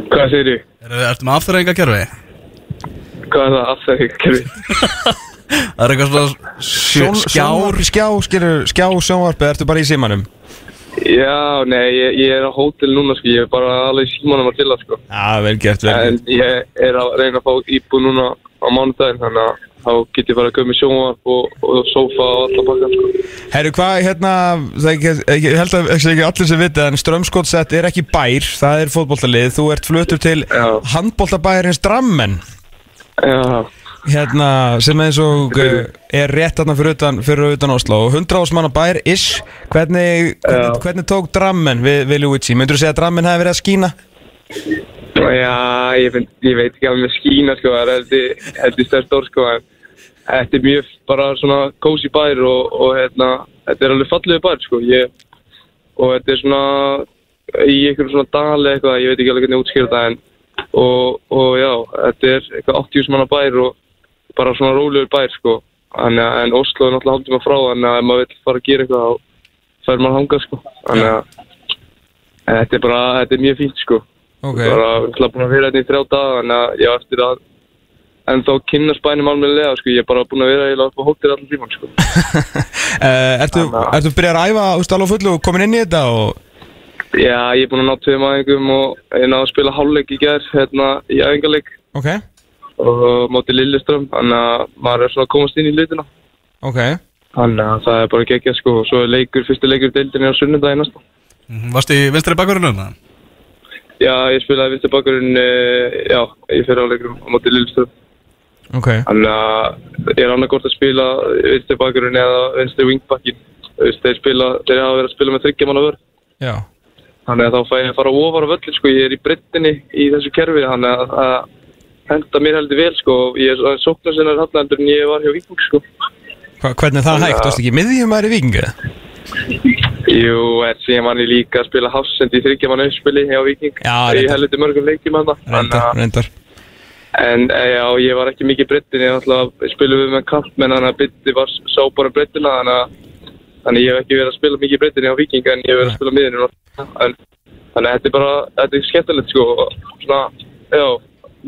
Hvað segir ég? er, Ertu með afþreyingakerfi? Hvað er það afþægir kerfi? [laughs] Það er eitthvað svona skjár skjár, skjá, skilur, skjá sjónvarpi ertu bara í símanum Já, nei, ég, ég er á hótel núna, sko. Ég er bara alveg í símanum að chilla, sko. já, vel gert, vel En gert ég er að reyna að fá íbú núna á mánudaginn, þannig að þá get ég bara að köpa með sjónvarp og, og sofa og alla bakkan, sko. Herru, hvað, hérna, það er ekki, held að ekki, allir sem vita, en Strömskottsett er ekki bær, það er fótboltalið, þú ert fluttur til Já. handboltabæjarins Drammen, Já, hérna, sem eins og uh, er rétt þarna fyrir utan, fyrir utan Oslo, 100 ásmanna bær, ish, hvernig, hvernig, hvernig tók Drammen við, við Luigi, myndur þú segja að Drammen hefði verið að skína? Já, ég, finn, ég veit ekki alveg með skína sko, það er stærst orð sko, en þetta er mjög bara svona kósi bær og, og hérna, þetta er alveg fallegu bær sko, ég, og þetta er svona í einhverjum svona dali eitthvað, ég veit ekki alveg hvernig útskýra það en, og, og já, þetta er eitthvað 80 manna bær og bara svona rólegur bær sko, en, en Oslo er náttúrulega haldið maður frá, en ef maður vil fara að gera eitthvað þá fær maður hangað sko, en þetta er bara, þetta er mjög fínt sko Ok, bara ætla búin að vera hérna í þrjá daga þannig að ég á eftir að en þá kynna spænum almennilega sko, ég er bara búin að vera upp á hóttir allan tíman sko. uh, [laughs] ertu, ertu byrjað að æfa úst, alveg á fullu og komin inn í þetta og Já, ég er búin að ná tveim aðingum og ég náðu að spila hálfleik í gerð hérna í æfingarleik Ok, og móti Lilleström þannig að maður er svona að komast inn í litina ok. Þannig að það er bara geggja sko. Og svo er leikur, fyrsti leikur í deildinni á sunnudagi næsta. Mhm, Varstu í vinstri bakverðinu um það? Já, ég spilaði vinstri bakkurinn já, í fyrir áleikum á móti Lilleström Ok, Þannig að ég er annarkort að spila vinstri bakkurinn eða vinstri wingbackin þeir spila, þeir hafa verið að spila með þryggja manna vörð já Þannig að þá fæ ég að fara ofar á völlin sko, ég er í breyttinni í þessu kerfi þannig að það henda mér heldur vel sko, ég er sóknarsinnar hallandur en ég var hjá Víking sko. Hva, Hvernig er það hægt? Varstu ekki miðjum aðri vikingu? Jú, en síðan var ég líka að spila hafsend í þryggja manna uppspili hjá Víking. Já, í heldur mörgum leikjum hann Reyndar, reyndar. En eh, já, ég var ekki mikið í breyttinni, ég spilum við með kapp menn þannig að bytti var sá bara breyttina þannig að að ég hef ekki verið að spila mikið í breyttinni á Víking en ég hef verið að spila miðinu þannig að þetta er bara, þetta er skemmtilegt sko svona, já,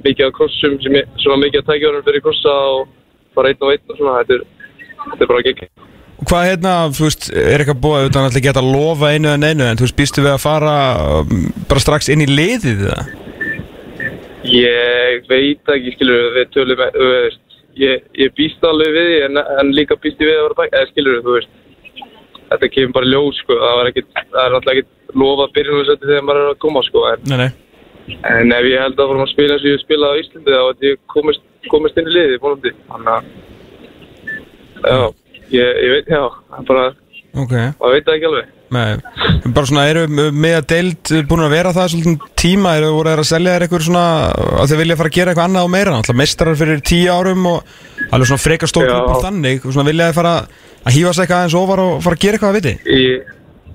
mikið sem ég, svona mikið af tækjörnum fyrir krossa og fara einn og einn og svona, þetta er, þetta er bara gegn. Hvað hérna, þú veist, er eitthvað búið auðvitað náttúrulega geta að lofa einu en einu en þú veist, býstu við að fara um, bara strax inn í liðið það? Ég veit ekki, skilur við tölum, þú veist, ég, ég býst alveg við því en, en líka býst ég við að vera bæk, eða skilur þú veist, þetta kemur bara ljós, sko, það var ekkit, það er náttúrulega ekkit lofa byrjunarsetti þegar maður er að koma, sko, en, Nei, nei. en ef ég held að fórum að spila og ég spilaði á Íslandi þá að komist, komist inn í liði, ég, ég veit, já, bara, Ok, maður veit það ekki alveg. nei Bara svona, eru með að deild búin að vera það svolítið tíma, eru voru þeir að selja þér eitthvað svona að þeir vilja fara að gera eitthvað annað og meira náttúrulega meistarar fyrir tíu árum og alveg svona frekar Já. klubur þannig og svona vilja þeir fara að hýfa sig eitthvað aðeins ofar og fara að gera eitthvað að viti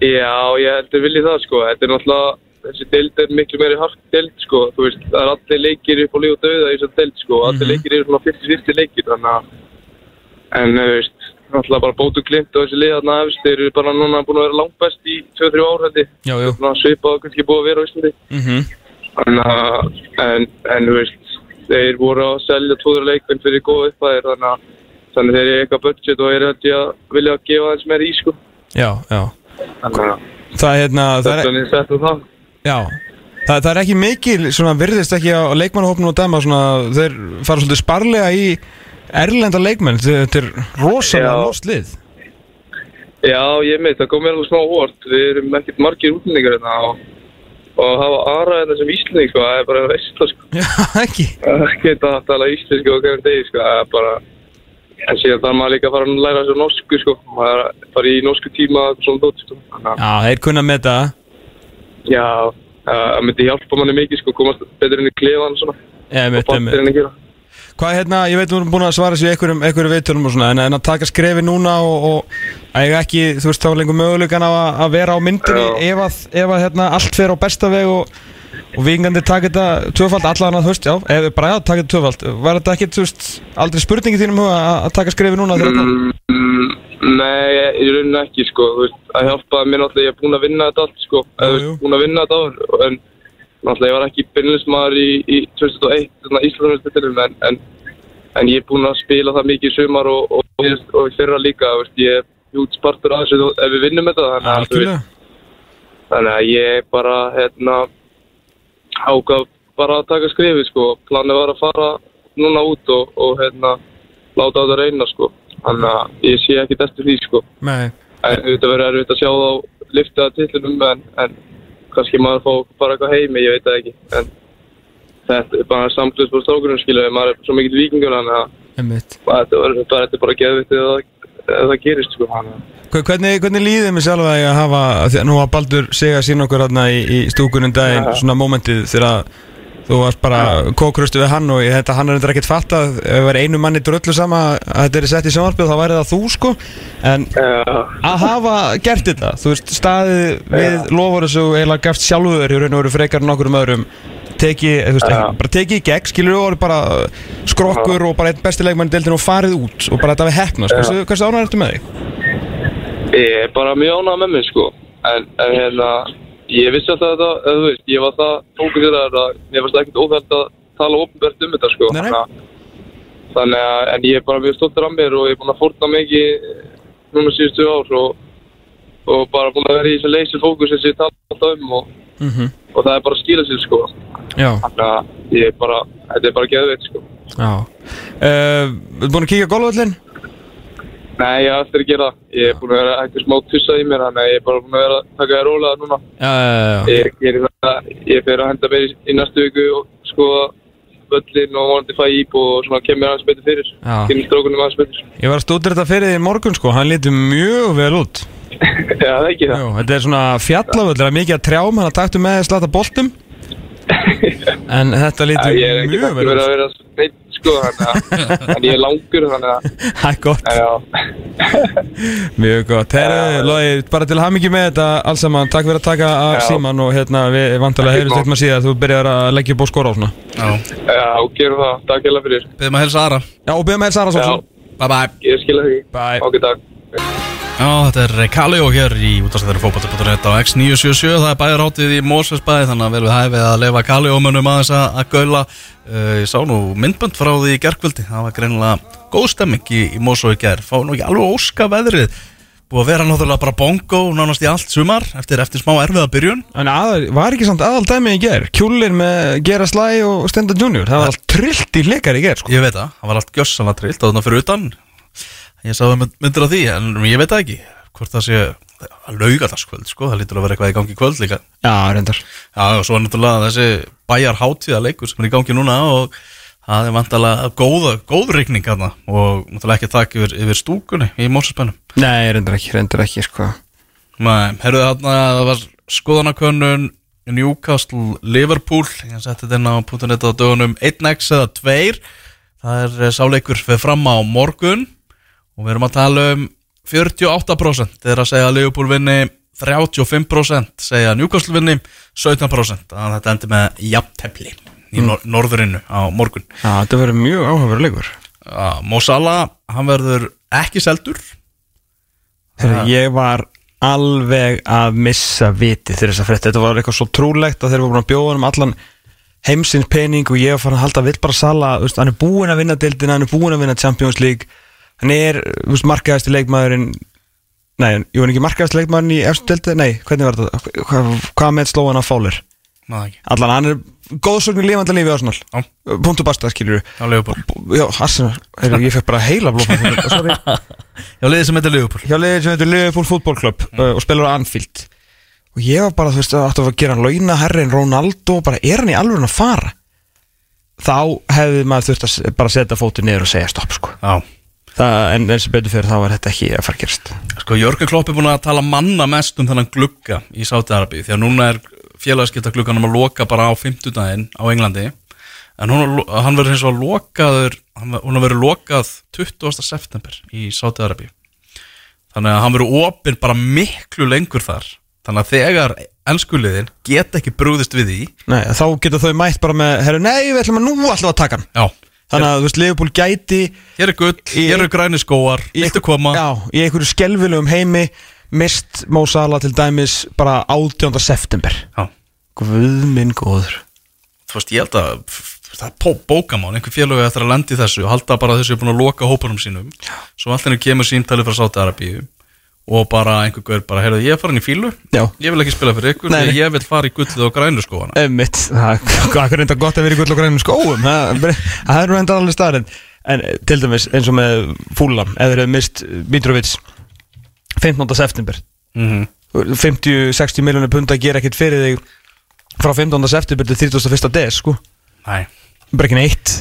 já, ég heldur viljið það sko. Þetta er náttúrulega, þessi deild er miklu meiri hart deild sko. Þú veist, það er allir leikir upp á líf og döða í þessu deild sko. Allir leikir eru svona 50-50 leikir þannig að, en veist, náttúrulega bara bótu glimt og þessi lið þarna efst, þeir eru bara núna búin að vera langbest í 2-3 ár held ég. Já, jú Svona svipað og kannski búið að vera á Íslandi. mm að, en, en veist, þeir voru að selja tvoður leikmenn fyrir góða uppæðir þannig að Þannig þeir eru eitthvað budget og held ég að vilja að gefa aðeins meira í sko. Já, já Þannig að Það er hérna, það er, er það. já Það, það er ekki mikil, svona virðist ekki á leikmannahópnum og dæma svona, þeir fara svolítið sparlega í erlenda leikmenn, þetta er rosalega Já. lost lið Já, ég meit, það kom mér alveg smá hórt. Við erum ekkert margir útlendingar hérna og, og hafa aðra þetta sem íslending, sko, það er bara veist, sko. [laughs] Já, ekki Ekki að tala íslensku og hverjum degi, sko, það er bara... En síðan þarf maður líka að fara að læra þessu norsku, sko. Maður fara í norsku tíma svona dótt, sko. Já, þeir kunna með það já, það myndi hjálpa manni mikið, sko, komast betur inn í klefan svona. Einmitt, og fattir en að gera. Hvað hérna, ég veit þú erum búin að svara sér einhverjum, einhverjum veitunum og svona en, en að taka skrefi núna og, og að ég ekki, þú veist, þá lengur mögulegan á að, að vera á myndinni Já. ef að, ef að hérna, allt fer á besta veg og, og vingandi taka þetta tvöfald allan að, veist, já, ef bara já, taka þetta tvöfald var þetta ekki, þú veist, aldrei spurningi þínum huga að, taka skrefi núna þegar þetta Mm, nei, í rauninni ekki, sko, þú veist, að hjálpa mér náttúrulega, ég er búinn að vinna þetta allt, sko, jú. veist, búinn að vinna þetta áður, en náttúrulega ég var ekki byrjulismar í, í 2001, svona Íslandsmjöldstitilum, en, en, en ég er búinn að spila það mikið í sumar og, og, og, og fyrra líka, veist, ég er hjút spartur að þessu ef við vinnum þetta, þannig að, þannig að ég bara, hérna, ágaf bara að taka skrifið, sko, planið var að fara núna út og, og hérna, láta á þetta reyna, sko, þannig að ég sé ekki eftir því, sko. Nei, En þetta verður erfitt að sjá þá lifta tillunum en, en kannski maður fá bara eitthvað heimi, ég veit það ekki. En þetta er bara samtlust på strákurinn, skiljaði, maður er svo mikill vikingur, þannig að að þetta verður bara, er bara geðvitt eða, það gerist, sko. Að hvernig, hvernig líðið mér sjálf að ég að hafa að nú að Baldur segja sín okkur hérna í, í stúkunum daginn svona mómentið þegar þú varst bara kókrustu við hann og ég, þetta hann er endur ekkert fatt að ef það væri einu manni dröllu sama að þetta er sett í sjónvarpið þá væri það þú sko. En að hafa gert þetta þú veist staðið við lofur þessu eiginlega gafst sjálfuður í raun og veru frekar en okkur um öðrum teki, þú veist, Já. bara teki í gegn skilur og bara skrokkur og bara einn besti leikmann í deildinu og farið út og bara þetta við hefnast, hversu, hversu ánægður ertu með því? ég er bara mjög ánægð með mig sko. En, en hérna ég vissi alltaf þetta, eða þú veist, ég var það fókusir að mér varst ekkert óþægt að tala ofnbært um þetta sko. Nei, nei. Þannig að- en ég er bara mjög stoltur af mér og ég er búin að fórna mikið núna síðustu ár og, og bara búin að vera í þessu leysi fókus sem ég tala alltaf um og, Mm og það er bara að skýra sér sko. Já, þannig að ég er bara, þetta er bara geðveit sko. Já. Uh, Þú búin að kíka á golfvöllin? Nei, ég er eftir að gera það. Ég er búin að vera eitthvað smá tussa í mér, þannig að ég er bara búin að vera að taka það rólega núna. Já, já, já Ég, ég, það, ég fer að henda mér í, í næstu viku og skoða völlin og vonandi fæ íb og svona kemur aðeins betur fyrir. Já. Kemur strókunum aðeins betur. Ég var að stúdur þetta fyrir því morgun sko, hann lítur mjög vel út [laughs] Já, það er ekki það. Jú, Þetta er svona fjallavöll, það er mikið að trjám, hann taktu með að slata boltum [laughs] En þetta ég ekki mjög vel út að vera neitt, sko, þannig að en ég er langur, þannig að, [laughs] Það er gott, já, [laughs] mjög gott. Herru, Lói, bara til hamingi með þetta alls saman. Takk fyrir að taka af síman og hérna við vantarlega heyrjum maður síðan Þú byrjar að leggja upp og skora á svona. Já, já, gerum það. Takk hérlega fyrir. byrðum að helsa aðra Já, og byrjum með Sara Já, Sónsson Bye bye ég skilja því. Bye. Ok, takk. Já, þetta er Kaleo hér í útastæðari fókbalta.net á X977 Það er bæjar hátið í Mósfellsbæði Þannig að vel við hæfið að leifa Kaleo mönnum aðeins að, gaula. Uh, Ég sá nú myndbönd frá því í gerkvöldi Það var greinilega góð stemming í, í Mósó í ger Fá nú ekki alveg óska veðrið. Búið að vera náttúrulega bara bongo Nánast í allt sumar Eftir, eftir smá erfiða byrjun. En aðal, var ekki samt aðal dæmi í ger Kjúlin með Gera Slæ og Stenda Junior. Það var allt trillt í leikar í ger sko. Ég veit það, það var allt gjössanlega trillt Og þannig fyrir utan Ég sá það myndir af því En ég veit það ekki Hvort það sé að lauga það skvöld sko. Það lítur að vera eitthvað í gangi kvöld líka Já, reyndar Já, og svo er náttúrulega þessi bæjar hátíðaleikur sem er í gangi núna og það er vantalega góð, góð rigning hana og náttúrulega ekki takk yfir, yfir stúkunni í Mórsespennum. Nei, reyndar ekki, reyndar ekki sko. Nei, herruðu þarna að það var skoðanakönnun Newcastle Liverpool, ég setti þetta inn á .net á dögunum 1x eða 2, það er eh, sáleikur fyrir fram á morgun og við erum að tala um 48% þeir að segja að Liverpool vinni 35% segja Newcastle vinni 17% þannig að þetta endur með jafntefli í mm. norðurinnu á morgun. Já, þetta verður mjög áhugaverður leikur. Já, Mo Salah, hann verður ekki seldur. Þegar ég var alveg að missa viti þegar þess að frétta. Þetta var eitthvað svo trúlegt að þeir voru búin að bjóða um allan heimsins pening og ég var farin að halda vill bara Sala, þú veist, hann er búinn að vinna deildina, hann er búinn að vinna Champions League hann er, þú veist, markaðasti leikmaðurinn nei, ég var ekki markaðasti leikmaðurinn í eftir deildi, nei, hvernig var þetta? Hvað, hvað með slóðan af Fowler? Ná, ekki, allan, hann er góðsögn í lifandi lífi á Arsenal. Já. punktu basta, skilur á Liverpool. Já, Arsenal, Heyrðu, ég fekk bara heila blóð sorry. [laughs] Já, liðið sem heitir Liverpool. Hjá liðið sem heitir Liverpool Football Club uh, og spilar á Anfield. Og ég var bara, þú veist, að að gera hann launa herri en Ronaldo, bara er hann í alveg að fara? Þá hefði maður þurft að s- bara setja fótið niður og segja stopp sko. Já það, en eins og betur fyrir þá var þetta ekki að fara að gerast. Sko, Jörgur Klopp er búin að tala manna mest um þennan glugga í Sáti-Arabi því að núna er félagskipta glugganum að loka bara á 50 daginn á Englandi. En hún, hann verður eins og lokaður hún verður lokað 20. september í Sáti-Arabi þannig að hann verður opinn bara miklu lengur þar. Þannig að þegar ennskuliðin get ekki brúðist við því Nei, þá geta þau mætt bara með herri, nei, við ætlum að nú við að taka hann. Já, þannig að, þú veist, Liverpool gæti hér er gull, hér eru græni skóar viltu koma? já, í einhverju skelvilegum heimi mist Mo Salah til dæmis bara 18. september Já. Guð minn góður þú veist, ég held að það er bó- bókamál, einhver félög eftir að lendi þessu og halda bara þessu er búin að loka hópunum sínum svo allt henni kemur símtalið frá Sáti Arabíu og bara einhver gaur bara, heyrðu, ég er farin í fílu Já. ég vil ekki spila fyrir ykkur, Nei, ég vil fara í gullið og grænu skóana Emmitt, það er reynda gott að vera í gull og grænum skóum það það er reynda alveg staðarinn en eh, til dæmis eins og með Fúlam eða þeir hefur mist Mitrovic 15. september mm 50-60 miljónir pund að gera ekkert fyrir þig frá 15. september til 31. des sko Nei, bara ekki neitt.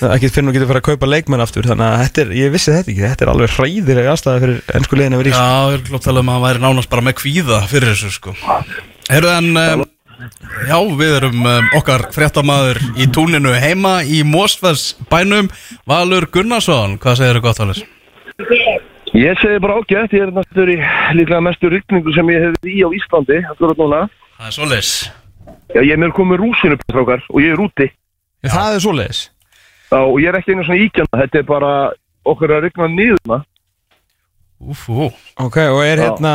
Það ekki fyrir nú getur fara að kaupa leikmenn aftur. Þannig að þetta er, ég vissi þetta ekki. Þetta er alveg hræðilega aðstæða fyrir ennsku liðin að vera í. Já, ég er klótt talað um að hann væri nánast bara með kvíða fyrir þessu sko. Herru en um, Já, við erum um, okkar fréttamaður í túninu heima í Mósfells bænum Valur Gunnarsson, hvað segir þú gott Valur? Ég segi bara ágætt, ég er náttúrulega í líklega mestu rykningu sem ég hef í á Íslandi. Það er svoleiðis. Já, ég er með komið rúsinu strákar og ég er úti. Já. Það er svoleiðis Já, og ég er ekki einu svona íkjana, þetta er bara okkur að niður maður. Úf, ú Ok, og er hérna,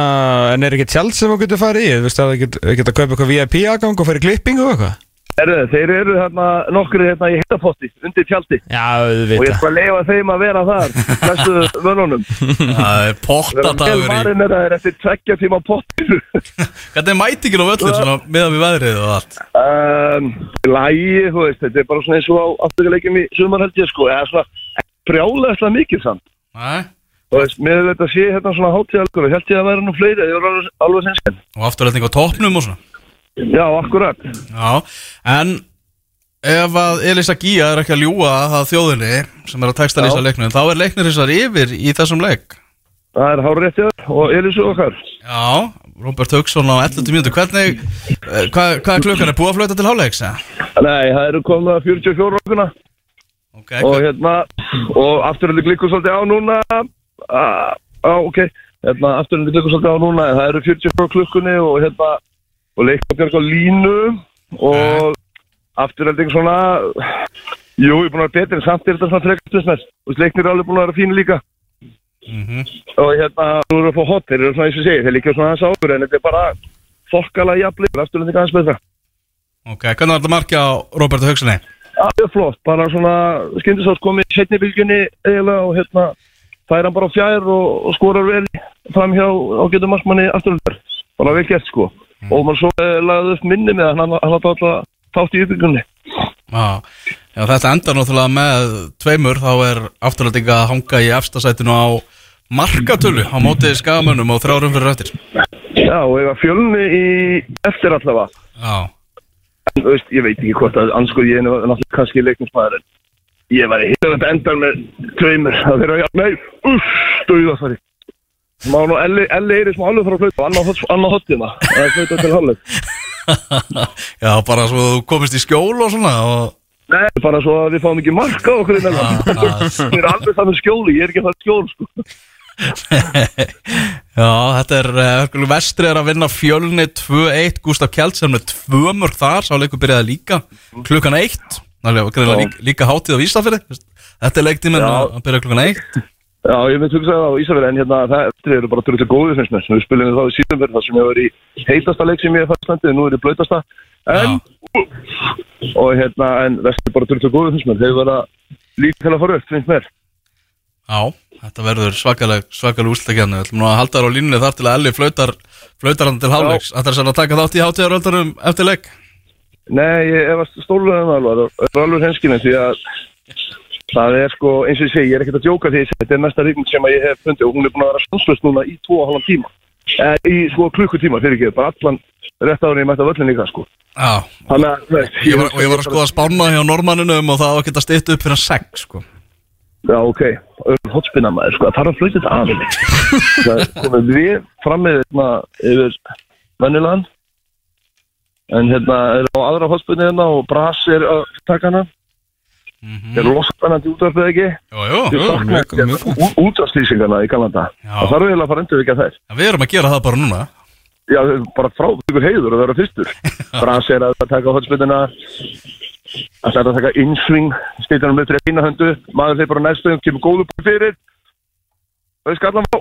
en er ekki tjald sem þú getur farið í? Þú veist að þú getur, að kaupa eitthvað VIP aðgang og farið klippingu og eitthvað? Erðu, þeir eru hérna nokkur hérna í heitapotti, undir tjaldi. Já, þú Og ég skal leifa þeim að vera þar, þessu [laughs] vönunum. Það er pottadagur í farin er það eftir tveggja tíma pottinu. [laughs] Hvernig er mætingin á völlin svona meðan við veðrið og allt? um, lægi, þú veist, þetta er bara svona eins og á afturleikum í sumar held ég sko, eða svona brjálega mikið samt. Nei Þú veist, með þetta sé hérna svona hátíðalgur, ég held ég að vera nú fleiri, ég var alveg, Já, akkurat. Já, en ef að Elisa Gía er ekki að ljúga það þjóðinni sem er að texta lýsa leiknum þá er leiknir þessar yfir í þessum leik Það er hár réttið og Elísu okkar. Já, Robert Hauksson á 11 mínútur Hvernig, eh, hvað, hvað klukkan er búið að flöta til hálfleiks? eða? Nei, það eru komið að 44 okkuna Ok, og hver, hérna, og afturöndi glikkur svolítið á núna, á, ok, hérna, afturöndi glikkur svolítið á núna, það eru 44 klukkunni og hérna, og leikabjörg á línu og afturönding svona, jú, ég er búin að vera betri en samt er þetta svona trekastusmess, og leiknir er alveg búin að vera fínu líka. mm og hérna, erum við að fá hot, þeir eru svona eins og segir, þeir líka svona aðeins áður, en þetta er bara þokkala jafnli, afturönding aðeins betra. ok, hvernig var þetta markja á Robert Haukssoni? Já, mjög flott, bara svona skyndisátt komið í setni bylgjunni eiginlega og hérna fær hann bara fjær og, og skorar vel fram hjá ágætu markmanni afturöldar bara vel gert sko og maður svo eh, lagði upp minni með hann hann átti alltaf þátt í uppbyggjunni Já, já, þetta endar náttúrulega með tveimur. Þá er afturlætning að hanga í efstasætinu á markatölu á móti skagamönnum og þrjárum fyrir eftir. Já, og ég var fjölni í eftir allavega. Já, en þú veist, ég veit ekki hvort að anskur ég er náttúrulega kannski leiknismæður en ég var í þetta endar með tveimur það fyrir að, já, nei, uff, stöða þar Má nú Elli, Elli Eiris má alveg fara að flauta og annað, annað hottina það er flauta til hálfleik [laughs] já, bara svo þú komist í skjól og svona og Nei, bara svo að við fáum ekki marka okkur innan Ah, ah. [laughs] Ég er alveg það með skjóli, ég er ekki það skjól sko. [laughs] Já, þetta er uh, vestri er að vinna fjölni 2-1 Gustaf Kjeldsen með tvö mörg þar sá leikur byrjaði líka klukkan 1 Þannig að Já. líka, líka hátíð á Ísafirði Þetta er leiktíminn að að byrja klukkan 1 Já, ég myndi hugsa það á Ísafjörði en hérna það eru bara drullu góðu finnst mér. Við spilum við þá í síðan verð þar sem ég var í heitasta leik sem ég hef fæst landið, nú er ég blöytasta En, og hérna, en vestur bara drullu góðu finnst mér. Þeir vera lítið til að fara upp, finnst mér. Já, þetta verður svakaleg, svakaleg úrslutakjarni Við ætlum nú að halda þar á línunni þar til að Elli flautar flautar hann til hálfleiks. Er sann að taka þátt í hátíðaröldarum eftir leik? Nei, Það er að Það sko, eins og ég segi, ég er ekkert að djóka því að þetta er mesta ríkning sem að ég hef fundið og hún er búin að vera stanslust núna í tvo og halvan tíma. Eh, í sko klukkutíma fyrir ekki, bara allan rétt ári ég mætti að völlin líka sko. Já, Þannig að, veist, ég var, ég var að skoða spána hjá normanninum og það var ekki að stýta upp fyrir sex sko. Já, ok, hotspinna maður, sko, það þarf að flauta þetta aðeins. [laughs] Það komið við fram með hérna yfir vennilegan En hérna er á aðra hotspinni hérna og Bras er að taka hana mm Er lospennandi útvarpið ekki? Jú, jú, Ég jú. sakna mjög- mjög gott. ú- útvarpslýsingarna í Kanada. Það þarf eiginlega að fara endur ekki að þær. Já, Við erum að gera það bara núna. Já, bara frá ykkur heiður að vera fyrstur. [laughs] Bras er að taka hotspinnina Það er að taka insving Stýttanum upp til eina höndu. Maður þeir bara næstum, kemur góðu búið fyrir. Þau skallan á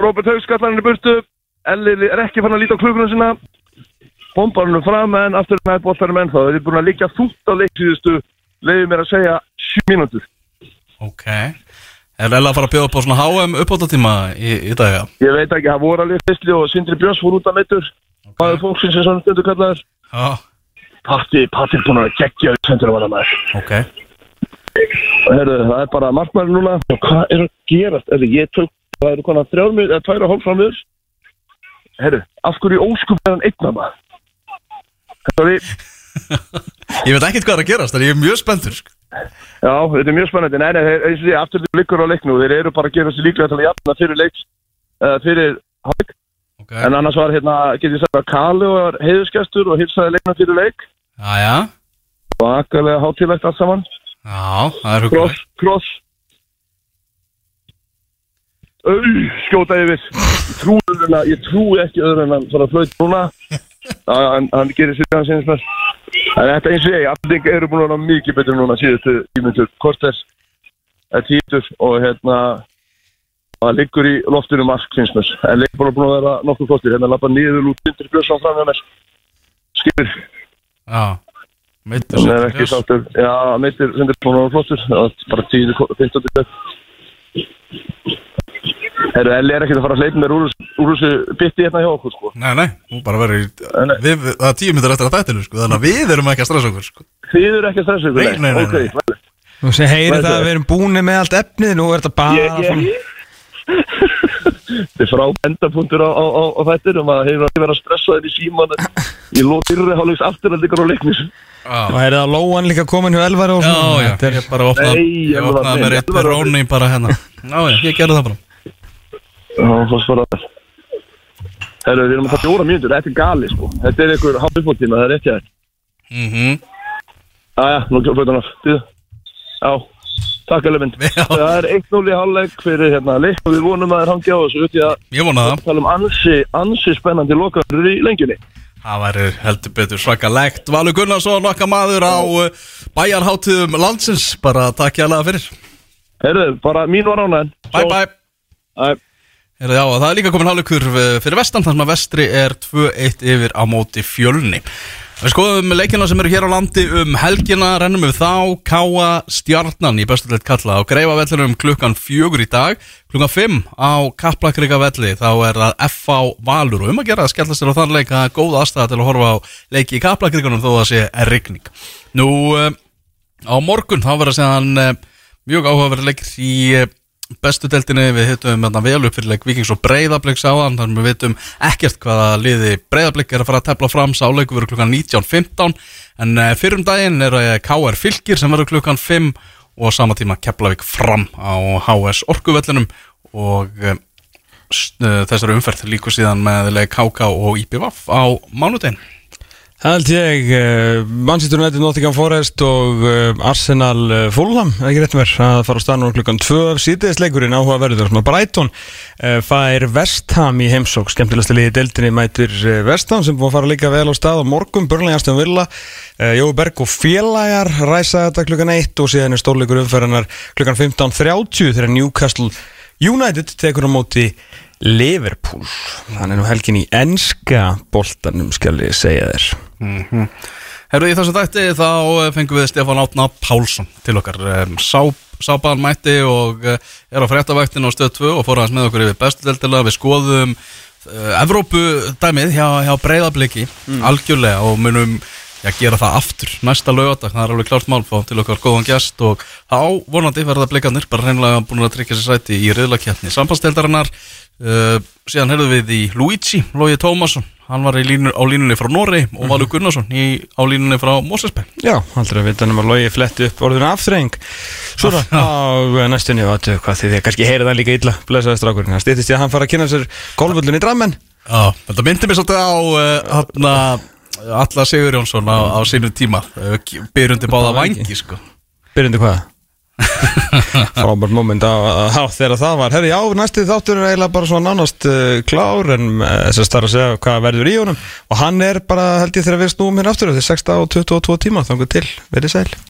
Robert Haug skallan hann í burtu. Elli er ekki fann að líta á klukkuna sinna Bombar hann fram en aftur með boltarum ennþá Þeir að Leiði mér að segja 7 mínútur. Ok. Er Ella að fara að bjóða upp á svona HM uppáttatíma í, í dag, já Ég veit ekki, það voru alveg fyrstli og Sindri Björns fór út af meittur Ok. Maður fólksins sem svona stundu kallaður. Patti, Patti er búin að gegja upp sendur að maður. Ok. Og heyrðu, það er bara markmæri núna. Og hvað er að gerast? Erðu, ég tök, það eru konar þrjár mjög, eða tvær og hálf fram mér Heyrðu, af hverju óskup er hann einn að maður? Þetta við, Ég veit ekkert hvað er að gerast, þannig ég er mjög spenntur sko. Já, þetta er mjög spennandi. Nei, nei, eins og því, aftur til liggur á leiknú. Þeir eru bara að gera sér líklega til að jafna fyrir leiks, uh, fyrir hálfleik. okay. En annars var hérna, get ég sagt að Kali var heiðuskestur og hilsaði leikna fyrir leik. Já, já, Bakalega hátíðlegt allt saman. já, það er Kross, hugulegt kross. Au, skjóta yfir. Ég trúi, en ekki öðru en að flauta núna. Hann, hann gerir sér hann sinns mér. En þetta eins og ég, allir eru búin að vera mikið betur núna síðustu tímyndur. Kortes er títur og hérna það liggur í loftinu mask finnst mér. En leik bara búin að vera nokkuð flottir. Hérna lappa niður út undir björsson fram hjá mér. Skipir. Já, meittur Hann er ekki sáttur. Já, meitir sem er búin að vera flottur. Það er bara 10-15 stund. Herru, Elli er ekki að fara að hleypa mér úr, þessu- bytti hérna hjá okkur, sko. Nei, nei, hún bara verður við, Það er tíu myndir eftir að þættinu, sko Þannig að við erum ekki að stressa okkur, sko. Þið eru ekki að stressa ykkur, Nei, nei, nei, Ok. Nú sé heyri það að við erum búinir með allt efnið Nú er þetta bara Ég, ég, Þið frá endapunktur á, á, á, á þættir um að hefur að vera stressaður í síman í lóð fyrri hálfleiks afturhaldingar á leiknis. Og er það lóan líka komin hjá Elvar og Já, svona já, Þetta er- ég bara opnaði Ég ég með rétt ég peróni bara hérna. Já, já, ég gerði það bara Já, það spara það. Herru, við erum að taka fjóra mínútur, þetta er gali, sko. Þetta er einhver hálfleikmótíma, það er ekki það. Mhm. Jæja, nú flötu hann af. Já, takk alveg mynd. [laughs] Það er 1-0 í hálfleik fyrir hérna leik og við vonum að þeir hangi á þessu út í að Ég vona það tala um ansi, ansi spennandi lokaður í lengjunni. Það væri heldur betur svakalegt Valur Gunnarsson, okkar maður á uh, bæjarháttiðum landsins Bara takk ég alveg fyrir Herru, bara mín var ánægn. Bye bye Bye. Heyrðu, já, það er líka komin hálfleikur uh, fyrir vestan sem að vestri er 2-1 yfir á móti fjölni. Við skoðum leikina sem eru hér á landi um helgina, rennum við þá Káa Stjarnan í bestuleitt kalla á Greifavellinum klukkan fjögur í dag. Klukkan 5 á Kaplakrika velli þá er það FH Valur. Og um að gera að skella sér á þann leik að það er góð aðstæða til að horfa á leiki í Kaplakrikanum þó það sé er rigning. Nú, uh, á morgun þá verður séðan uh, mjög áhugaverð leikir í bestu deltinni, við hittum hérna vel upp fyrir leik Vikings og Breiðabliks áðan þannig við vitum ekkert hvaða liði Breiðablik er að fara að tepla fram, sáleiku verður klukkan 19.15 en uh, fyrrum daginn er uh, KR Fylgir sem verður klukkan 5 og á sama tíma Keflavík fram á HS Orkuvellinum og uh, þessari umferð líku síðan með leik KK og IPVaf á mánudegin Það held ég, uh, Manchester United, Nottingham Forest og uh, Arsenal uh, Fulham, ekki rétt mér, að fara á stað núna klukkan 2 síðdegisleikurinn áhuga verður sem að Brighton uh, fær Vestham í heimsók, skemmtilegsta liði í deildinni mætir Vestham sem búið að fara líka vel á stað á morgun, Burnley Aston Villa Jói Berg og félagar ræsa þetta klukkan 1 og síðan er stórleikur umferðanar klukkan 15.30 þegar Newcastle United tekur á móti Liverpool. Þannig nú helgin í enska boltanum skal ég segja þér Herru, í þessu þætti þá eh, fengum við Stefán Átna Pálsson til okkar um, Sá, Sápaðan mætti og uh, er á fréttavæktinu á stöð 2 og fór aðeins með okkur yfir bestudeldila Við skoðum uh, Evrópu dæmið hjá, hjá breyðabliki algjörlega og munum já, gera það aftur næsta lögadag það er alveg klárt mál, fá til okkar góðan gest og þá vonandi verða blikandir bara reynilega búin að tryggja sér sæti í riðlakjarni sambandsteldarinnar uh, síðan heyrðum við í Luigi Lógi Tómasson. Hann var línu, á línunni frá Norri og Valur Gunnarsson í, á línunni frá Mósesberg Já, aldrei að vita nema að logi fletti upp orðinu afþreying. Svo Já. á næstunni og aðtöðu hvað því að kannski heyri það líka illa. Blessaði strákurinn, það stýttist ég að hann fara að kynna sér golfvöldun í drammen. Já, þetta myndi mér svolítið á uh, Alla Sigur Jónsson á, á sínu tíma. Byrjundi báða vangi sko. Byrjundi hvað? [laughs] Frábært moment þegar það var. Herri, já, næstu þáttur er eiginlega bara svona nánast uh, klár en uh, þess að starra að segja hvað verður í honum. Og hann er bara held ég þegar við snúum hér aftur þetta er 6 á 22 tíma, þannig til, verið sæl